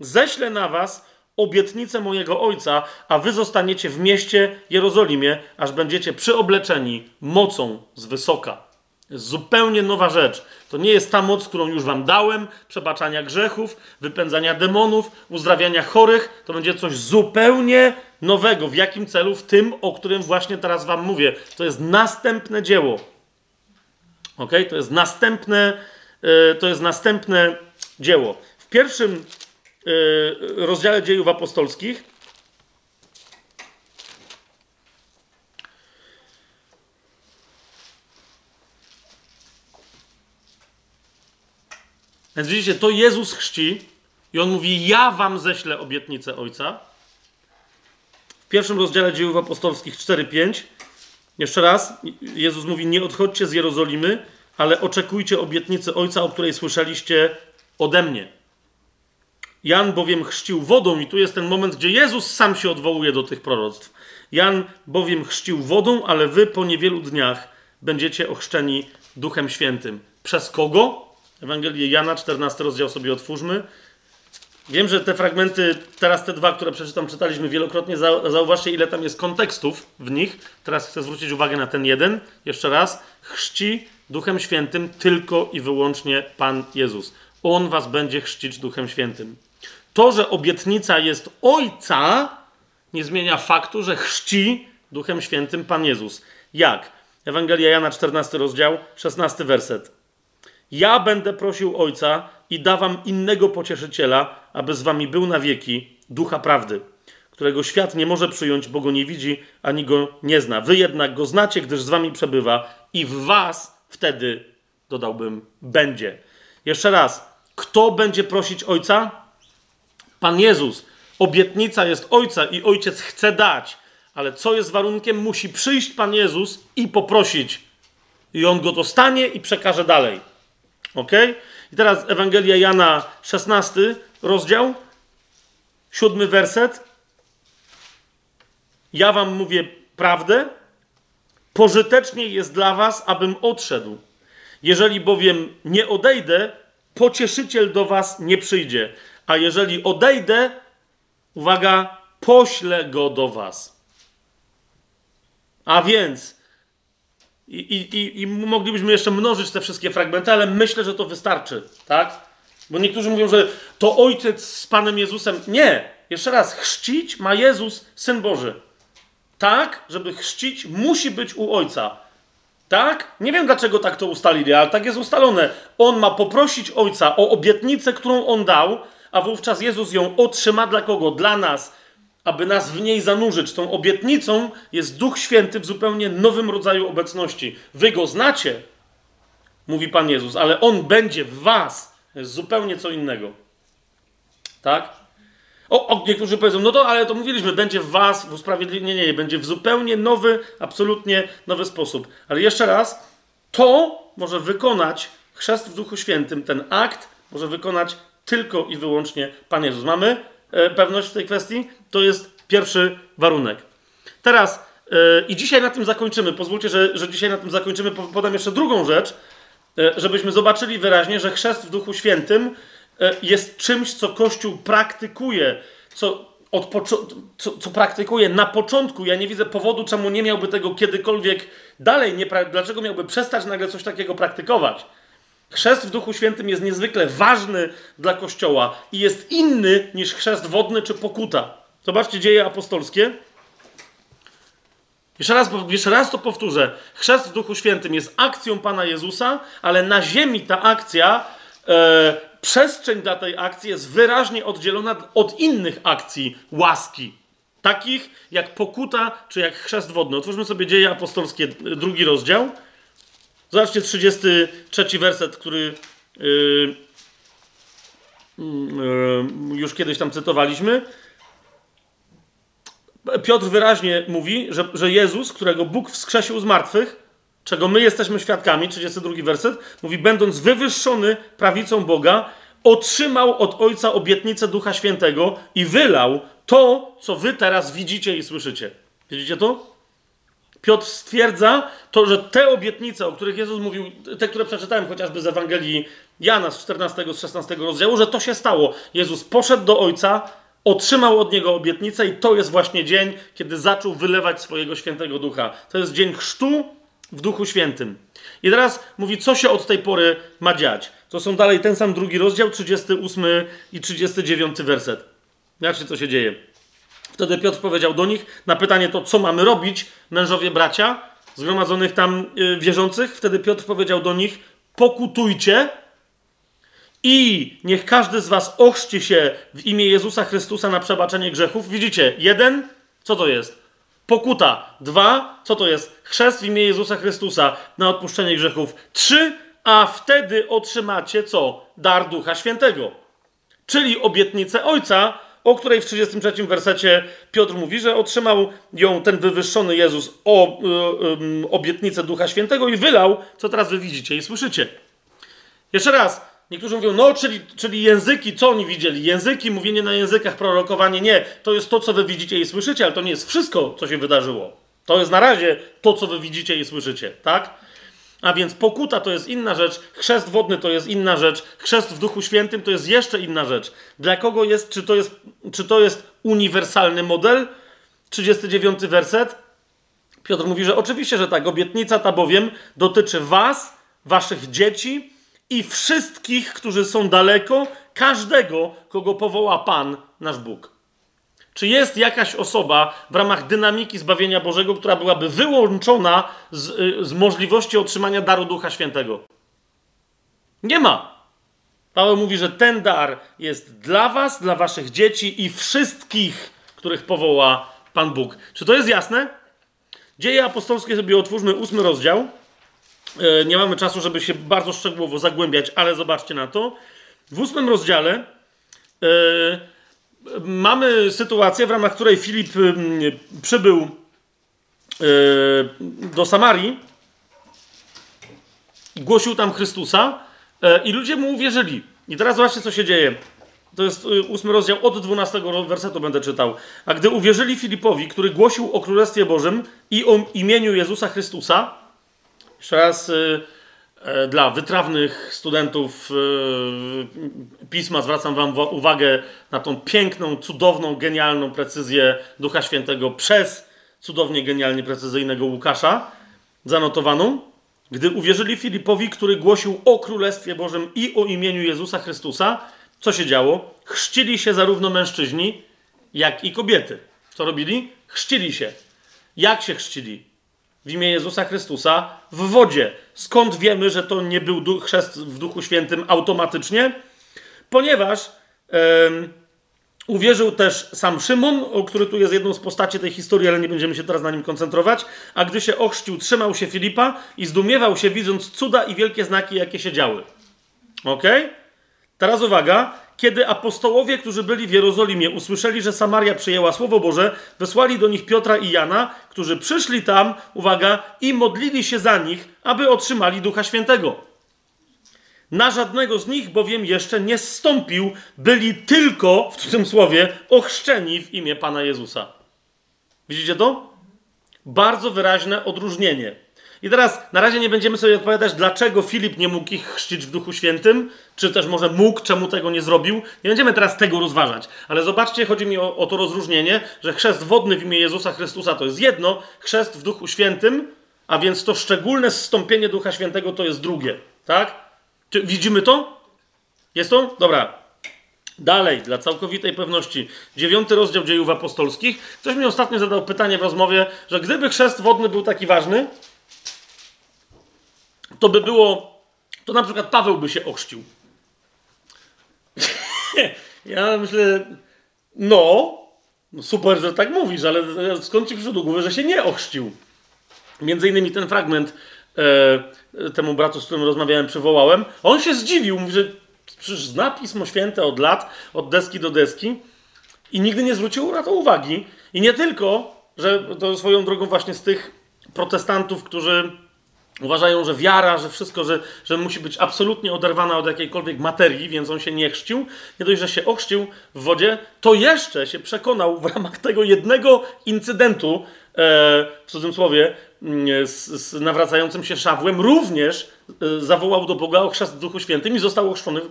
ześlę na was obietnicę mojego ojca, a wy zostaniecie w mieście Jerozolimie, aż będziecie przyobleczeni mocą z wysoka. Jest zupełnie nowa rzecz. To nie jest ta moc, którą już wam dałem, przebaczania grzechów, wypędzania demonów, uzdrawiania chorych. To będzie coś zupełnie nowego. W jakim celu? W tym, o którym właśnie teraz wam mówię. To jest następne dzieło. Ok? To jest następne, yy, to jest następne dzieło. W pierwszym rozdziale dziejów apostolskich. Więc widzicie, to Jezus chrzci i on mówi: Ja wam ześlę obietnicę Ojca. pierwszym rozdziale dziejów apostolskich 4-5. Jeszcze raz, Jezus mówi: Nie odchodźcie z Jerozolimy, ale oczekujcie obietnicy Ojca, o której słyszeliście ode mnie. Jan bowiem chrzcił wodą, i tu jest ten moment, gdzie Jezus sam się odwołuje do tych proroctw. Jan bowiem chrzcił wodą, ale wy po niewielu dniach będziecie ochrzczeni Duchem Świętym. Przez kogo? Ewangelię Jana, 14 rozdział sobie otwórzmy. Wiem, że te fragmenty, teraz te dwa, które przeczytam, czytaliśmy wielokrotnie. Zauważcie, ile tam jest kontekstów w nich. Teraz chcę zwrócić uwagę na ten jeden. Jeszcze raz. Chrzci Duchem Świętym tylko i wyłącznie Pan Jezus. On was będzie chrzcić Duchem Świętym. To, że obietnica jest Ojca, nie zmienia faktu, że chrzci Duchem Świętym Pan Jezus. Jak? Ewangelia Jana, 14 rozdział, 16 werset. Ja będę prosił Ojca i dawam innego pocieszyciela, aby z wami był na wieki, ducha prawdy, którego świat nie może przyjąć, bo go nie widzi ani go nie zna. Wy jednak go znacie, gdyż z wami przebywa i w was wtedy, dodałbym, będzie. Jeszcze raz, kto będzie prosić Ojca? Pan Jezus. Obietnica jest Ojca i Ojciec chce dać, ale co jest warunkiem? Musi przyjść Pan Jezus i poprosić. I On go dostanie i przekaże dalej. Ok? I teraz Ewangelia Jana, 16 rozdział, siódmy werset. Ja wam mówię prawdę. Pożytecznie jest dla was, abym odszedł. Jeżeli bowiem nie odejdę, pocieszyciel do was nie przyjdzie. A jeżeli odejdę, uwaga, poślę go do was. A więc i, i, I moglibyśmy jeszcze mnożyć te wszystkie fragmenty, ale myślę, że to wystarczy, tak? Bo niektórzy mówią, że to ojciec z Panem Jezusem. Nie! Jeszcze raz, chrzcić ma Jezus, Syn Boży. Tak, żeby chrzcić, musi być u Ojca. Tak? Nie wiem dlaczego tak to ustalili, ale tak jest ustalone. On ma poprosić Ojca o obietnicę, którą On dał, a wówczas Jezus ją otrzyma dla kogo? Dla nas aby nas w niej zanurzyć. Tą obietnicą jest Duch Święty w zupełnie nowym rodzaju obecności. Wy go znacie, mówi Pan Jezus, ale on będzie w was. Jest zupełnie co innego. Tak? O, o, niektórzy powiedzą, no to, ale to mówiliśmy, będzie w was, w usprawiedliwieniu, nie, nie, będzie w zupełnie nowy, absolutnie nowy sposób. Ale jeszcze raz, to może wykonać chrzest w Duchu Świętym, ten akt może wykonać tylko i wyłącznie Pan Jezus. Mamy E, pewność w tej kwestii? To jest pierwszy warunek. Teraz, yy, i dzisiaj na tym zakończymy. Pozwólcie, że, że dzisiaj na tym zakończymy. Podam jeszcze drugą rzecz, yy, żebyśmy zobaczyli wyraźnie, że chrzest w Duchu Świętym jest czymś, co Kościół praktykuje, co, co, co praktykuje na początku. Ja nie widzę powodu, czemu nie miałby tego kiedykolwiek dalej. Nie dlaczego miałby przestać nagle coś takiego praktykować? Chrzest w Duchu Świętym jest niezwykle ważny dla Kościoła i jest inny niż chrzest wodny czy pokuta. Zobaczcie dzieje apostolskie. Jeszcze raz, jeszcze raz to powtórzę. Chrzest w Duchu Świętym jest akcją Pana Jezusa, ale na ziemi ta akcja, e, przestrzeń dla tej akcji jest wyraźnie oddzielona od innych akcji łaski. Takich jak pokuta czy jak chrzest wodny. Otwórzmy sobie dzieje apostolskie, drugi rozdział. Zobaczcie 33 werset, który yy, yy, już kiedyś tam cytowaliśmy. Piotr wyraźnie mówi, że, że Jezus, którego Bóg wskrzesił z martwych, czego my jesteśmy świadkami, 32 werset, mówi, będąc wywyższony prawicą Boga, otrzymał od Ojca obietnicę Ducha Świętego i wylał to, co wy teraz widzicie i słyszycie. Widzicie to? Piotr stwierdza to, że te obietnice, o których Jezus mówił, te, które przeczytałem chociażby z Ewangelii Jana z 14, z 16 rozdziału, że to się stało. Jezus poszedł do Ojca, otrzymał od Niego obietnicę i to jest właśnie dzień, kiedy zaczął wylewać swojego świętego ducha. To jest dzień chrztu w Duchu Świętym. I teraz mówi, co się od tej pory ma dziać. To są dalej ten sam drugi rozdział, 38 i 39 werset. Zobaczcie, co się dzieje. Wtedy Piotr powiedział do nich na pytanie to, co mamy robić, mężowie bracia, zgromadzonych tam y, wierzących. Wtedy Piotr powiedział do nich, pokutujcie i niech każdy z was ochrzci się w imię Jezusa Chrystusa na przebaczenie grzechów. Widzicie, jeden, co to jest? Pokuta. Dwa, co to jest? Chrzest w imię Jezusa Chrystusa na odpuszczenie grzechów. Trzy, a wtedy otrzymacie co? Dar Ducha Świętego. Czyli obietnicę Ojca, o której w 33 wersecie Piotr mówi, że otrzymał ją ten wywyższony Jezus o y, y, obietnicę Ducha Świętego i wylał, co teraz wy widzicie i słyszycie. Jeszcze raz, Niektórzy mówią, no, czyli, czyli języki, co oni widzieli? Języki, mówienie na językach, prorokowanie. Nie, to jest to, co wy widzicie i słyszycie, ale to nie jest wszystko, co się wydarzyło. To jest na razie to, co wy widzicie i słyszycie, tak? A więc pokuta to jest inna rzecz, chrzest wodny to jest inna rzecz, chrzest w Duchu Świętym to jest jeszcze inna rzecz. Dla kogo jest, czy to jest, czy to jest uniwersalny model? 39 werset. Piotr mówi, że oczywiście, że tak. Obietnica ta bowiem dotyczy was, waszych dzieci i wszystkich, którzy są daleko, każdego, kogo powoła Pan, nasz Bóg. Czy jest jakaś osoba w ramach dynamiki zbawienia Bożego, która byłaby wyłączona z, y, z możliwości otrzymania daru Ducha Świętego? Nie ma. Paweł mówi, że ten dar jest dla Was, dla Waszych dzieci i wszystkich, których powoła Pan Bóg. Czy to jest jasne? Dzieje apostolskie sobie otwórzmy ósmy rozdział. E, nie mamy czasu, żeby się bardzo szczegółowo zagłębiać, ale zobaczcie na to. W ósmym rozdziale yy, mamy sytuację, w ramach której Filip przybył yy, do Samarii, głosił tam Chrystusa yy, i ludzie mu uwierzyli. I teraz zobaczcie, co się dzieje. To jest ósmy rozdział, od 12 wersetu będę czytał. A gdy uwierzyli Filipowi, który głosił o Królestwie Bożym i o imieniu Jezusa Chrystusa, jeszcze raz y, y, dla wytrawnych studentów y, pisma zwracam Wam uwagę na tą piękną, cudowną, genialną precyzję Ducha Świętego przez cudownie, genialnie precyzyjnego Łukasza, zanotowaną. Gdy uwierzyli Filipowi, który głosił o Królestwie Bożym i o imieniu Jezusa Chrystusa, co się działo? Chrzcili się zarówno mężczyźni, jak i kobiety. Co robili? Chrzcili się. Jak się chrzcili? W imię Jezusa Chrystusa w wodzie. Skąd wiemy, że to nie był chrzest w Duchu Świętym automatycznie? Ponieważ uwierzył też sam Szymon, który tu jest jedną z postaci tej historii, ale nie będziemy się teraz na nim koncentrować. A gdy się ochrzcił, trzymał się Filipa i zdumiewał się, widząc cuda i wielkie znaki, jakie się działy. Ok? Teraz uwaga. Kiedy apostołowie, którzy byli w Jerozolimie, usłyszeli, że Samaria przyjęła Słowo Boże, wysłali do nich Piotra i Jana, którzy przyszli tam, uwaga, i modlili się za nich, aby otrzymali Ducha Świętego. Na żadnego z nich bowiem jeszcze nie zstąpił, byli tylko, w cudzysłowie, ochrzczeni w imię Pana Jezusa. Widzicie to? Bardzo wyraźne odróżnienie. I teraz na razie nie będziemy sobie odpowiadać, dlaczego Filip nie mógł ich chrzcić w Duchu Świętym, czy też może mógł, czemu tego nie zrobił. Nie będziemy teraz tego rozważać, ale zobaczcie, chodzi mi o, o to rozróżnienie, że chrzest wodny w imię Jezusa Chrystusa to jest jedno, chrzest w Duchu Świętym, a więc to szczególne zstąpienie Ducha Świętego to jest drugie. Tak? Czy widzimy to? Jest to? Dobra. Dalej, dla całkowitej pewności, dziewiąty rozdział dziejów apostolskich. Ktoś mi ostatnio zadał pytanie w rozmowie, że gdyby chrzest wodny był taki ważny, to by było, to na przykład Paweł by się ochrzcił. ja myślę, no, no, super, że tak mówisz, ale skąd ci przyszło głowy, że się nie ochrzcił? Między innymi ten fragment e, temu bratu, z którym rozmawiałem, przywołałem. On się zdziwił, mówi, że przecież zna Pismo Święte od lat, od deski do deski i nigdy nie zwrócił na to uwagi. I nie tylko, że to swoją drogą właśnie z tych protestantów, którzy Uważają, że wiara, że wszystko, że, że musi być absolutnie oderwana od jakiejkolwiek materii, więc on się nie chrzcił. Nie dość, że się ochrzcił w wodzie, to jeszcze się przekonał w ramach tego jednego incydentu, e, w cudzysłowie, mm, z, z nawracającym się szawłem, również e, zawołał do Boga o w Duchu Świętym i został ochrzczony w,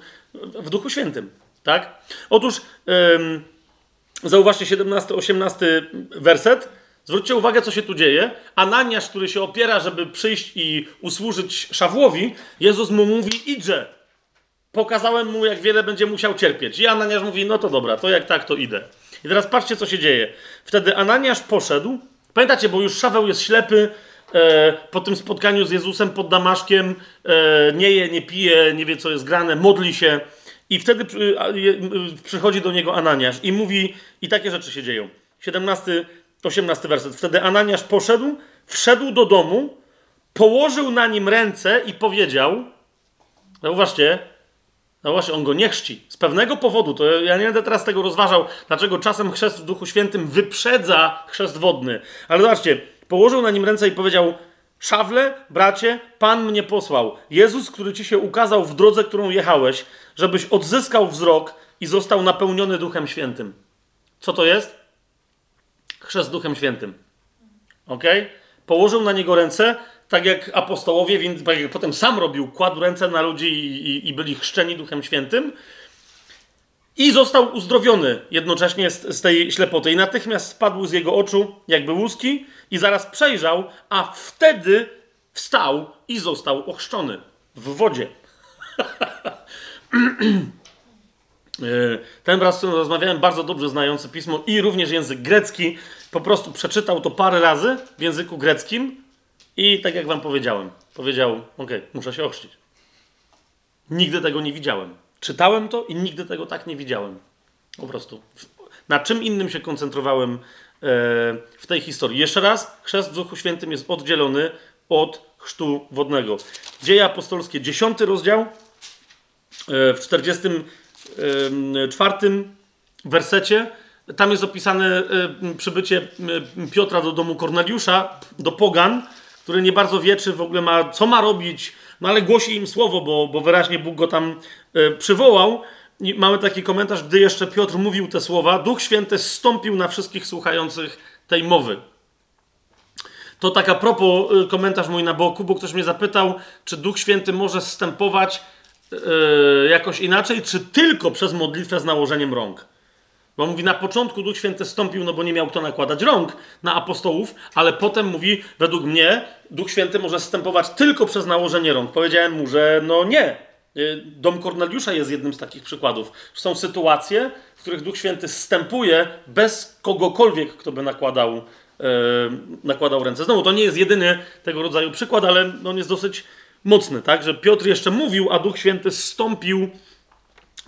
w Duchu Świętym. Tak? Otóż e, zauważcie 17-18 werset. Zwróćcie uwagę, co się tu dzieje. Ananiasz, który się opiera, żeby przyjść i usłużyć Szawłowi, Jezus mu mówi, idźże. Pokazałem mu, jak wiele będzie musiał cierpieć. I Ananiasz mówi, no to dobra, to jak tak, to idę. I teraz patrzcie, co się dzieje. Wtedy Ananiasz poszedł. Pamiętacie, bo już Szaweł jest ślepy e, po tym spotkaniu z Jezusem pod Damaszkiem. E, nie je, nie pije, nie wie, co jest grane, modli się. I wtedy przy, e, przychodzi do niego Ananiasz i mówi, i takie rzeczy się dzieją. 17 18 werset. Wtedy Ananiasz poszedł, wszedł do domu, położył na nim ręce i powiedział, zauważcie, No właśnie, on go nie chrzci. Z pewnego powodu, to ja nie będę teraz tego rozważał, dlaczego czasem chrzest w Duchu Świętym wyprzedza chrzest wodny. Ale zobaczcie, położył na nim ręce i powiedział: Szawle, bracie, Pan mnie posłał. Jezus, który ci się ukazał w drodze, którą jechałeś, żebyś odzyskał wzrok i został napełniony Duchem Świętym. Co to jest? Chrzest Duchem Świętym. Ok? Położył na niego ręce, tak jak apostołowie, więc tak jak potem sam robił, kładł ręce na ludzi i, i, i byli chrzczeni Duchem Świętym. I został uzdrowiony jednocześnie z, z, tej ślepoty. I natychmiast spadł z jego oczu, jakby łuski, i zaraz przejrzał, a wtedy wstał i został ochrzczony w wodzie. E, ten raz, z którym rozmawiałem, bardzo dobrze znający pismo i również język grecki, po prostu przeczytał to parę razy w języku greckim i tak jak wam powiedziałem, powiedział: OK, muszę się ochrzcić. Nigdy tego nie widziałem. Czytałem to i nigdy tego tak nie widziałem. Po prostu. Na czym innym się koncentrowałem e, w tej historii. Jeszcze raz, chrzest w Duchu Świętym jest oddzielony od chrztu wodnego. Dzieje apostolskie, 10 rozdział, e, w 44 wersecie. Tam jest opisane e, przybycie Piotra do domu Korneliusza, do Pogan, który nie bardzo wie, czy w ogóle ma, co ma robić, no ale głosi im słowo, bo, bo wyraźnie Bóg go tam y, przywołał. I mamy taki komentarz, gdy jeszcze Piotr mówił te słowa, Duch Święty zstąpił na wszystkich słuchających tej mowy. To tak a propos y, komentarz mój na boku, bo ktoś mnie zapytał, czy Duch Święty może zstępować yy, jakoś inaczej, czy tylko przez modlitwę z nałożeniem rąk. Bo mówi, na początku Duch Święty stąpił, no bo nie miał kto nakładać rąk na apostołów, ale potem mówi, według mnie Duch Święty może stępować tylko przez nałożenie rąk. Powiedziałem mu, że no nie. Y, dom Korneliusza jest jednym z takich przykładów. Są sytuacje, w których Duch Święty stępuje bez kogokolwiek, kto by nakładał, yy, nakładał ręce. Znowu, to nie jest jedyny tego rodzaju przykład, ale on jest dosyć mocny, tak? Że Piotr jeszcze mówił, a Duch Święty stąpił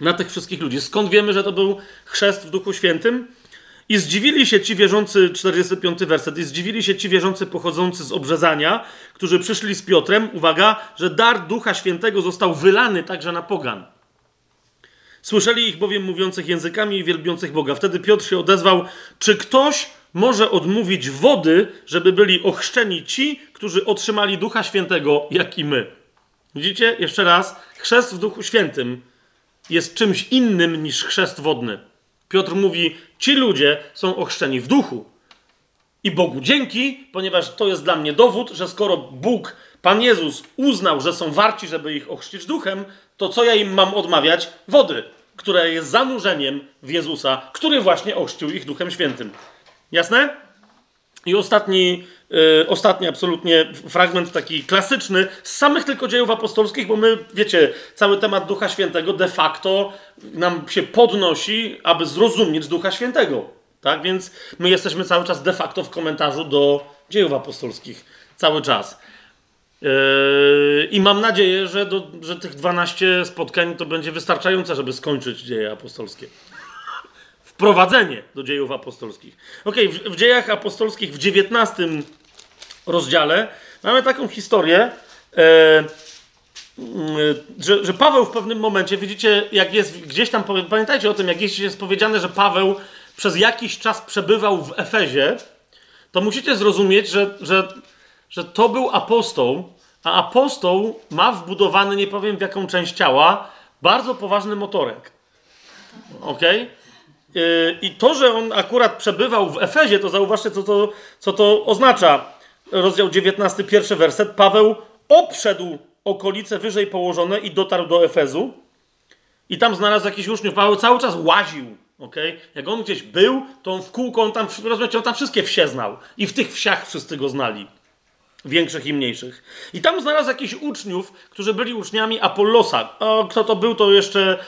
na tych wszystkich ludzi. Skąd wiemy, że to był chrzest w Duchu Świętym? I zdziwili się ci wierzący, 45 werset, i zdziwili się ci wierzący pochodzący z obrzezania, którzy przyszli z Piotrem, uwaga, że dar Ducha Świętego został wylany także na pogan. Słyszeli ich bowiem mówiących językami i wielbiących Boga. Wtedy Piotr się odezwał, czy ktoś może odmówić wody, żeby byli ochrzczeni ci, którzy otrzymali Ducha Świętego, jak i my. Widzicie? Jeszcze raz, chrzest w Duchu Świętym jest czymś innym niż chrzest wodny. Piotr mówi: Ci ludzie są ochrzczeni w duchu. I Bogu dzięki, ponieważ to jest dla mnie dowód, że skoro Bóg, Pan Jezus, uznał, że są warci, żeby ich ochrzcić duchem, to co ja im mam odmawiać? Wody, która jest zanurzeniem w Jezusa, który właśnie ochrzcił ich duchem świętym. Jasne? I ostatni, yy, ostatni absolutnie fragment taki klasyczny z samych tylko dziejów apostolskich, bo my, wiecie, cały temat Ducha Świętego de facto nam się podnosi, aby zrozumieć Ducha Świętego. Tak? Więc my jesteśmy cały czas de facto w komentarzu do dziejów apostolskich. Cały czas. Yy, I mam nadzieję, że, do, że tych 12 spotkań to będzie wystarczające, żeby skończyć dzieje apostolskie wprowadzenie do dziejów apostolskich. Ok, w, w dziejach apostolskich w XIX rozdziale mamy taką historię, e, mm, że, że, Paweł w pewnym momencie, widzicie, jak jest gdzieś tam, pamiętajcie o tym, jak jest, jest powiedziane, że Paweł przez jakiś czas przebywał w Efezie, to musicie zrozumieć, że, że, że to był apostoł, a apostoł ma wbudowany, nie powiem w jaką część ciała, bardzo poważny motorek. Okej? Okay? I to, że on akurat przebywał w Efezie, to zauważcie, co to, co to oznacza. Rozdział 19, pierwszy werset. Paweł obszedł okolice wyżej położone i dotarł do Efezu. I tam znalazł jakiś uczniów. Paweł cały czas łaził. Okay? Jak on gdzieś był, to on w kółko, on tam, rozumiecie, on tam wszystkie wsie znał. I w tych wsiach wszyscy go znali. Większych i mniejszych. I tam znalazł jakichś uczniów, którzy byli uczniami Apollosa. O, kto to był, to jeszcze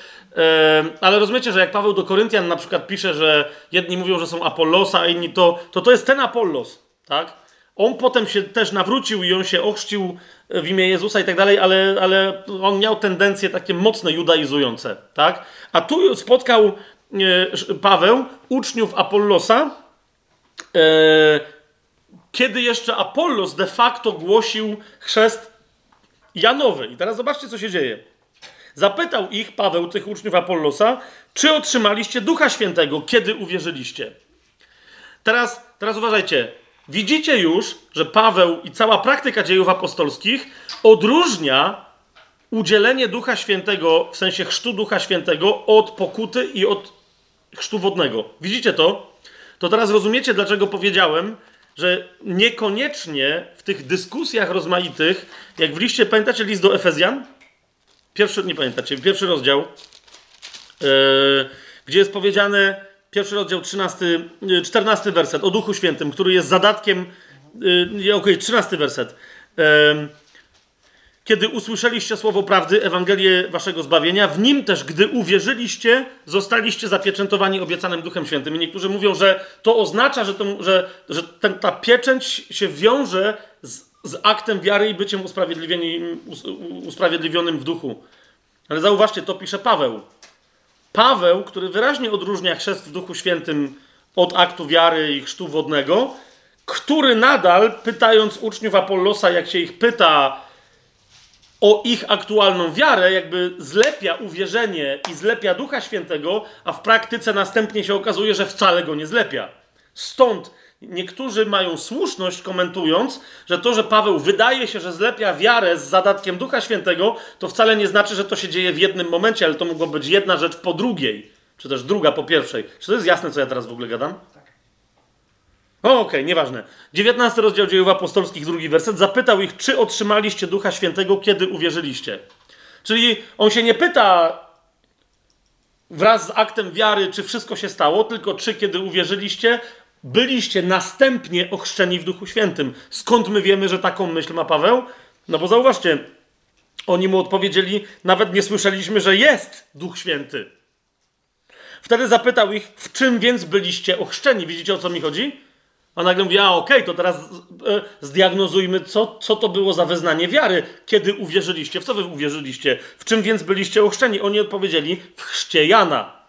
ale rozumiecie, że jak Paweł do Koryntian na przykład pisze, że jedni mówią, że są Apollosa, a inni to, to to jest ten Apollos, tak? On potem się też nawrócił i on się ochrzcił w imię Jezusa i tak dalej, ale, ale on miał tendencje takie mocne judaizujące, tak? A tu spotkał e, Paweł uczniów Apollosa, e, kiedy jeszcze Apollos de facto głosił chrzest Janowy. I teraz zobaczcie, co się dzieje. Zapytał ich, Paweł, tych uczniów Apollosa, czy otrzymaliście Ducha Świętego, kiedy uwierzyliście? Teraz, teraz uważajcie. Widzicie już, że Paweł i cała praktyka dziejów apostolskich odróżnia udzielenie Ducha Świętego, w sensie chrztu Ducha Świętego, od pokuty i od chrztu wodnego. Widzicie to? To teraz rozumiecie, dlaczego powiedziałem, że niekoniecznie w tych dyskusjach rozmaitych, jak w liście, pamiętacie list do Efezjan? Pierwszy, nie pamiętacie, pierwszy rozdział, yy, gdzie jest powiedziane, pierwszy rozdział, 13, 14 werset o Duchu Świętym, który jest zadatkiem, yy, okej, okay, 13 werset. Kiedy usłyszeliście słowo prawdy, Ewangelię waszego zbawienia, w nim też, gdy uwierzyliście, zostaliście zapieczętowani obiecanym Duchem Świętym. I niektórzy mówią, że to oznacza, że, to, że, że ten, ta pieczęć się wiąże z, z aktem wiary i byciem usprawiedliwionym w duchu. Ale zauważcie, to pisze Paweł. Paweł, który wyraźnie odróżnia chrzest w Duchu Świętym od aktu wiary i chrztu wodnego, który nadal, pytając uczniów Apollosa, jak się ich pyta, o ich aktualną wiarę, jakby zlepia uwierzenie i zlepia Ducha Świętego, a w praktyce następnie się okazuje, że wcale go nie zlepia. Stąd niektórzy mają słuszność, komentując, że to, że Paweł wydaje się, że zlepia wiarę z zadatkiem Ducha Świętego, to wcale nie znaczy, że to się dzieje w jednym momencie, ale to mogła być jedna rzecz po drugiej, czy też druga po pierwszej. Czy to jest jasne, co ja teraz w ogóle gadam? okej, okay, nieważne. 19 rozdział dziejów apostolskich, drugi werset. Zapytał ich, czy otrzymaliście Ducha Świętego, kiedy uwierzyliście. Czyli on się nie pyta wraz z aktem wiary, czy wszystko się stało, tylko czy kiedy uwierzyliście, byliście następnie ochrzczeni w Duchu Świętym. Skąd my wiemy, że taką myśl ma Paweł? No bo zauważcie, oni mu odpowiedzieli, nawet nie słyszeliśmy, że jest Duch Święty. Wtedy zapytał ich, w czym więc byliście ochrzczeni? Widzicie o co mi chodzi? A nagle mówi, a okej, okay, to teraz e, zdiagnozujmy, co, co to było za wyznanie wiary, kiedy uwierzyliście. W co wy uwierzyliście? W czym więc byliście ochrzczeni? Oni odpowiedzieli, w chrzcie Jana.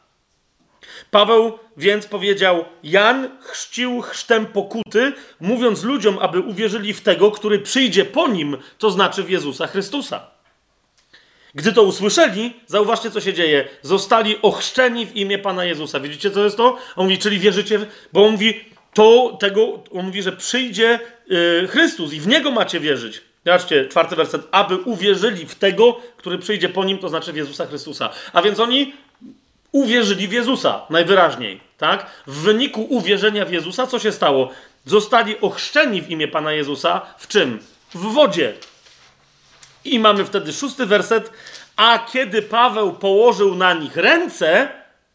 Paweł więc powiedział, Jan chrzcił chrztem pokuty, mówiąc ludziom, aby uwierzyli w tego, który przyjdzie po nim, to znaczy w Jezusa Chrystusa. Gdy to usłyszeli, zauważcie, co się dzieje. Zostali ochrzczeni w imię Pana Jezusa. Widzicie, co jest to? On mówi, czyli wierzycie, bo on mówi, to tego, on mówi, że przyjdzie yy, Chrystus i w Niego macie wierzyć. Zobaczcie, czwarty werset. Aby uwierzyli w tego, który przyjdzie po nim, to znaczy w Jezusa Chrystusa. A więc oni uwierzyli w Jezusa, najwyraźniej, tak? W wyniku uwierzenia w Jezusa, co się stało? Zostali ochrzczeni w imię Pana Jezusa w czym? W wodzie. I mamy wtedy szósty werset. A kiedy Paweł położył na nich ręce,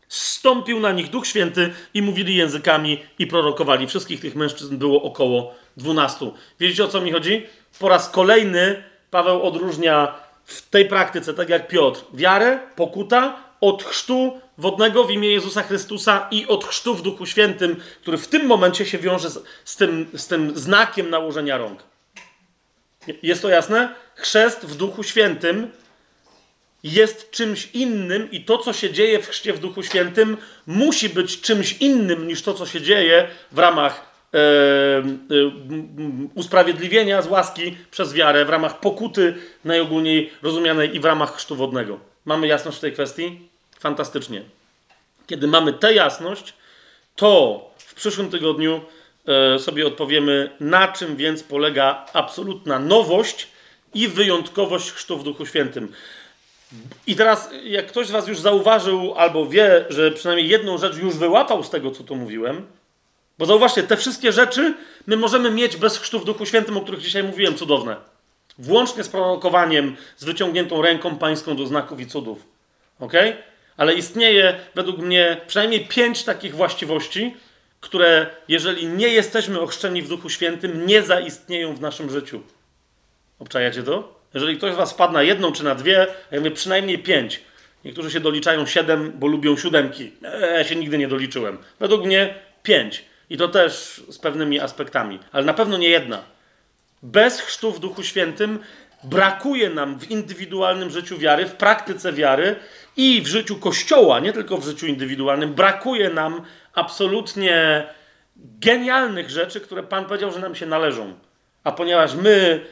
Stąpił na nich Duch Święty i mówili językami i prorokowali. Wszystkich tych mężczyzn było około dwunastu. Wiecie o co mi chodzi? Po raz kolejny Paweł odróżnia w tej praktyce, tak jak Piotr, wiarę, pokuta od chrztu wodnego w imię Jezusa Chrystusa i od chrztu w Duchu Świętym, który w tym momencie się wiąże z, z, tym, z tym znakiem nałożenia rąk. Jest to jasne? Chrzest w Duchu Świętym jest czymś innym i to, co się dzieje w chrzcie w Duchu Świętym, musi być czymś innym niż to, co się dzieje w ramach e, e, usprawiedliwienia z łaski przez wiarę, w ramach pokuty najogólniej rozumianej i w ramach chrztu wodnego. Mamy jasność w tej kwestii? Fantastycznie. Kiedy mamy tę jasność, to w przyszłym tygodniu e, sobie odpowiemy, na czym więc polega absolutna nowość i wyjątkowość chrztu w Duchu Świętym. I teraz, jak ktoś z Was już zauważył albo wie, że przynajmniej jedną rzecz już wyłapał z tego, co tu mówiłem, bo zauważcie, te wszystkie rzeczy my możemy mieć bez chrztu w Duchu Świętym, o których dzisiaj mówiłem, cudowne. Włącznie z prorokowaniem, z wyciągniętą ręką pańską do znaków i cudów. Ok? Ale istnieje według mnie przynajmniej pięć takich właściwości, które, jeżeli nie jesteśmy ochrzczeni w Duchu Świętym, nie zaistnieją w naszym życiu. Obczajacie to? Jeżeli ktoś z was wpadł na jedną czy na dwie, ja mówię przynajmniej pięć. Niektórzy się doliczają siedem, bo lubią siódemki. E, ja się nigdy nie doliczyłem. Według mnie pięć. I to też z pewnymi aspektami. Ale na pewno nie jedna. Bez chrztu w Duchu Świętym brakuje nam w indywidualnym życiu wiary, w praktyce wiary i w życiu Kościoła, nie tylko w życiu indywidualnym, brakuje nam absolutnie genialnych rzeczy, które Pan powiedział, że nam się należą. A ponieważ my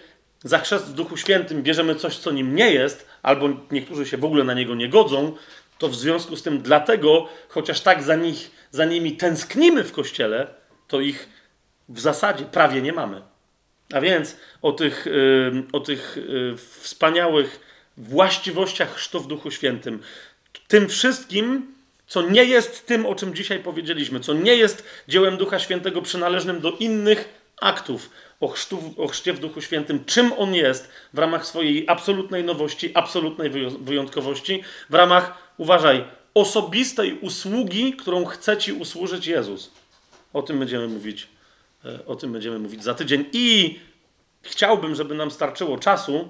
za chrzest w Duchu Świętym bierzemy coś, co nim nie jest, albo niektórzy się w ogóle na niego nie godzą, to w związku z tym dlatego, chociaż tak za, nich, za nimi tęsknimy w Kościele, to ich w zasadzie prawie nie mamy. A więc o tych, o tych yy, wspaniałych właściwościach chrztu w Duchu Świętym, tym wszystkim, co nie jest tym, o czym dzisiaj powiedzieliśmy, co nie jest dziełem Ducha Świętego przynależnym do innych aktów o, chrztu, o chrzcie w Duchu Świętym, czym on jest w ramach swojej absolutnej nowości, absolutnej wyjątkowości, w ramach, uważaj, osobistej usługi, którą chce ci usłużyć Jezus. O tym będziemy mówić, e, o tym będziemy mówić za tydzień. I chciałbym, żeby nam starczyło czasu,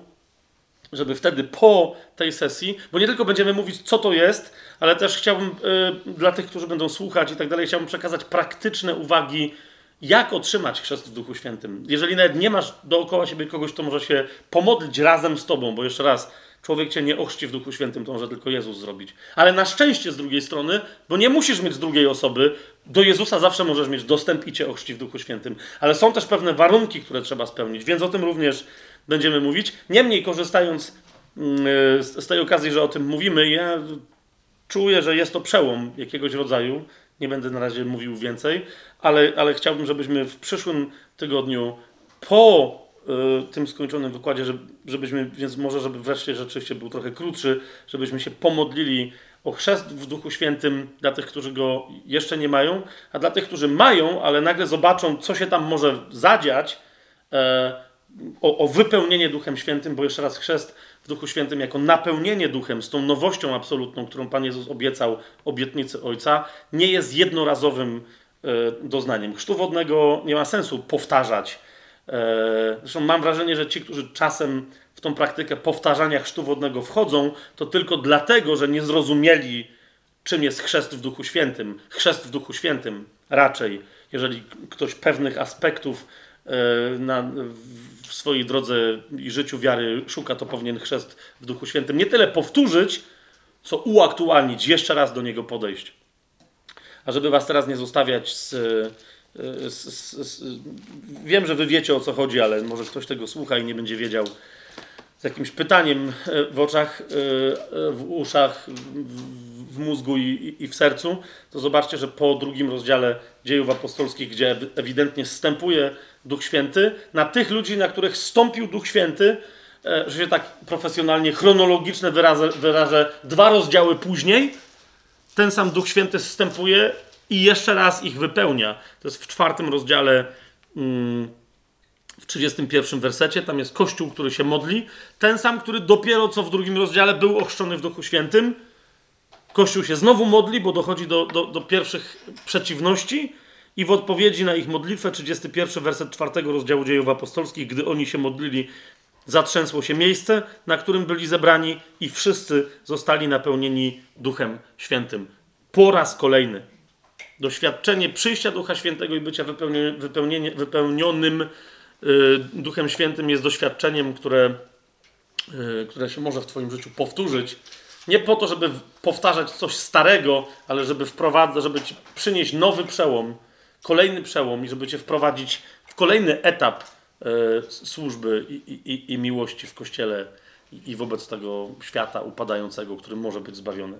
żeby wtedy po tej sesji, bo nie tylko będziemy mówić, co to jest, ale też chciałbym y, dla tych, którzy będą słuchać i tak dalej, chciałbym przekazać praktyczne uwagi, jak otrzymać chrzest w Duchu Świętym. Jeżeli nawet nie masz dookoła siebie kogoś, kto może się pomodlić razem z tobą, bo jeszcze raz, człowiek cię nie ochrzci w Duchu Świętym, to może tylko Jezus zrobić. Ale na szczęście z drugiej strony, bo nie musisz mieć drugiej osoby, do Jezusa zawsze możesz mieć dostęp i cię ochrzci w Duchu Świętym. Ale są też pewne warunki, które trzeba spełnić, więc o tym również będziemy mówić. Niemniej, korzystając mm, z tej okazji, że o tym mówimy, ja czuję, że jest to przełom jakiegoś rodzaju. Nie będę na razie mówił więcej, ale, ale chciałbym, żebyśmy w przyszłym tygodniu po y, tym skończonym wykładzie, żebyśmy, więc może, żeby wreszcie rzeczywiście był trochę krótszy, żebyśmy się pomodlili o chrzest w Duchu Świętym dla tych, którzy go jeszcze nie mają, a dla tych, którzy mają, ale nagle zobaczą, co się tam może zadziać, e, o, o, wypełnienie Duchem Świętym, bo jeszcze raz chrzest w Duchu Świętym jako napełnienie Duchem z tą nowością absolutną, którą Pan Jezus obiecał, obietnicy Ojca, nie jest jednorazowym e, doznaniem. Chrztu wodnego nie ma sensu powtarzać. E, zresztą mam wrażenie, że ci, którzy czasem w tą praktykę powtarzania chrztu wodnego wchodzą, to tylko dlatego, że nie zrozumieli, czym jest chrzest w Duchu Świętym. Chrzest w Duchu Świętym raczej, jeżeli ktoś pewnych aspektów e, na, w swojej drodze i życiu wiary szuka, to powinien chrzest w Duchu Świętym nie tyle powtórzyć, co uaktualnić, jeszcze raz do niego podejść. A żeby was teraz nie zostawiać z, z, z, z, Wiem, że wy wiecie o co chodzi, ale może ktoś tego słucha i nie będzie wiedział z jakimś pytaniem w oczach, w uszach, w mózgu i, i w sercu, to zobaczcie, że po drugim rozdziale dziejów apostolskich, gdzie ewidentnie wstępuje Duch Święty, na tych ludzi, na których stąpił Duch Święty, e, że się tak profesjonalnie, chronologiczne wyrażę, wyrażę dwa rozdziały później, ten sam Duch Święty wstępuje i jeszcze raz ich wypełnia. To jest w czwartym rozdziale, mm, w 31 wersecie, tam jest Kościół, który się modli. Ten sam, który dopiero co w drugim rozdziale był ochrzczony w Duchu Świętym. Kościół się znowu modli, bo dochodzi do, do, do pierwszych przeciwności i w odpowiedzi na ich modlitwę, 31 werset 4 rozdziału dziejów apostolskich, gdy oni się modlili, zatrzęsło się miejsce, na którym byli zebrani i wszyscy zostali napełnieni Duchem Świętym. Po raz kolejny. Doświadczenie przyjścia Ducha Świętego i bycia wypełnionym y, Duchem Świętym jest doświadczeniem, które, y, które się może w Twoim życiu powtórzyć. Nie po to, żeby powtarzać coś starego, ale żeby wprowadzać, żeby ci przynieść nowy przełom kolejny przełom i żeby cię wprowadzić w kolejny etap e, służby i, i, i, miłości w kościele i, i wobec tego świata upadającego, który może być zbawiony.